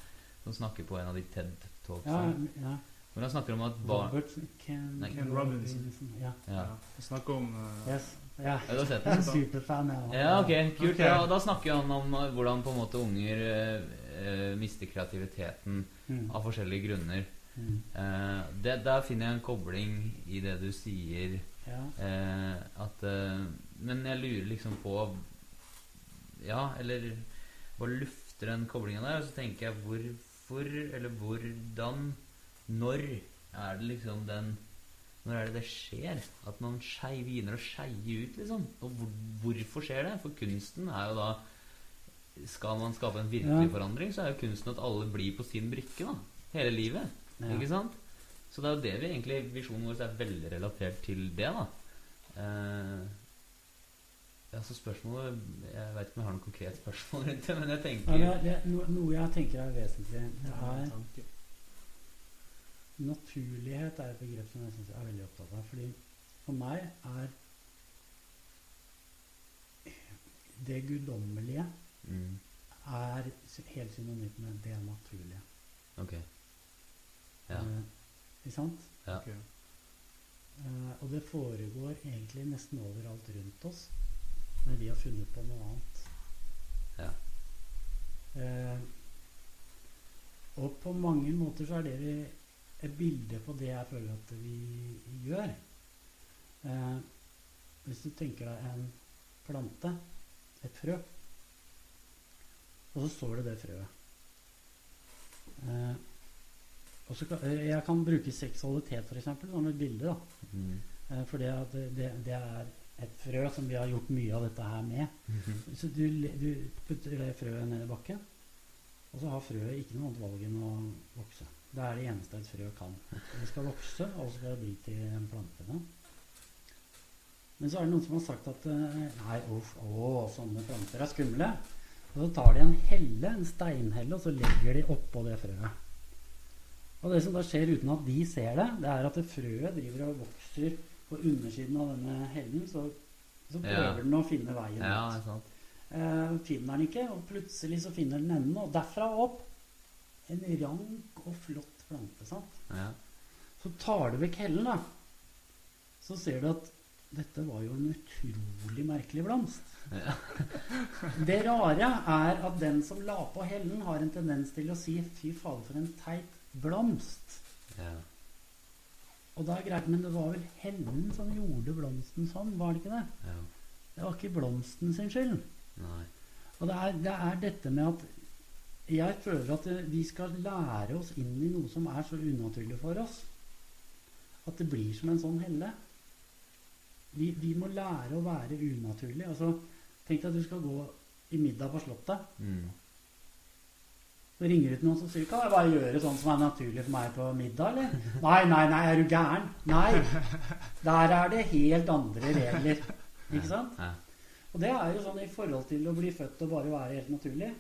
som snakker på en av de TED Ja, Talksene. ja. Hvor han snakker om at barn Robert Ken, Nei, Ken Robinson. Ja. ja. Vi snakker om uh, Yes. Ja. Ja, du har sett Jeg er den? en superfan. Ja, ok, kult. Okay. Ja, og da snakker han om eh, hvordan på en måte unger eh, eh, mister kreativiteten Mm. av forskjellige grunner. Mm. Uh, det, der finner jeg en kobling i det du sier. Ja. Eh, at eh, Men jeg lurer liksom på Ja, eller Bare lufter den koblinga der, og så tenker jeg hvorfor, eller hvordan Når er det liksom den Når er det det skjer? At man skei, begynner å skeie ut, liksom? Og hvor, hvorfor skjer det? For kunsten er jo da Skal man skape en virkelig Ja. forandring, så er jo kunsten at alle blir på sin brikke, da. Hele livet. Ja. Ikke sant? Så det er jo det vi egentlig Visjonen vår er veldig relatert til det, da. Eh, ja, så spørsmålet Jeg vet ikke om jeg har noe konkret spørsmål rundt det, men jeg Ja, tenker det er, det no, noe jeg tenker er vesentlig. Det er. Naturlighet er et begrep som jeg synes jeg er veldig opptatt av. Fordi for meg er det guddommelige mm, er helt synonymt med det naturlige. Ok. Ja. Eh, ikke sant? Ja. Okay. Uh, og det foregår egentlig nesten overalt rundt oss, men vi har funnet på noe annet. Ja. Uh, og på mange måter så er det vi et bilde på det jeg føler at vi gjør. Uh, hvis du tenker deg en plante, et frø, og så står det det frøet. Eh, og så eh, jeg kan bruke seksualitet eksempel, som et bilde. da. Mm. Eh, For det, det, det, er et frø som vi har gjort mye av dette her med. Så du, du putter det frøet ned i bakken, og så har frøet ikke noe annet valg enn å vokse. Det er det eneste et frø kan. Det skal vokse, og så skal det bli til en plante. Da. Men så er det noen som har sagt at eh, nei, uff, å, sånne planter er skumle. Og så tar de en helle, en steinhelle, og så legger de oppå det frøet. Og det som da skjer uten at de ser det, det er at det frøet driver og vokser på undersiden av denne hellen. Så, så prøver Ja. den å finne veien ja, ut. sant. Eh, finner den ikke, og plutselig så finner den enden. Og derfra opp en rank og flott plante. sant? Ja. Så tar du vekk hellen, da. Så ser du at dette var jo en utrolig merkelig blomst. Ja. Det rare er at den som la på hellen, har en tendens til å si 'fy fader, for en teit blomst'. ja. Og da er greit, men det var vel hellen som gjorde blomsten sånn, var det ikke det? ja. Det var ikke blomsten sin skyld. Nei. Og det er, det er dette med at jeg føler at vi skal lære oss inn i noe som er så unaturlig for oss. At det blir som en sånn helle. Vi, vi må lære å være unaturlig. Altså, tenk deg at du skal gå i middag på Slottet. Mm. Så ringer du til noen som sier Kan jeg bare gjøre sånn som er naturlig for meg på middag, eller? Nei, nei, nei, er du gæren? Nei. Der er det helt andre regler. Ikke sant? Og det er jo sånn i forhold til å bli født og bare være helt naturlig.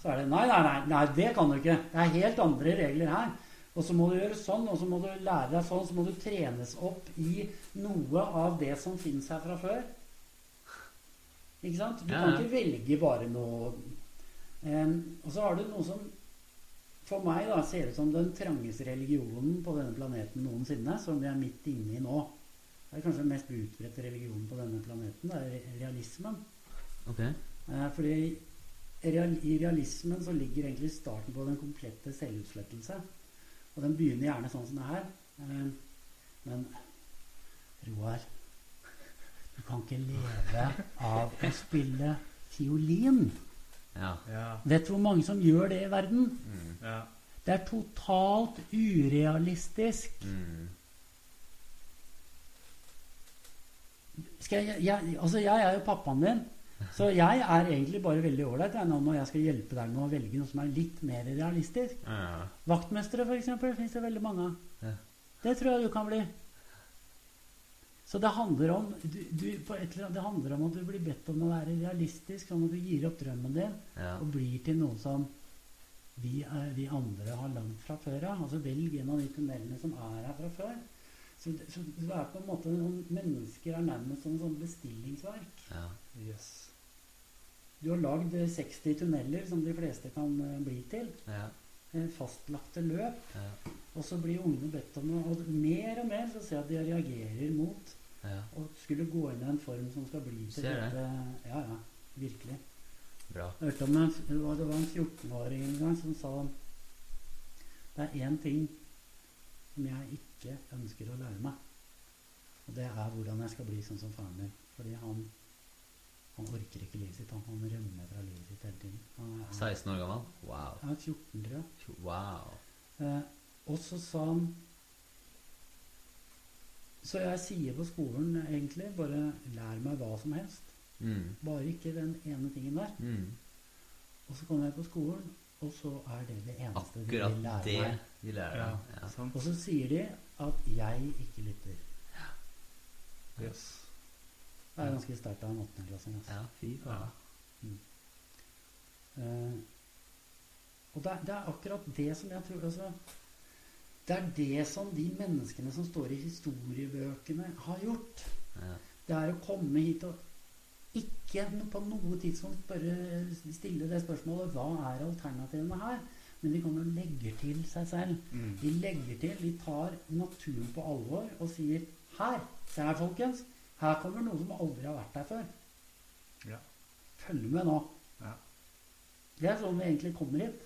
Så er det nei, nei, nei, nei, det kan du ikke. Det er helt andre regler her. Og så må du gjøre sånn, og så må du lære deg sånn, så må du trenes opp i noe av det som fins her fra før. Ikke sant? Du kan ikke velge bare noe Og så har du noe som for meg da ser ut som den trangeste religionen på denne planeten noensinne, som vi er midt inne i nå. Det er kanskje den mest utbredte religionen på denne planeten. Det er realismen. Okay. Eh, fordi real, i realismen så ligger egentlig starten på den komplette selvutslettelse. Og den begynner gjerne sånn som det her. Men Roar, du kan ikke leve av å spille fiolin. Ja. Ja. Vet du hvor mange som gjør det i verden? Mm. ja. Det er totalt urealistisk. Mm. Skal jeg, jeg, altså jeg er jo pappaen din, så jeg er egentlig bare veldig ålreit når jeg skal hjelpe deg med å velge noe som er litt mer realistisk. Ja. Vaktmestere, f.eks., fins det veldig mange av. Ja. Det tror jeg du kan bli. Så det handler om du, du, på et eller annet, Det handler om at du blir bedt om å være realistisk, sånn at du gir opp drømmen din Ja. og blir til noe som vi, er, vi andre har langt fra før av. Altså velg en av de tunnelene som er her fra før. Så, så det er på en måte noen mennesker er nærmest som sånn bestillingsverk. ja. Yes. Du har lagd eh, 60 tunneler, som de fleste kan eh, bli til. Ja. Fastlagte løp. Ja. Og så blir ungene bedt om noe. Og mer og mer så ser jeg at de reagerer mot ja. å skulle gå inn i en form som skal bli til Ser det. dette. Ja, ja. Virkelig. Bra. Jeg hørte om en, det var det var en 14-åring en gang som sa Det er én ting som jeg ikke ønsker å lære meg. Og det er hvordan jeg skal bli sånn som faren min. Fordi han han orker ikke livet sitt. Han, han rømmer fra livet sitt hele tiden. Han er, 16 år gammel? Wow. han er 14, tror jeg. Wow. Eh, og så sa han Så jeg sier på skolen egentlig bare lær meg hva som helst. Mm. Bare ikke den ene tingen der. Mm. Og så kommer jeg på skolen, og så er det det eneste Akkurat de lærer det meg. de lærer Ja. Ja. Og så sier de at jeg ikke lytter. Ja. Yes. Det er ganske sterkt av en åttendeklassing. Altså. ja, fy faen. Eh, og det, er- det er akkurat det som jeg tror altså, Det er det som de menneskene som står i historiebøkene, har gjort. Ja. Det er å komme hit og ikke på noe tidspunkt bare stille det spørsmålet hva er alternativene her? Men de kommer og legger til seg selv. Mm. De legger til, de tar naturen på alvor og sier Her, se her, folkens. Her kommer noen som aldri har vært der før. Ja. Følg med nå. Ja. Det er sånn vi egentlig kommer hit.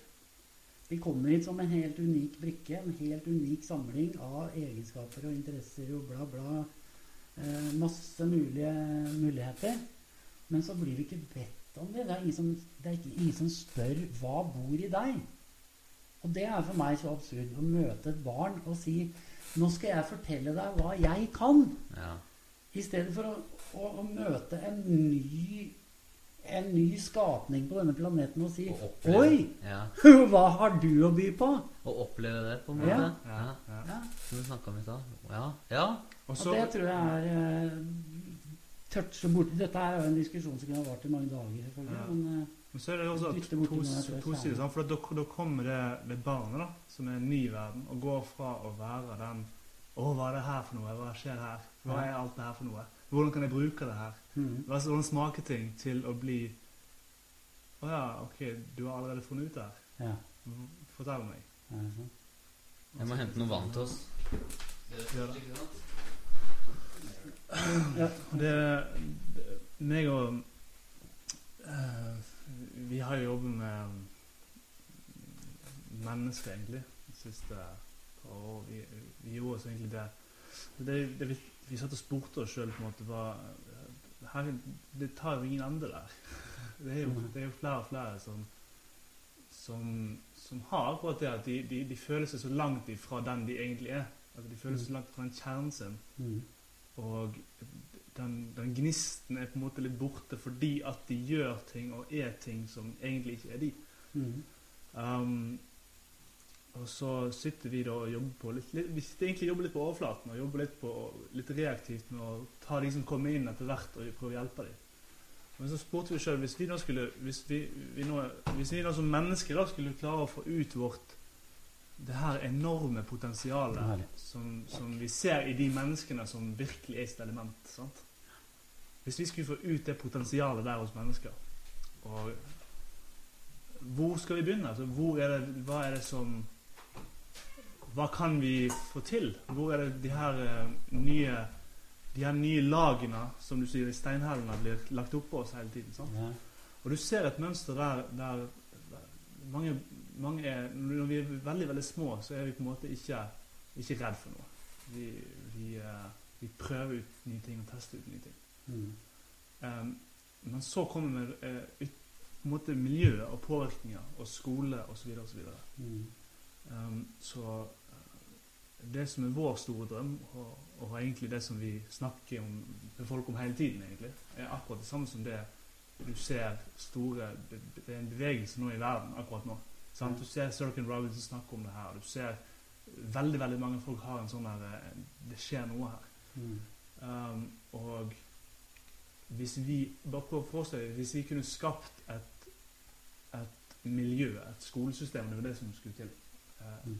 Vi kommer hit som en helt unik brikke, en helt unik samling av egenskaper og interesser og bla, bla. Eh, masse mulige muligheter. Men så blir vi ikke bedt om det. Det er ingen som, det er ikke, ingen som spør 'hva bor i deg'? Og det er for meg så absurd å møte et barn og si 'nå skal jeg fortelle deg hva jeg kan'. Ja. I stedet for å, å, å møte en ny, en ny skapning på denne planeten og si Og oppleve, Oi! Ja. Hva har du å by på? Å oppleve det, på en måte. Ja, Ja. ja. Ja. Som vi snakka om i stad. Ja. ja. Og Og det tror jeg er tørt touche borti Dette er jo en diskusjon som kunne ha vart i mange dager, selvfølgelig. Ja. Men Uh, Men så er det også to, to, to sider. sånn, For da, da kommer det, det barnet, da, som er en ny verden, og går fra å være den Å, hva er det her for noe? Hva skjer her? Hva er alt det her for noe? Hvordan kan jeg bruke det her? mm, Hvordan smaker ting til å bli Å ja, ok, du har allerede funnet ut det her. ja. Fortell meg. Jeg må hente noe vann til oss. Gjør det. Ja. Det, det meg og uh, Vi har jo jobbet med mennesker, egentlig, de siste par år. Vi, vi gjorde oss egentlig det. det, det vi, satt og spurte oss sjøl på en måte her, Det tar jo ingen ende der. Det er jo, det er jo flere og flere som, som, som har akkurat det at de, de, de føler seg så langt ifra den de egentlig er. Altså De føler seg så langt fra den kjernen sin. Mm. Og den, den gnisten er på en måte litt borte fordi at de gjør ting og er ting som egentlig ikke er de. Mm. Um, og så sitter vi da og jobber på litt, litt Vi sitter egentlig jobber litt på overflaten og jobber litt, på, litt reaktivt med å ta de som kommer inn etter hvert, og prøve å hjelpe dem. Men så spurte vi sjøl hvis vi nå skulle hvis vi, vi nå, hvis vi nå som mennesker da skulle klare å få ut vårt det her enorme potensialet som, som vi ser i de menneskene som virkelig er sitt element. Sant? Hvis vi skulle få ut det potensialet der hos mennesker og Hvor skal vi begynne? Altså, hvor er det, hva er det som Hva kan vi få til? Hvor er det de her eh, nye de her nye lagene som du sier i steinhellene blir lagt oppå oss hele tiden? Sant? Ja. Og du ser et mønster der, der mange, mange er, Når vi er veldig veldig små, så er vi på en måte ikke, ikke redd for noe. Vi, vi, eh, vi prøver ut nye ting og tester ut nye ting. Mm. Um, men så kommer ut, på en måte miljøet og påvirkninger og skole osv. osv. Mm. Um, så det som er vår store drøm, og, og egentlig det som vi snakker om, med folk om hele tiden, egentlig, er akkurat det samme som det du ser store Det, er en bevegelse nå i verden akkurat nå. Sant? Du ser Circan Robinson snakke om det her. Du ser veldig veldig mange folk har en sånn der eh, Det skjer noe her. Mm. Um, og hvis vi bare prøv å forestille hvis vi kunne skapt et, et miljø, et skolesystem, det var det som skulle til Uh, Mm.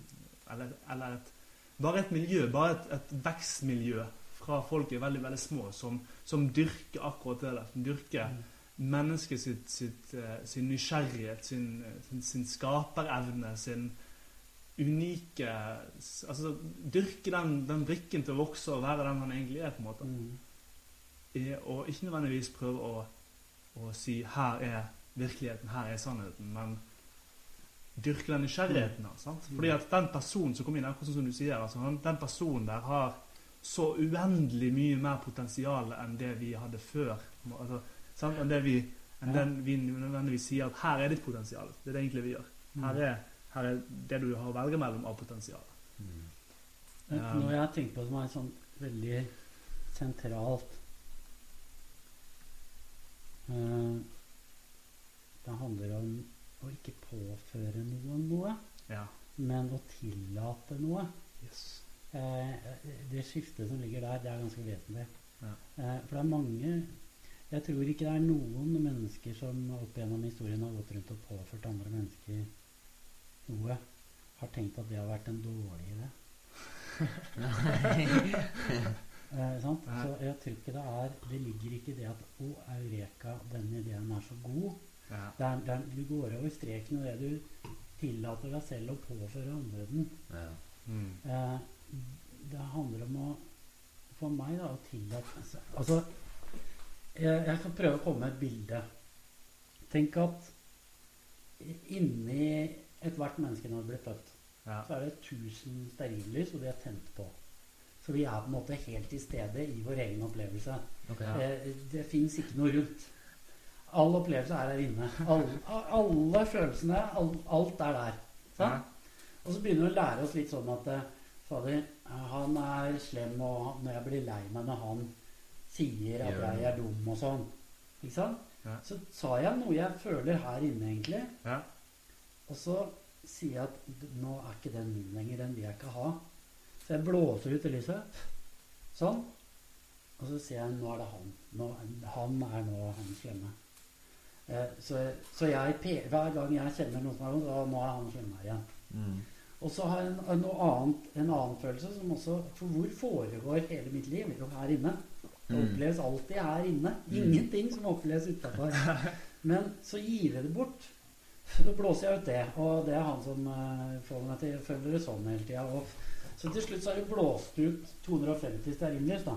eller, eller et, bare et miljø, bare et, et vekstmiljø fra folk er veldig veldig små, som, som dyrker akkurat det der. Som dyrker Mm. mennesket sitt, sitt, eh, sin nysgjerrighet, sin, eh, sin, sin skaperevne, sin unike Altså dyrke den, den brikken til å vokse og være den han egentlig er, på en måte. Mm. I- Og ikke nødvendigvis prøve å, å si 'her er virkeligheten, her er sannheten', men dyrke den nysgjerrigheten hans. sant? Fordi at den personen som kommer inn, akkurat sånn som du sier, altså, den personen der har så uendelig mye mer potensial enn det vi hadde før. Altså, sant? Enn det vi, enn den vi nødvendigvis sier at 'her er ditt potensial'. Det er det egentlig vi gjør. Her er, her er det du har å velge mellom av potensial. Mm. Um, Noe jeg har tenkt på som er sånn veldig sentralt uh, Det handler om å ikke påføre noen noe, Ja. men å tillate noe. Yes. Eh, det skiftet som ligger der, det er ganske vesentlig. Ja. Eh, for det er mange Jeg tror ikke det er noen mennesker som opp gjennom historien har gått rundt og påført andre mennesker noe, har tenkt at det har vært en dårlig idé. Eh? Så jeg tror ikke det er Det ligger ikke i det at Å, eureka, denne ideen er så god. Ja. Det er, er, du går over streken i det du tillater deg selv å påføre andre den. Ja. Mm. Eh, det handler om å For meg, da, å tillate seg Altså, jeg, jeg kan prøve å komme med et bilde. Tenk at inni ethvert menneske når det blir født, Ja. så er det 1000 stearinlys, og de er tent på. Så vi er på en måte helt til stede i vår egen opplevelse. Okay, Ja. Eh, det fins ikke noe rundt. All opplevelse er her inne. Alle, alle følelsene, all, alt er der. Ja. Og så begynner vi å lære oss litt sånn at eh, Fader, han er slem, og når jeg blir lei meg når han sier at jeg er dum og sånn. Ikke sant? Ja. Så sa jeg noe jeg føler her inne, egentlig. Ja. Og så sier jeg at nå er ikke den min lenger, den vil jeg ikke ha. Så jeg blåser ut i lyset. Sånn. Og så sier jeg nå er det han. Nå, han er nå han slemme. Eh, så, så jeg, hver gang jeg kjenner noe som er vond, så må han slemme meg igjen. Mm. Og så har jeg en, noe annet, en annen følelse som også For hvor foregår hele mitt liv? Jo, her inne. Det Mm. oppleves alltid her inne. Mm. Ingenting som oppleves utafor. Men så gir jeg det bort. Da blåser jeg ut det, og det er han som uh, får meg til å føle det sånn hele tida. Så til slutt så har det blåst ut 250 stearinlys, da.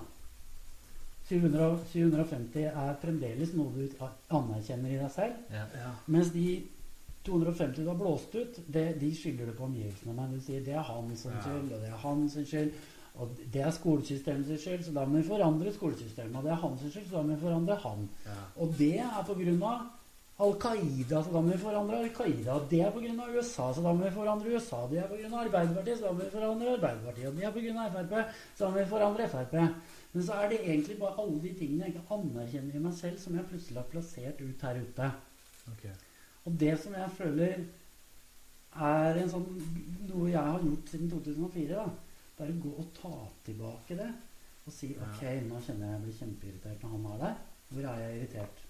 700, 750 er fremdeles noe du anerkjenner i deg selv. Ja. Ja. Mens de 250 du har blåst ut, det, de skylder du på omgivelsene. Men du sier det er hans Ja. skyld, og det er hans skyld. Og det er skolesystemets skyld, så da må vi forandre skolesystemet. Og det er hans skyld, så da må vi forandre han. Ja. Og det er på grunn av Al Qaida, så da må vi forandre Al Qaida. Og det er på grunn av USA, så da må vi forandre USA. Det er på grunn av Arbeiderpartiet, så da må vi forandre Arbeiderpartiet. Og det er på grunn av Frp, så da må vi forandre Frp. Men så er det egentlig bare alle de tingene jeg ikke anerkjenner i meg selv, som jeg plutselig har plassert ut her ute. Okay. Og det som jeg føler er en sånn, noe jeg har gjort siden 2004, da, det er å gå og ta tilbake det. Og si Ja. ok, nå kjenner jeg jeg blir kjempeirritert når han er der. Hvor er jeg irritert?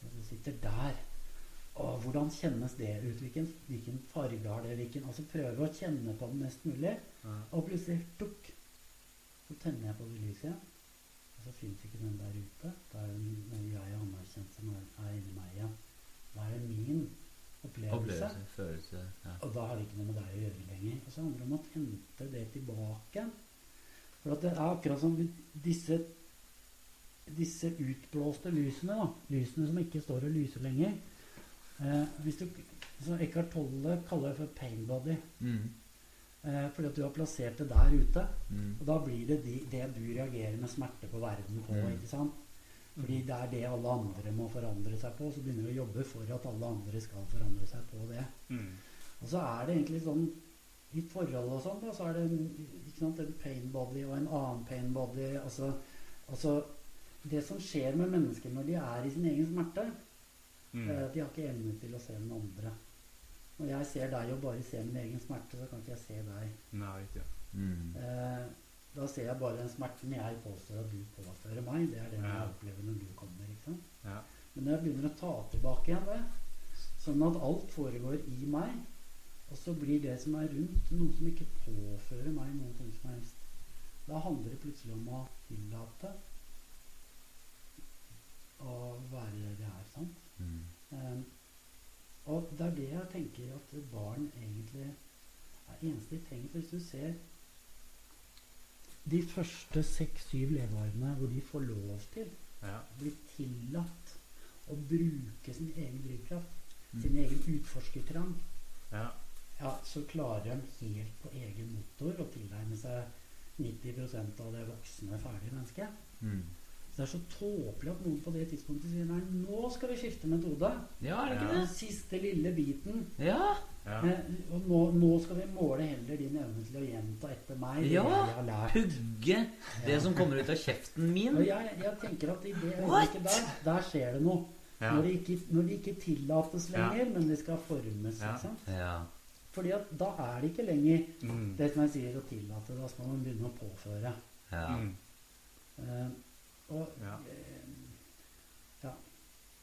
Du sitter der. Og hvordan kjennes det ut? Hvilken, hvilken farge har det? Hvilken, altså Prøve å kjenne på den mest mulig. Ja. Og plutselig tuk, så tenner jeg på det lyset igjen. Og så fins ikke den der ute. Da er det noe jeg anerkjent som er, er inni meg igjen. Da er det min opplevelse. Opplevelse, følelse ja. Og da har det ikke noe med deg å gjøre lenger. Og så handler det om å hente det tilbake. For at det er akkurat som disse, disse utblåste lysene, da. Lysene som ikke står og lyser lenger. Eh, hvis du, så Eckhart Tolle kaller det for pain body. Mm. Eh, fordi at du har plassert det der ute. Mm. Og da blir det de, det du reagerer med smerte på verden på. Mm. ikke sant? Fordi det er det alle andre må forandre seg på. Så begynner du å jobbe for at alle andre skal forandre seg på det. Mm. Og så er det egentlig sånn i forhold og sånn, da, så er det en, ikke sant, en pain body og en annen pain body. Altså, altså Det som skjer med mennesker når de er i sin egen smerte, Mm. er at de har ikke evne til å se den andre. Når jeg ser deg og bare ser min egen smerte, så kan ikke jeg se deg. Nei, ikke. Mm. Eh, da ser jeg bare den smerten jeg påstår at du påfører meg. Det er den jeg opplever når du kommer. ikke sant? Ja. Men når jeg begynner å ta tilbake igjen det, sånn at alt foregår i meg, og så blir det som er rundt, noe som ikke påfører meg noe som helst, da handler det plutselig om å tillate å være det her. er. sant? Mm. Eh, og det er det jeg tenker at barn egentlig er eneste de trenger. For hvis du ser de første seks-syv leveårene hvor de får lov til, Ja. blir tillatt å bruke sin egen drivkraft, Mm. sin egen utforskertrang, Ja. ja, så klarer de helt på egen motor å tilegne seg 90% av det voksne, ferdige mennesket. Mm. Det er så tåpelig at noen på det tidspunktet sier nei, nå skal vi skifte metode. Ja, er det ikke Ja. det? Siste lille biten. Ja. Ja. Eh, og nå, nå skal vi måle heller din evne til å gjenta etter meg Ja. Pugge det som kommer ut av kjeften min. Og jeg, jeg tenker at i det øyeblikket der, der skjer det noe. Ja. Når, det ikke, når de ikke tillates Ja. lenger, men det skal formes. Ja. Ikke sant? Ja. Fordi at da er det ikke lenger Mm. det som jeg sier å tillate. Da skal man begynne å påføre. ja. Mm. Eh, og Ja. eh, ja.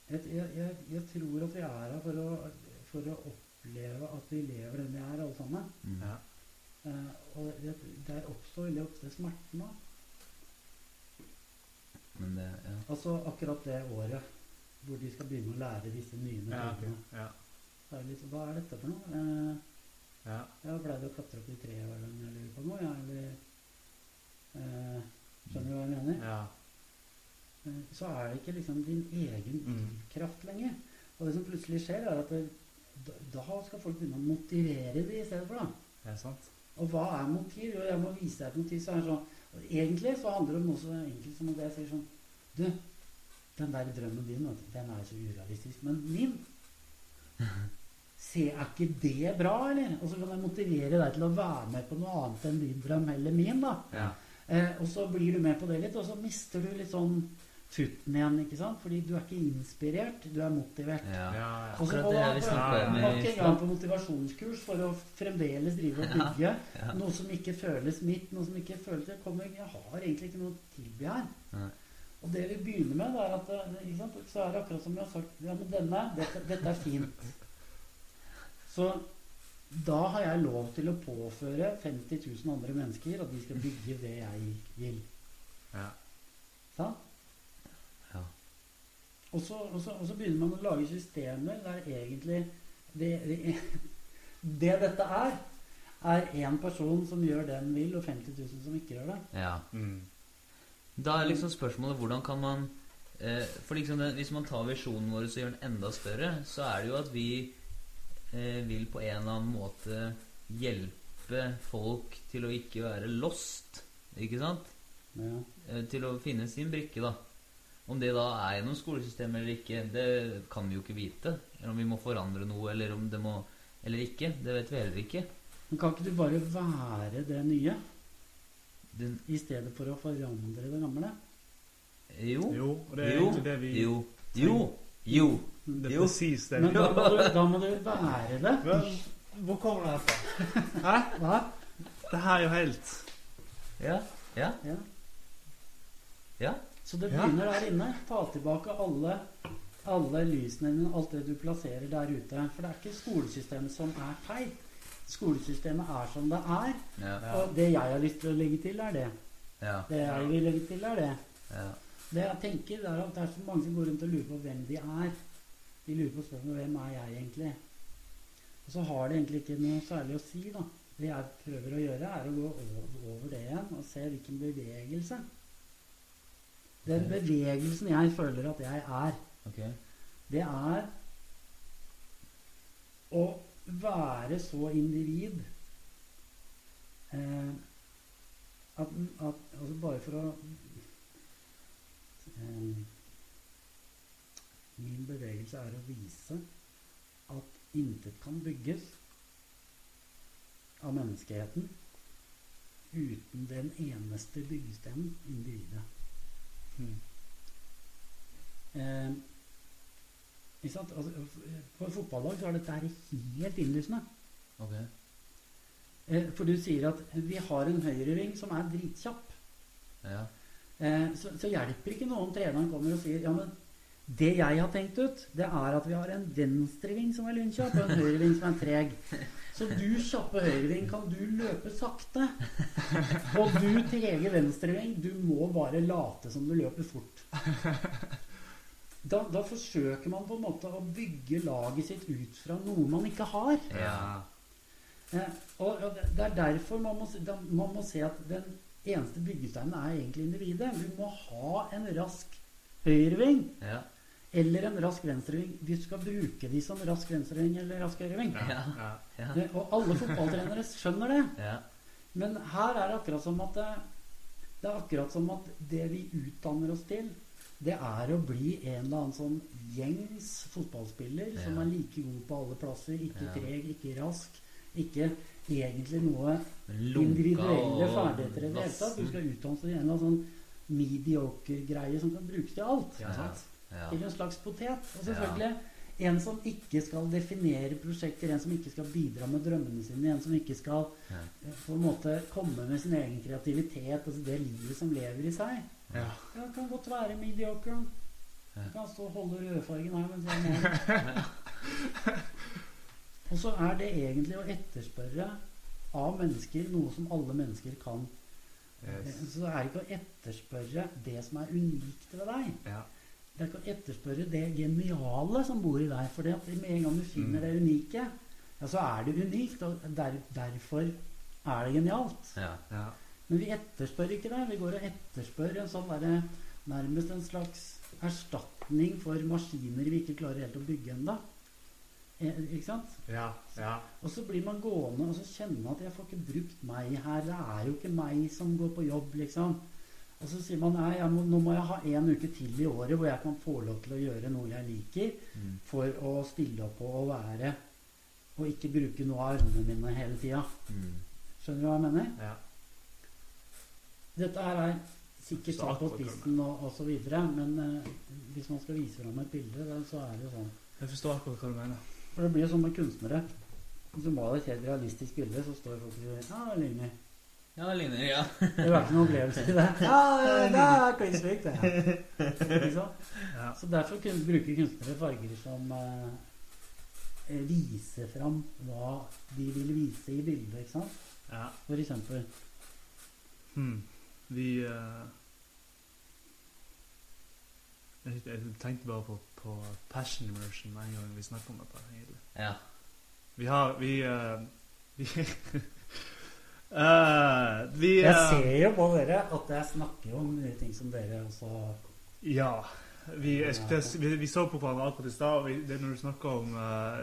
Jeg, jeg, jeg, tror at vi er her for å, for å oppleve at vi lever den vi er, alle sammen. Mm. Ja. Eh, og det, der oppstår veldig ofte smerten òg. Men det ja. Altså akkurat det året hvor de skal begynne å lære disse nye Ja, metodene. ja. Er litt, Hva er dette for noe? Eh, Ja. Jeg Blei det å klatre opp i treet hver gang jeg lurer på noe? Jeg, eller eh, Skjønner du hva jeg mener? Ja. Eh, så er det ikke liksom din egen Mm. drivkraft lenger. Og det som plutselig skjer, er at det, da, skal folk begynne å motivere det i stedet for. da. Det er sant. Og hva er motiv? Jo, jeg må vise deg et motiv. Så er det sånn, og Egentlig så handler det om noe så enkelt som at jeg sier sånn Du, den der drømmen din, den er så urealistisk. Men min Se, er ikke det bra, eller? Og så kan jeg motivere deg til å være med på noe annet enn din drøm eller min, da. Ja. Eh, og så blir du med på det litt, og så mister du litt sånn futten igjen, ikke sant? Fordi du er ikke inspirert, du er motivert. ja. Ja, ja. Og så holder og nok en vi engang på motivasjonskurs for å fremdeles drive og bygge Ja. noe som ikke føles mitt, noe som ikke føles Jeg, kommer, jeg har egentlig ikke noe å tilby her. Nei. Og det vi begynner med, er at eh, ikke sant? så er det akkurat som jeg har sagt Ja, men denne, dette, dette er fint. Så da har jeg lov til å påføre 50 000 andre mennesker at de skal bygge det jeg vil. Ja. Sant? Og så, og, så, og så begynner man å lage systemer der egentlig det, det, det dette er, er én person som gjør det den vil, og 50 000 som ikke gjør det. ja. Mm. Da er liksom spørsmålet hvordan kan man eh, For liksom det, Hvis man tar visjonen vår og gjør den enda større, så er det jo at vi eh, vil på en eller annen måte hjelpe folk til å ikke være lost. Ikke sant? Ja. Eh, til å finne sin brikke, da. Om det da er gjennom skolesystemet eller ikke, det kan vi jo ikke vite. Eller om vi må forandre noe, eller om det må Eller ikke. Det vet vi heller ikke. Men kan ikke du bare være det nye, Den, i stedet for å forandre det gamle? jo. Jo, og det er Jo. egentlig det vi Jo. Jo. Jo. Det er Jo. presis det Men da må du, da må du være det. Men, Hvor kommer det her fra? Hæ? Hva? Det her er jo helt Ja. Ja. Ja. Ja. Så det begynner der inne. Ta tilbake alle, alle lysene dine, alt det du plasserer der ute. For det er ikke skolesystemet som er teit. Skolesystemet er som det er. Og det jeg har lyst til å legge til, er det. Ja. Det jeg vil legge til, er det. ja. Det jeg tenker, det er at det er så mange som går rundt og lurer på hvem de er. De lurer på spørsmålet hvem er jeg egentlig? Og så har det egentlig ikke noe særlig å si, da. Det jeg prøver å gjøre, er å gå over det igjen og se hvilken bevegelse. Den bevegelsen jeg føler at jeg er, okay. det er å være så individ eh, at, at altså Bare for å eh, Min bevegelse er å vise at intet kan bygges av menneskeheten uten den eneste byggesteinen individet. Mm. Eh, ikke sant? Altså, på fotballag så er dette her helt innlysende. Okay. Eh, for du sier at vi har en høyreving som er dritkjapp. Ja. Eh, så, så hjelper ikke noe om treneren kommer og sier ja, men det jeg har tenkt ut, det er at vi har en venstreving som er lynkjapp, og en høyreving som er treg. Så du kjappe høyreving kan du løpe sakte. Og du trege venstreving, du må bare late som du løper fort. da, da forsøker man på en måte å bygge laget sitt ut fra noe man ikke har. Ja. Eh, og, og det- er derfor man må, da, man må se at den eneste byggesteinen er egentlig individet. Du må ha en rask høyreving Ja. Eller en rask venstreving. Du skal bruke de som rask venstreving eller rask høyreving. Ja. Ja. Ja. Eh, Og alle fotballtrenere skjønner det. Ja. Men her er det akkurat som at det, det er akkurat som at det vi utdanner oss til, det er å bli en eller annen sånn gjengs fotballspiller som er like god på alle plasser. Ikke treg, ikke rask. Ikke egentlig noe individuelle ferdigheter i det hele tatt. Du skal utdanne deg til en eller annen sånn mediocre-greie som kan brukes til alt. Ja, sant? Ja. Til en slags potet. Og selvfølgelig en som ikke skal definere prosjekter, en som ikke skal bidra med drømmene sine, en som ikke skal Ja. eh, på en måte komme med sin egen kreativitet, altså det livet som lever i seg. Ja. Ja, kan godt være mediocre. Ja. Kan stå og holde rødfargen her mens jeg maler. Og så er det egentlig å etterspørre av mennesker noe som alle mennesker kan. Yes. Så det er ikke å etterspørre det som er unikt ved deg. Ja. Er ikke å etterspørre det geniale som bor i deg. For det med en gang du finner Mm. det unike, ja, så er det unikt. Og der, derfor er det genialt. Ja. Ja. Men vi etterspør ikke det. Vi går og etterspør en sånn der, Nærmest en slags erstatning for maskiner vi ikke klarer helt å bygge ennå. Eh, ikke sant? Ja. Ja. Og så blir man gående og så kjenne at 'jeg får ikke brukt meg her'. Det er jo ikke meg som går på jobb, liksom. Og så sier man nei, må, nå må jeg ha en uke til i året hvor jeg kan få lov til å gjøre noe jeg liker, Mm. for å stille opp og være Og ikke bruke noe av armene mine hele tida. Mm. Skjønner du hva jeg mener? ja. Dette her er sikkert satt på spissen og, og så videre, men uh, hvis man skal vise fram et bilde, så er det jo sånn. Jeg forstår akkurat hva du mener. For det blir jo sånn med kunstnere. Hvis du maler et helt realistisk bilde, så står folk og sier ligner. Ja, det ligner, ja. Det var ikke noen opplevelse i det. Ja, det er kliss likt, det. Ja. Så derfor bruker kunstnere farger som eh, viser fram hva de vil vise i bildet, ikke sant? ja. For eksempel. Hmm. Vi uh, jeg, jeg tenkte bare på, på passion immersion med en gang vi snakker om dette. egentlig. Ja. Vi har Vi, uh, vi Eh, vi Jeg eh, ser jo på dere at jeg snakker om ting som dere også Ja. Vi, jeg vi, vi så på hverandre akkurat i stad, og vi, det når du snakker om uh,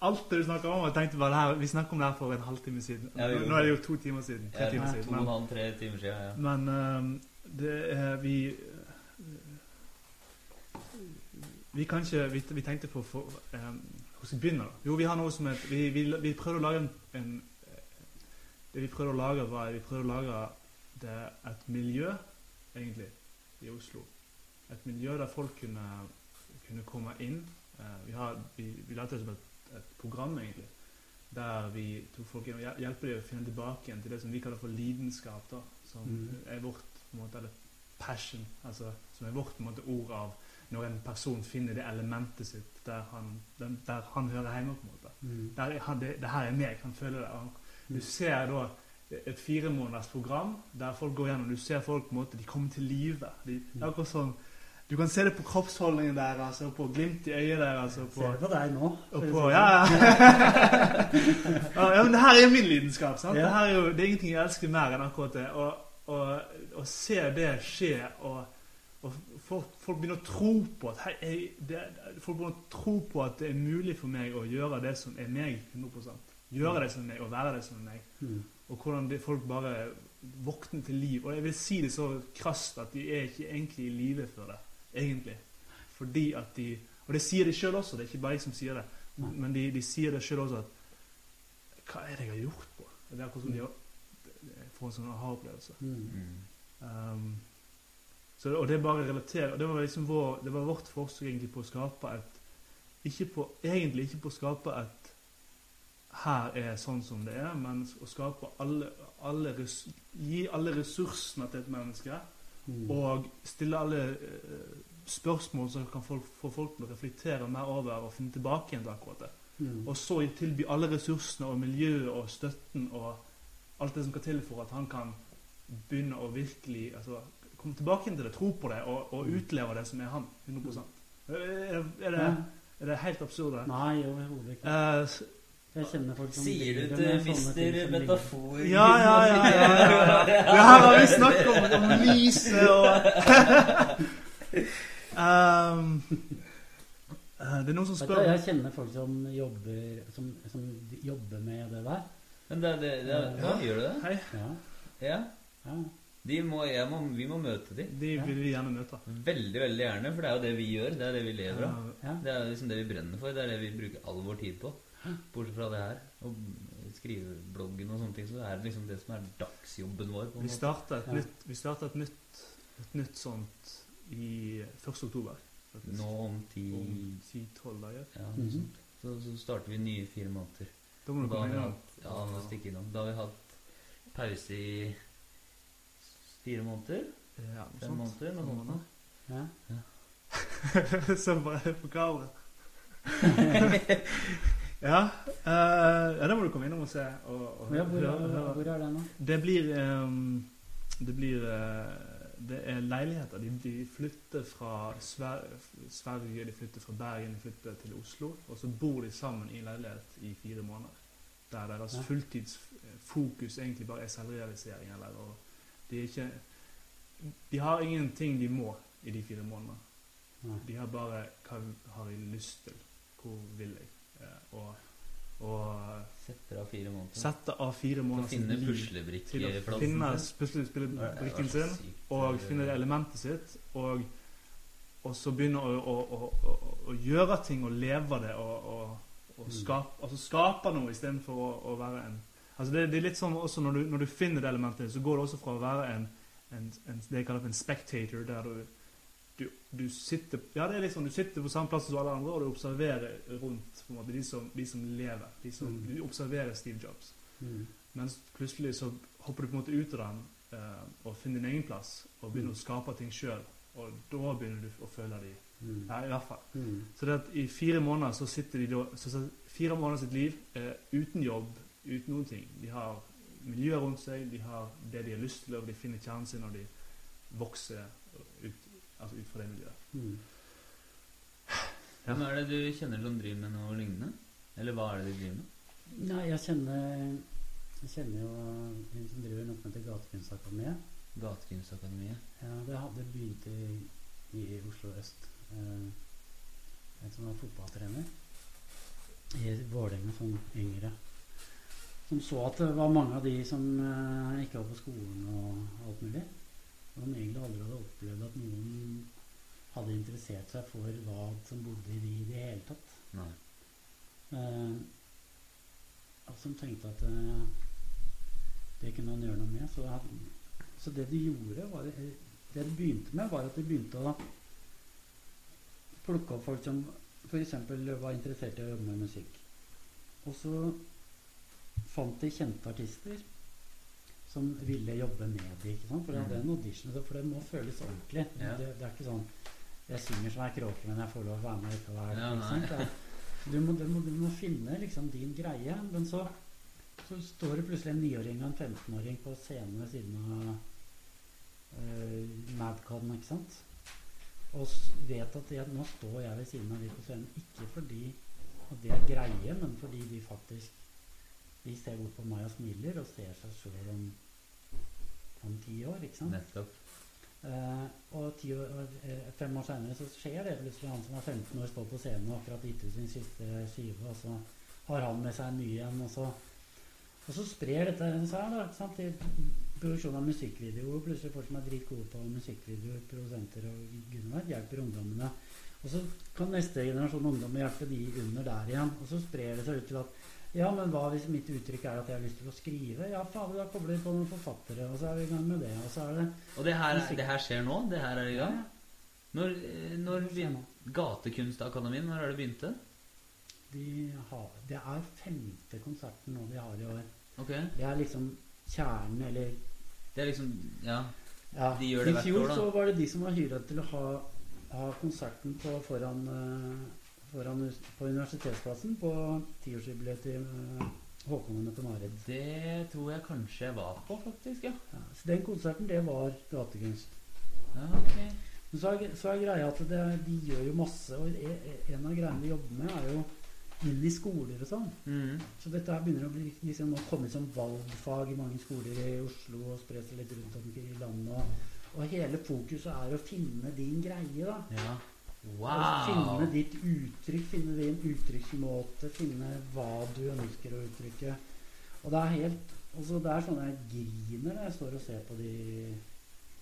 Alt det du snakker om, og jeg tenkte bare her, Vi snakket om det her for en halvtime siden. Ja, nå, nå er det jo to timer siden. Tre Ja, timer to siden. og en Men, halv, tre timer siden, ja. men uh, det er vi Vi kan ikke Vi, vi tenkte på for, um, Hvor vi begynne? da? Jo, vi har noe som Vi, vi, vi prøvde å lage en, en Det vi prøvde å lage, var Vi prøvde å lage det et miljø, egentlig, i Oslo. Et miljø der folk kunne, kunne komme inn. Eh, vi har, vi, vi lærte det som et, et program, egentlig. Der vi tok folk inn og hjelper dem å finne tilbake igjen til det som vi kaller for lidenskap. da, Som Mm. er vårt på en måte, eller passion, altså, som er vårt på en måte, ord av når en person finner det elementet sitt der han, den, der han hører hjemme. på en måte. mm. Der er det, det her er meg, han føler det. Og du ser da et fire måneders program der folk går gjennom. Du ser folk på en måte, de kommer til live. De, det akkurat sånn, Du kan se det på kroppsholdningen deres, og på glimt i øyet deres. Og på, Ser det på deg nå. å på ja, sånn. ja. ja, men det her er min lidenskap. sant? Ja. Det, er jo, det er ingenting jeg elsker mer enn akkurat det. Og se det skje, og, og folk, folk begynner å tro på at hei, jeg, det, Folk begynner å tro på at det er mulig for meg å gjøre det som er meg 100 Gjøre det som meg, og være det som meg. Mm. Og hvordan det, folk bare våkner til liv. Og jeg vil si det så krast at de er ikke egentlig i live for det. Egentlig. Fordi at de Og det sier de sjøl også, det er ikke bare jeg som sier det. Men de, de sier det sjøl også at Hva er det jeg har gjort på? Det er akkurat som de har, får en sånn aha-opplevelse. Mm. Mm. Um, så, og det bare å relatere og Det var liksom vår, det var vårt forsøk egentlig på å skape et ikke på, Egentlig ikke på å skape et her er sånn som det er, men å skape alle, alle res, gi alle ressursene til et menneske. Mm. Og stille alle uh, spørsmål som kan folk, få folk til å reflektere mer over og finne tilbake igjen til akkurat det. Mm. Og så tilby alle ressursene og miljøet og støtten og alt det som skal til for at han kan begynne å virkelig altså, komme tilbake igjen til det, tro på det og, og Mm. utleve det som er han. 100 Er, er, det, er det helt absurd? Nei, overhodet ikke. Uh, Jeg kjenner folk som Sier du til mister Metafor? ja, ja, ja. ja, ja, ja. ja her har vi snakket om, om lyset og um, eh, Det er noen som du, spør jeg kjenner folk som jobber, som, som jobber med det der. Men det, det, det, ja, gjør du det? Hei, Ja, Ja. ja. De må, jeg må, vi må møte dem. de vil vi gjerne møte. Veldig, veldig gjerne, for det er jo det vi gjør. Det er det vi lever av. Eh, ja. Det er liksom det vi brenner for. Det er det vi bruker all vår tid på. Bortsett fra det her. Og skrive bloggen og sånne ting, så er det liksom det som er dagsjobben vår. på en Vi måte. et nytt, vi et nytt, et nytt sånt i 1. oktober. faktisk. Nå om ti Om 10-12 dager. ja, mm -hmm. så, så starter vi nye fire måneder. Da må du komme innom. Ja, ja, må stikke innom. Da har vi hatt pause i fire måneder. Ja, noe Fem sånt. måneder, noe sånt. Ja. ja. Se bare på kamera. ja, uh, ja, det må du komme innom og se. Og, og Ja, hvor, høre- høre. hvor er det nå? Det blir um, Det blir uh, Det er leiligheter. De, de flytter fra Sver Sverige, de flytter fra Bergen, de flytter til Oslo. Og så bor de sammen i leilighet i fire måneder. Der deres Ja. fulltidsfokus egentlig bare er selvrealisering. Eller, og de, er ikke, de har ingenting de må i de fire månedene. De har bare hva har jeg lyst til? Hvor vil jeg? Og, og Setter av fire måneder. sette av fire måneder finne å finne sin. puslespillbrikken sin, og finne det elementet sitt, og, og så begynne å, å, å, å, gjøre ting og leve det, og, og, og Mm. skape, altså skape noe istedenfor å, å være en Altså det, det er litt sånn også når du, når du finner det elementet, så går det også fra å være en, en, en det jeg kaller en spectator, der du, du, sitter Ja, det er sånn, du sitter på samme plass som alle andre, og du observerer rundt måte, de, som, de som lever. De som, Mm. Du observerer Steve Jobs. Mm. Mens plutselig så hopper du på en måte ut av den eh, og finner din egen plass og begynner Mm. å skape ting sjøl. Og da begynner du å føle de Mm. Ja, i hvert fall. Mm. Så det at i fire måneder så sitter de da så, så Fire måneder sitt liv eh, uten jobb, uten noen ting. De har miljøet rundt seg, de har det de har lyst til, og de finner kjernen sin, og de vokser ut, altså ut fra det miljøet. Mm. Ja. Hvem er det du kjenner som driver med noe lignende? Eller hva er det de driver med? Nei, jeg kjenner Jeg kjenner jo en som driver noe som heter Gatekunstakademiet. Gatekunstakademiet. Ja, det hadde begynt i, i Oslo øst. Eh, en som var fotballtrener i Vålerenga sånn yngre. Som så at det var mange av de som eh, ikke var på skolen og alt mulig. Som egentlig aldri hadde opplevd at noen hadde interessert seg for hva som bodde i de i det hele tatt. Nei. Eh, og som tenkte at eh, det kunne han gjøre noe med. Så, han- så det de gjorde, var det de begynte med, var at de begynte å plukke opp folk som f.eks. var interessert i å jobbe med musikk. Og så fant de kjente artister som ville jobbe med det. ikke sant? For det hadde en audition, for det må føles ordentlig. Ja. Det, det er ikke sånn Jeg synger som ei kråke, men jeg får lov å være med likevel. Ja, ikke sant? Er- du må, du, må, du må finne liksom din greie. Men så, så står det plutselig en niåring og en 15-åring på scenen ved siden av uh, Madcon, ikke sant? Og vet at jeg, nå står jeg ved siden av de på scenen ikke fordi at det er greie, men fordi de faktisk De ser bort på meg og smiler og ser seg sjøl om, om ti år, ikke sant? Nettopp. Uh, og ti år, uh, fem år seinere så skjer det plutselig. Han som er 15 år, står på scenen og akkurat gitt ut sin siste skive, og så har han med seg mye igjen. Og så, og så sprer dette seg da, ikke sant, til produksjon av musikkvideoer. Plutselig folk som er dritgode på musikkvideoer, produsenter og Gunnar, hjelper ungdommene. Og så kan neste generasjon ungdommer hjelpe de under der igjen. Og så sprer det seg ut til at ja, men hva hvis mitt uttrykk er at jeg har lyst til å skrive? Ja, fader, da kobler vi på noen forfattere, og så er vi i gang med det. Og så er det Og det her, det her skjer nå? Det her er i gang? Når, eh, når. Gatekunstakademien, når er det begynte? De har, det er femte konserten nå de har i år. Okay. Det er liksom kjernen, eller Det er liksom Ja. ja. De gjør det hvert år, da. I fjor så var det de som var hyra til å ha, ha konserten på, foran, eh, foran på Universitetsplassen på tiårsjubileet til Håkonene på Mette-Marit. Det tror jeg kanskje jeg var på, faktisk. Ja. Ja, så den konserten, det var gatekunst. ja ok. Men så er, så er greia at det, de gjør jo masse, og e- e- en av greiene de jobber med, er jo inn i skoler og sånn. Mm. Så dette her begynner å bli liksom, kommet som valgfag i mange skoler i Oslo og spre seg litt rundt omkring i landet. Og, og hele fokuset er å finne din greie, da. Ja. Wow! Finne ditt uttrykk, finne din uttrykksmåte, finne hva du ønsker å uttrykke. Og det er helt altså Det er sånn jeg griner når jeg står og ser på de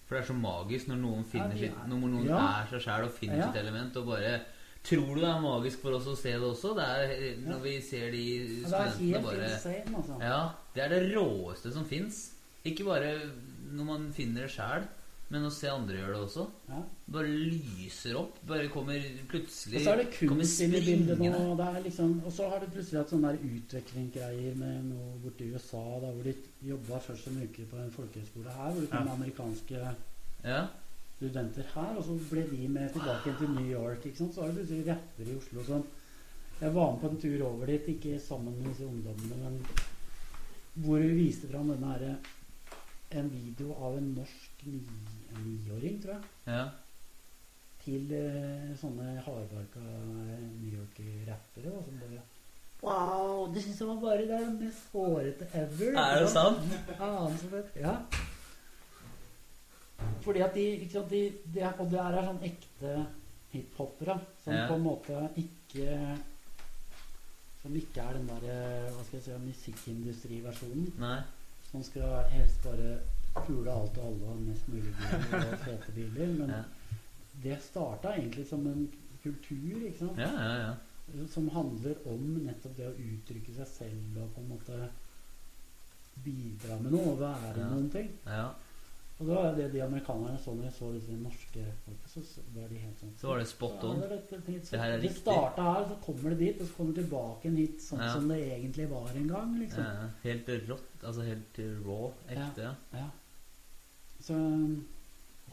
For det er så magisk når noen finner sitt Når noen Ja. er seg sjæl og finner Ja. sitt element, og bare Tror du det er magisk for oss å se det også? Det er når vi ser de studentene bare insane, altså. Ja, det er det råeste som fins. Ikke bare når man finner det sjæl, men å se andre gjøre det også. Ja. Bare lyser opp. Bare kommer plutselig Og så er det kunst inn i bildet nå. Det er liksom, og så har du plutselig hatt sånne utviklingsgreier med noe borti USA, da, hvor de jobba først en uke på en folkehøyskole her, hvor det kom Ja. amerikanske Ja. studenter her, og så ble de med tilbake til New York. Så har du plutselig rapper i Oslo som Jeg var med på en tur over dit, ikke sammen med disse ungdommene, men hvor vi viste fram denne herre En video av en norsk ni, en niåring, tror jeg ja. til eh, sånne hardbarka New York-rappere. da, Som bare Wow! Det syns jeg var bare det mest hårete ever. Er det sant? Faen. Ja. Fordi at de, ikke sant, de, de er, Og det her er sånn ekte hiphopere som Ja. på en måte ikke Som ikke er den der hva skal jeg si, musikkindustriversjonen. Som skal helst bare pule alt og alle og mest mulig biler og fete biler. Men Ja. det starta egentlig som en kultur ikke sant? ja, ja, ja. som handler om nettopp det å uttrykke seg selv og på en måte bidra med noe og være noen ting. ja. Og det var det de amerikanerne så når de så disse norske folka, så var de helt sånn Så var det spot on. det, er det, Det her er det starta her, så kommer det dit, og så kommer det tilbake en hit sånn som det egentlig var en gang. liksom. Ja, helt rått. Altså helt raw. Ekte. Ja. Så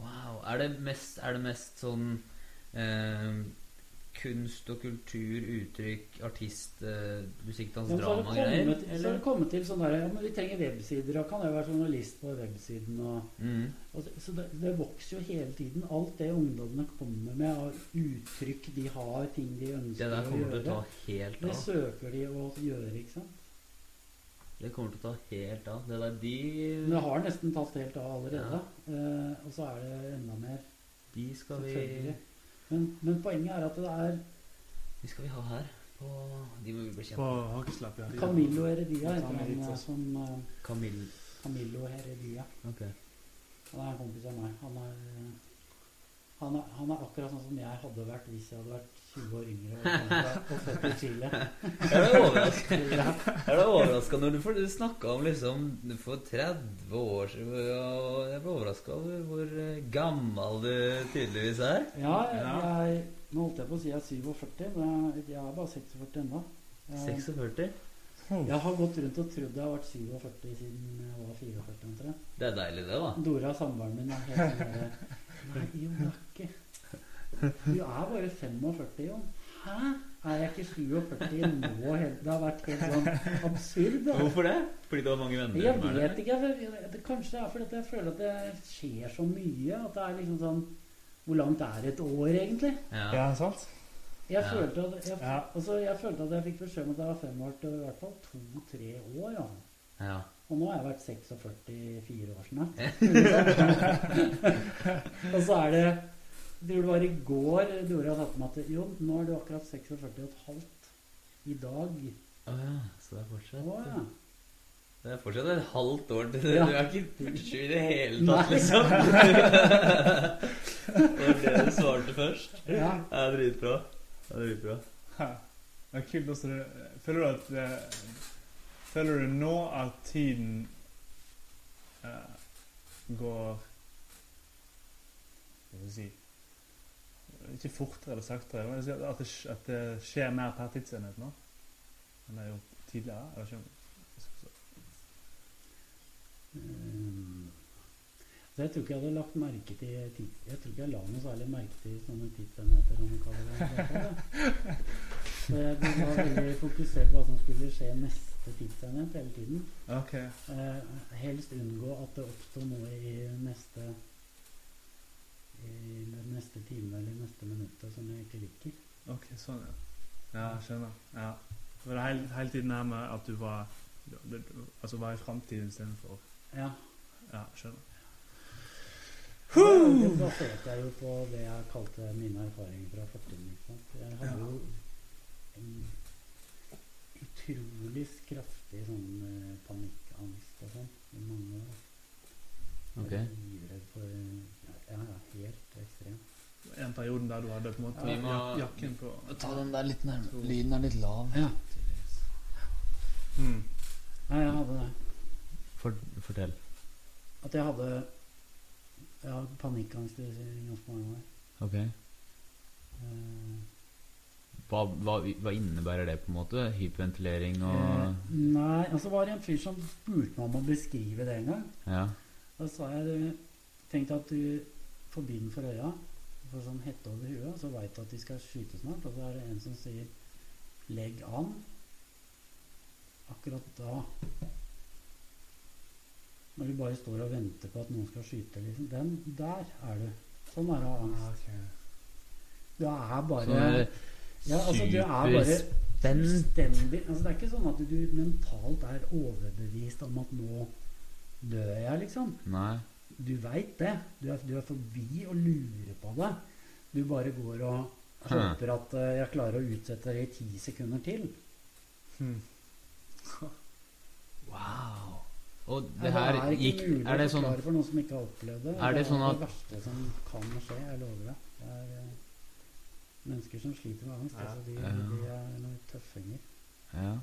Wow. Er det mest, er det mest sånn eh, kunst og kultur, uttrykk, artist, eh, musikk, dans, Ja, det drama-greier? Eller? så har det kommet til sånn der Ja, men vi trenger websider, og kan jeg være journalist på websiden og Mm. Og det, så det, det vokser jo hele tiden. Alt det ungdommene kommer med av uttrykk de har, ting de Det ønsker der å kommer til å gjøre, ta helt det søker de å gjøre. ikke sant? Det kommer til å ta helt av. Det der de Men det har nesten tatt helt av allerede. Eh, og så er det enda mer, De skal vi. Men, men poenget er at det er De skal vi ha her. På De må vi bekjempe. På Hakeslapp, ja. Camillo Heredia heter han eh, som uh. Camillo Heredia. Okay. Han er en kompis av meg. Han er, eh, han er, han er akkurat sånn som jeg hadde vært hvis jeg hadde vært 20 år yngre og, født i Chile. Er det overraska? Er overraska når du, for du snakka om liksom for 30 år siden og Jeg ble overraska over hvor eh, gammel du tydeligvis er. Ja, Ja. jeg, nå holdt jeg på å si jeg er 47, men jeg er bare 46 ennå. 46. jeg har gått rundt og trodd jeg har vært 47 siden jeg var 44 omtrent. Det er deilig, det, da. Dora, samboeren min, er helt sånn Nei, jo, det er ikke Du er bare 45, Jon. Hæ? Er jeg ikke 47 nå? Det har vært helt sånn absurd. Da. Hvorfor det? Fordi du har mange venner? Jeg vet ikke. Jeg, jeg, det, kanskje det er fordi at jeg føler at det skjer så mye. At det er liksom sånn Hvor langt er et år, egentlig? Ja. Ja, sant? Jeg, Ja. følte at, jeg, Ja. altså, jeg følte at jeg fikk beskjed om at jeg var fem år til i hvert fall to-tre år. Ja. ja. Og nå har jeg vært 46 år snart. og så er det Jeg tror det var i går Dora sa til meg at jo, nå er du akkurat 46 og et halvt. I dag. Å ja. Så det er fortsatt Å ja. Det er fortsatt et halvt år til det. Ja. Du er ikke 47 i det hele tatt, liksom. det var det du svarte først. ja. Det er dritbra. Det er dritbra. Ja. Det er kult også. Føler du at Føler du nå at tiden uh, går Hva skal vi si Ikke fortere eller saktere, men at det, at det skjer mer per tidsenhet nå enn det er gjort tidligere? Jeg ikke så jeg tror ikke jeg hadde lagt merke til Jeg tror ikke jeg la noe særlig merke til sånne tidsenheter, som man kaller det. Så jeg var veldig fokusert på hva som skulle skje neste tidsenhet hele tiden. Okay. Eh, helst unngå at det oppsto noe i neste i den neste time eller neste minuttet som jeg ikke liker. Ok, sånn, ja. Ja, skjønner. Ja. For var det hele, hele tiden her med at du var Altså var i framtiden istedenfor Ja. Ja, skjønner. Det baserte jeg jo på det jeg kalte mine erfaringer fra fortiden. ikke sant? Jeg hadde Ja. jo en utrolig kraftig sånn eh, panikkangst og sånn i mange år. Okay. Jeg var Livredd for Ja, ja, helt ekstremt. En periode der du hadde på en måte ja, må- jak- jakken på Ta den der litt nærmere. Lyden er litt lav. Ja. mm. Nei, jeg hadde det. For, fortell. At jeg hadde Jeg hadde panikkangst i ganske mange år. Ok. Eh, Hva, hva, hva innebærer det, på en måte? Hyperventilering og eh, nei, altså var det en fyr som spurte meg om å beskrive det en gang. Ja. Da sa jeg tenkte Tenk at du får bind for øya, får sånn hette over huet, og så veit du at de skal skyte snart, og så er det en som sier 'legg an'. Akkurat da Når du bare står og venter på at noen skal skyte, liksom. Den der er du. Sånn er det å ha angst. Du er bare Ja, altså, du er bare fullstendig altså, Det er ikke sånn at du mentalt er overbevist om at nå dør jeg, liksom. Nei. Du veit det. Du er, du er forbi å lure på det. Du bare går og håper at uh, jeg klarer å utsette det i ti sekunder til. Hmm. Wow. Og det Ja, her er ikke gikk mulig Er det sånn for noen som ikke har opplevd det. Er det sånn at- det verste som kan skje. Jeg lover det. Det er uh, mennesker som sliter med angst. Ja. Altså, de, de er noen tøffinger. Ja.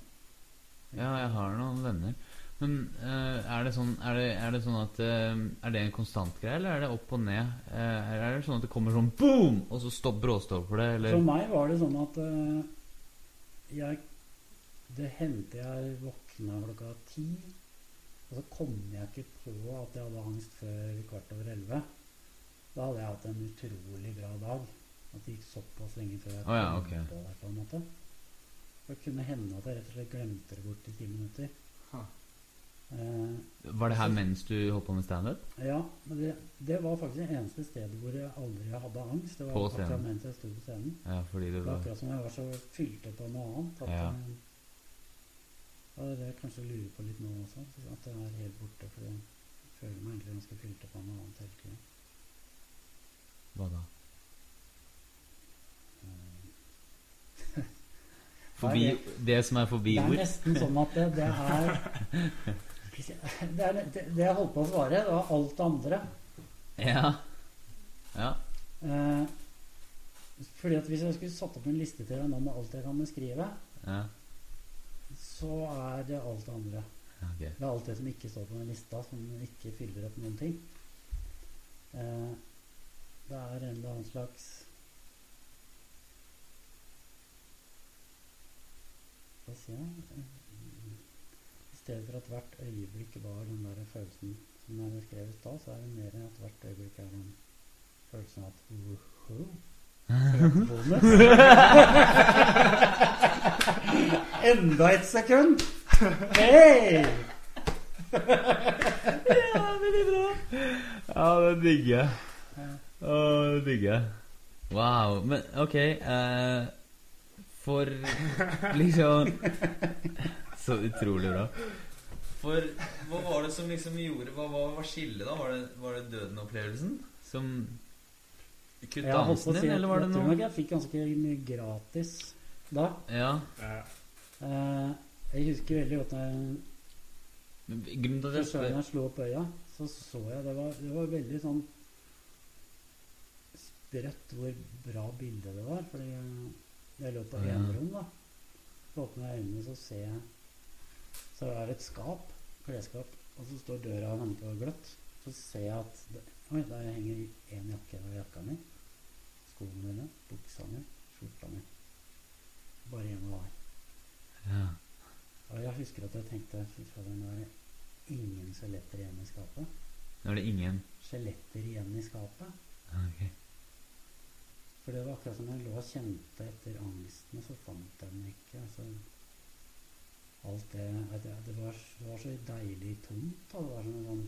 ja, jeg har noen venner. Men uh, er, det sånn, er, det, er det sånn at uh, Er det en konstant greie, eller er det opp og ned? Uh, er det sånn at det kommer sånn boom, og så stopp, bråstopper det, eller? For meg var det sånn at jeg Det hendte jeg våkna klokka ti, og så kom jeg ikke på at jeg hadde angst før kvart over elleve. Da hadde jeg hatt en utrolig bra dag. At det gikk såpass lenge før jeg Å ja, okay. ok. på det. på en måte Det kunne hende at jeg rett og slett glemte det bort i ti minutter. Ha. Eh, Var det her mens du holdt på med standup? ja, men det, det var faktisk det eneste stedet hvor jeg aldri hadde angst. Det var På akkurat mens jeg sto på scenen. Ja, fordi det var akkurat som jeg var så fylt opp av noe annet. At Ja. jeg, ja, det er det jeg kanskje lurer på litt nå også. At det er helt borte. For jeg føler meg egentlig ganske fylt opp av noe annet hele tiden. Hva da? Eh, Forbi Det som er forbi Det er nesten sånn at det, det er det, er det, det jeg holdt på å svare, det var alt det andre. Ja. Ja. Eh, fordi at Hvis jeg skulle satt opp en liste til deg nå med alt jeg kan beskrive, ja. så er det alt det andre. Okay. Det er alt det som ikke står på den lista, som ikke fyller opp noen ting. Eh, det er en eller annen slags Hva sier jeg? Stedet for at hvert øyeblikk var den der følelsen som jeg beskrev i stad, så er det mer at hvert øyeblikk er den følelsen at Woho! Enda et sekund! Hei! Ja, veldig bra. Ja, det digger jeg. Å, det digger jeg. Wow. Men ok eh, For liksom Så utrolig bra. For hva var det som liksom gjorde Hva hva var skillet, da? Var det, var det døden-opplevelsen som kutta ansen si din, eller var det jeg tror noe nok jeg fikk ganske mye gratis da. Ja. Ja. Eh, jeg husker veldig godt når jeg Men til at jeg slo opp øya, så så jeg Det var, det var veldig sånn sprøtt hvor bra bilde det var. Fordi jeg, lå på Ja. enerom, da. Så åpner jeg øynene, så ser jeg Så er det et skap, klesskap, og så står døra og venter på gløtt. Så ser jeg at det, Oi, der henger én jakke over jakka mi. Skoene mine, buksa mi, skjorta mi. Bare hjemme var. ja. Og jeg husker at jeg tenkte fy fader, nå er det ingen skjeletter igjen i skapet. Nå er det ingen Skjeletter igjen i skapet. Ok. For det var akkurat som jeg lå og kjente etter angsten, og så fant jeg den ikke. Altså, alt det, jeg- det, var, det var så deilig tomt. Da. Det var som sånn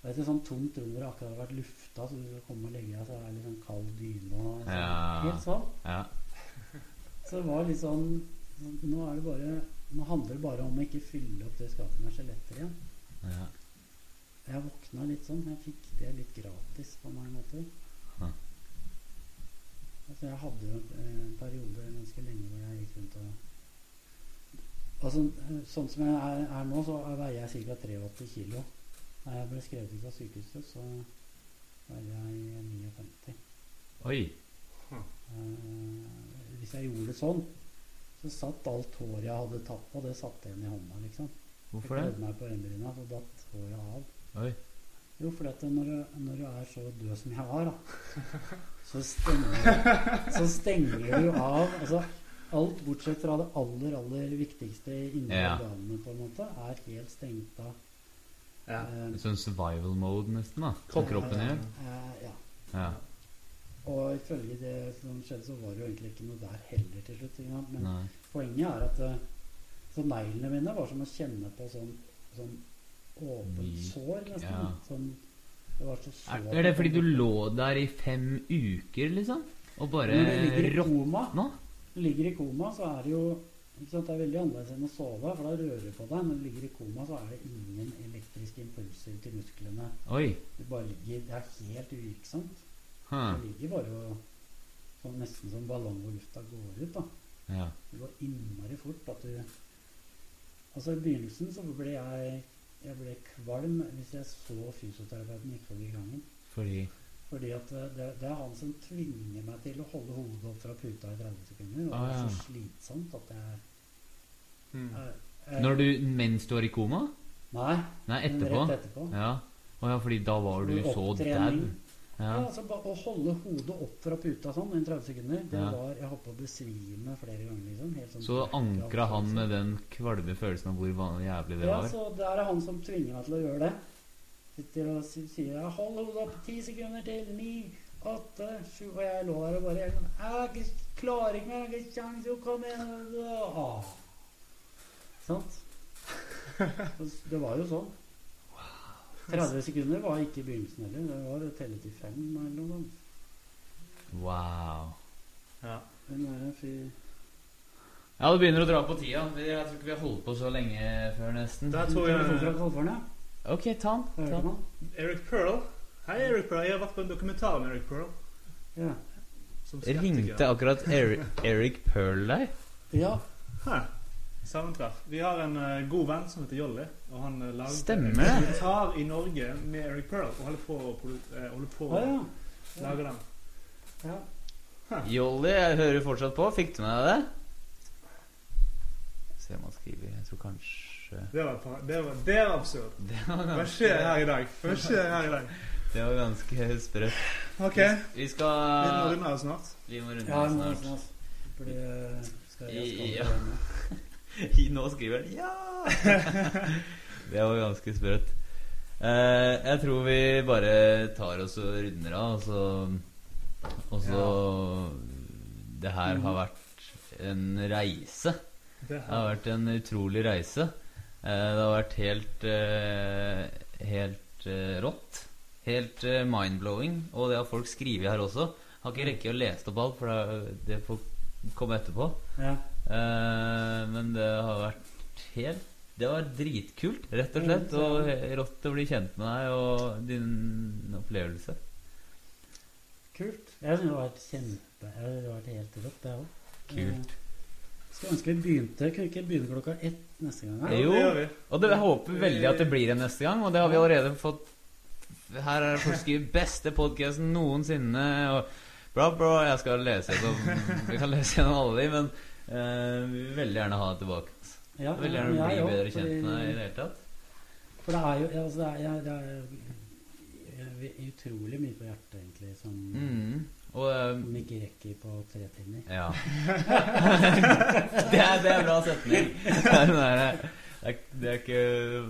Det er et sånt tomt rom hvor det akkurat har vært lufta, så du skal komme og legge deg, så er det litt sånn kald dyne og sånn. Ja. Helt sånn. Ja. Så det var litt sånn Nå er det bare Nå handler det bare om å ikke fylle opp det skapet med skjeletter igjen. ja. Jeg våkna litt sånn. Jeg fikk det litt gratis på mange måter. Hm. Altså, jeg hadde jo en periode ganske lenge hvor jeg gikk rundt og Altså, sånn som jeg er, er nå, så veier jeg ca. 83 kilo. Da jeg ble skrevet ut av sykehuset, så veier jeg 59. Oi. Eh, hvis jeg gjorde det sånn, så satt alt håret jeg hadde tatt på, det satt igjen i hånda, liksom. Hvorfor Jeg det? klødde meg på øyenbryna, så datt håret av. Oi. Jo, for at når, du, når du er så død som jeg var, da, så stenger, så stenger du av altså, Alt bortsett fra det aller, aller viktigste inni Ja. organene, på en måte, er helt stengt av. Ja. Uh, Sånn survival mode, nesten, da. Kroppen. gjør. uh, ja. Ja. Og ifølge det som skjedde, så var det jo egentlig ikke noe der heller til slutt. Men Nei. poenget er at eh, så neglene mine var som å kjenne på sånn, sånn åpent sår, nesten. ja. Sånn, det var så Er, er det fordi du lå der i fem uker, liksom? Og bare råtna? Ligger i koma, så er det jo sant, Det er veldig annerledes enn å sove, for da rører du på deg. Når du ligger i koma, så er det ingen elektriske impulser til musklene. Oi. Du bare ligger, Det er helt uvirksomt. Huh. Du ligger bare og sånn, nesten som ballong hvor lufta går ut. da. Ja. Det går innmari fort at du Altså I begynnelsen så ble jeg jeg ble kvalm hvis jeg så fysioterapeuten gikk forbi gangen. Fordi Fordi at det, det er han som tvinger meg til å holde hodet opp fra puta i 30 sekunder. Og Ah, det er så slitsomt at jeg, Mm. jeg, jeg Når du Mens du var i koma? Nei, Nei, etterpå? rett etterpå. Ja. Å ja, fordi da var du så dau. Ja. Ja. altså Å holde hodet opp fra puta sånn i 30 sekunder, det Ja. var Jeg holdt på å besvime flere ganger, liksom. Helt sånn Så ankra han med den kvalme følelsen av hvor jævlig det Ja, var? så det er han som tvinger meg til å gjøre det. Sitter og sier ja, 'hold hodet opp ti sekunder til', ni, åtte, sju Og jeg lå der og bare sånn, jeg klarer ikke mer, jeg har ikke kjangs, jo, kom igjen. Sant? Det var jo sånn. 30 sekunder var ikke begynnelsen heller. Det var å telle til fem eller noe sånt. Wow. Ja. Den der fy... Ja, det begynner å dra på tida. Jeg tror ikke vi har holdt på så lenge før, nesten. Det jeg California. Ok, ta den. Ta den. Eric Pearl. Hei, Eric Pearl. Jeg har vært på en dokumentar om Eric Pearl. Ja. Som skeptiker. Ringte akkurat Eric, Eric Pearl deg? ja. Hæ. Sammentreff. Vi har en eh, god venn som heter Jolly. Og han uh, lagde Stemmer en dokumentar i Norge med Eric Pearl. Og holder på å produ- eh, holder på Å å ja. lage den. ja. Jolly, jeg hører fortsatt på. Fikk du med deg det? Se om han skriver. Jeg tror kanskje Det var, det var, det var absurd. Det var Hva skjer her i dag? Hva skjer her i dag? det var ganske sprøtt. Ok. Vi Vi må runde av snart. Vi må runde Ja, av snart. altså. Fordi eh, skal jeg skal Ja. Nå skriver han ja! det var ganske sprøtt. Eh, jeg tror vi bare tar oss og runder av, og så Og så Det her har vært en reise. Det Det har vært en utrolig reise. Eh, det har vært helt eh, Helt eh, rått. Helt mind-blowing. Og det har folk skrevet her også. Har ikke rekket å lese opp alt, for det, det får komme etterpå. Ja. Men det har vært helt Det var dritkult, rett og slett. Og rått å bli kjent med deg og din opplevelse. Kult. Jeg syns det vært kjempe Det vært helt rått, det òg. Kult. Skulle ønske vi begynte Kunne vi ikke begynne klokka ett neste gang? her? Jo. det. Og det, jeg håper veldig at det blir en neste gang, og det har vi allerede fått Her er det folk skriver 'beste podkasten noensinne', og bra, bra. Jeg skal lese gjennom Vi kan lese gjennom alle de, men uh, vi vil veldig gjerne ha det tilbake. Ja, vil gjerne bli òg, bedre kjent med deg i det hele tatt. For det er jo altså det er, det er, det er utrolig mye på hjertet, egentlig, som, Mm. Og eh, som ikke rekker på tre timer. Ja. det, er, det er bra setning. Det er, det er, det er ikke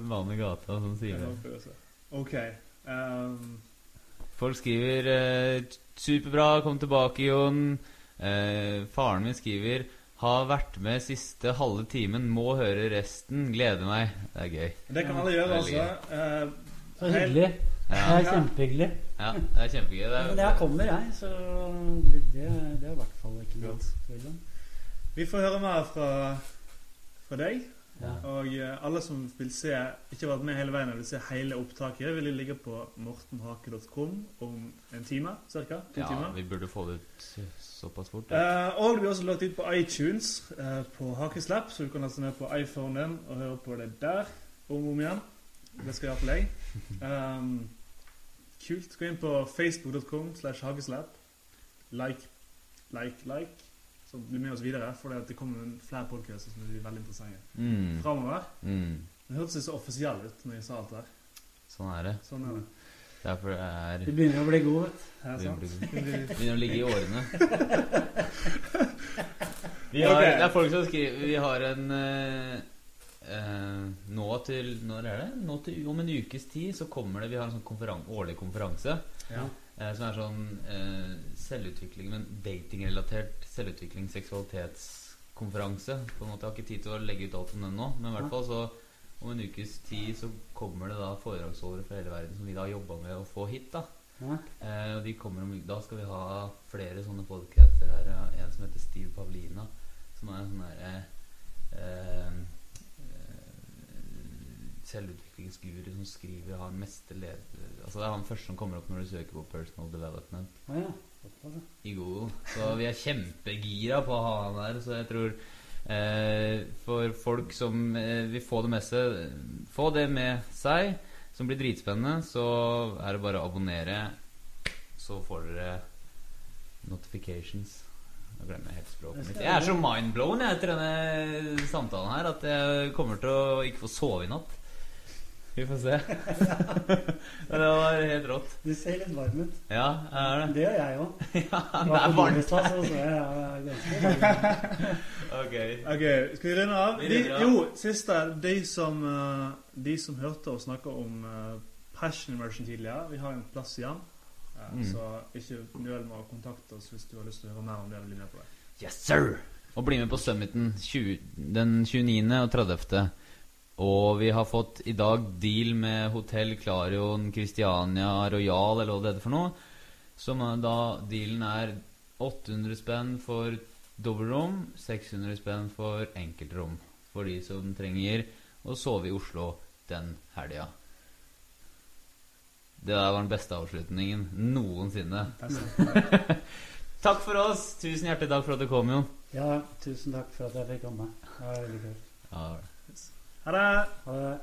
vanlig i gata som sier Det. Ok. Um. Folk skriver uh, 'Superbra, kom tilbake, Jon'. Uh, faren min skriver 'Har vært med siste halve timen, må høre resten. Gleder meg'. Det er gøy. det kan alle gjøre, altså. Uh, Så hyggelig. Det er kjempehyggelig. ja det er kjempehyggelig Det Men er, jeg kommer, jeg. Så det, det, det er i hvert fall ikke noe tvil om. Vi får høre mer fra, fra deg. Ja. Og eh, alle som vil se, ikke har vært med hele veien og vil se hele opptaket, vil ligge på mortenhake.com om en time ca. Ja, timer. vi burde få det ut såpass fort. Eh, og det blir også lagt ut på iTunes eh, på Hakeslapp, så du kan laste ned på iPhonen og høre på det der om og om igjen. Det skal iallfall jeg. Um, kult. Gå inn på facebook.com slash hageslap. Like, like, like. Så bli med oss videre, for det kommer flere podcaster som blir veldig interessante Mm. framover. Mm. Det hørtes så offisiell ut når jeg sa alt det der. Sånn er det. Sånn er det. Derfor er Du begynner å bli god, vet du. Det? Vi Begynner å ligge i årene. Vi har, okay. Det er folk som skriver Vi har en eh, eh, Nå til Når er det? Nå til, om en ukes tid så kommer det Vi har en sånn konferan årlig konferanse Ja. eh, som er sånn eh, selvutvikling, men datingrelatert selvutvikling, seksualitetskonferanse. På en måte, Jeg har ikke tid til å legge ut alt om den nå, men i hvert fall så om en ukes tid så kommer det da foredragsholdere fra hele verden som vi da har jobba med å få hit. da Ja. Eh, og de kommer om, Da skal vi ha flere sånne podcaster her. En som heter Steve Pavlina, som er en sånn herre eh, eh, selvutviklingsguru som skriver har meste led... Altså Det er han første som kommer opp når du søker på personal development ah, ja. I Google. Så vi er kjempegira på å ha han der. Så jeg tror eh, for folk som eh, vil få det med seg Få det med seg, som blir dritspennende, så er det bare å abonnere. Så får dere notifications. Nå glemmer jeg helt språket mitt. Jeg er så mindblown jeg, etter denne samtalen her at jeg kommer til å ikke få sove i natt. Vi får se. Det var helt rått. Du ser litt varm ut. Ja, er det. Det gjør jeg òg. Ja, det er varmt. Så så jeg er ganske varm. Ok. Ok, skal vi runde av? Vi De, jo, siste. De som, eh, de som hørte oss snakke om uh, Passion Immersion tidligere, vi har en plass igjen. Eh, Mm. Så ikke nøl med å kontakte oss hvis du har lyst til å høre mer om det. eller bli med på det. Yes, sir! Og bli med på Summiten 20, den 29. og 30. Og vi har fått i dag deal med Hotell Clarion Christiania Royal, eller hva det heter for noe. Som da dealen er 800 spenn for dobbeltrom, 600 spenn for enkeltrom. For de som trenger å sove i Oslo den helga. Det der var den beste avslutningen noensinne. Takk for oss. Tusen hjertelig takk for at du kom, Jon. Ja, tusen takk for at jeg fikk komme. Det var veldig kult. Ja, Ha det! Ha det.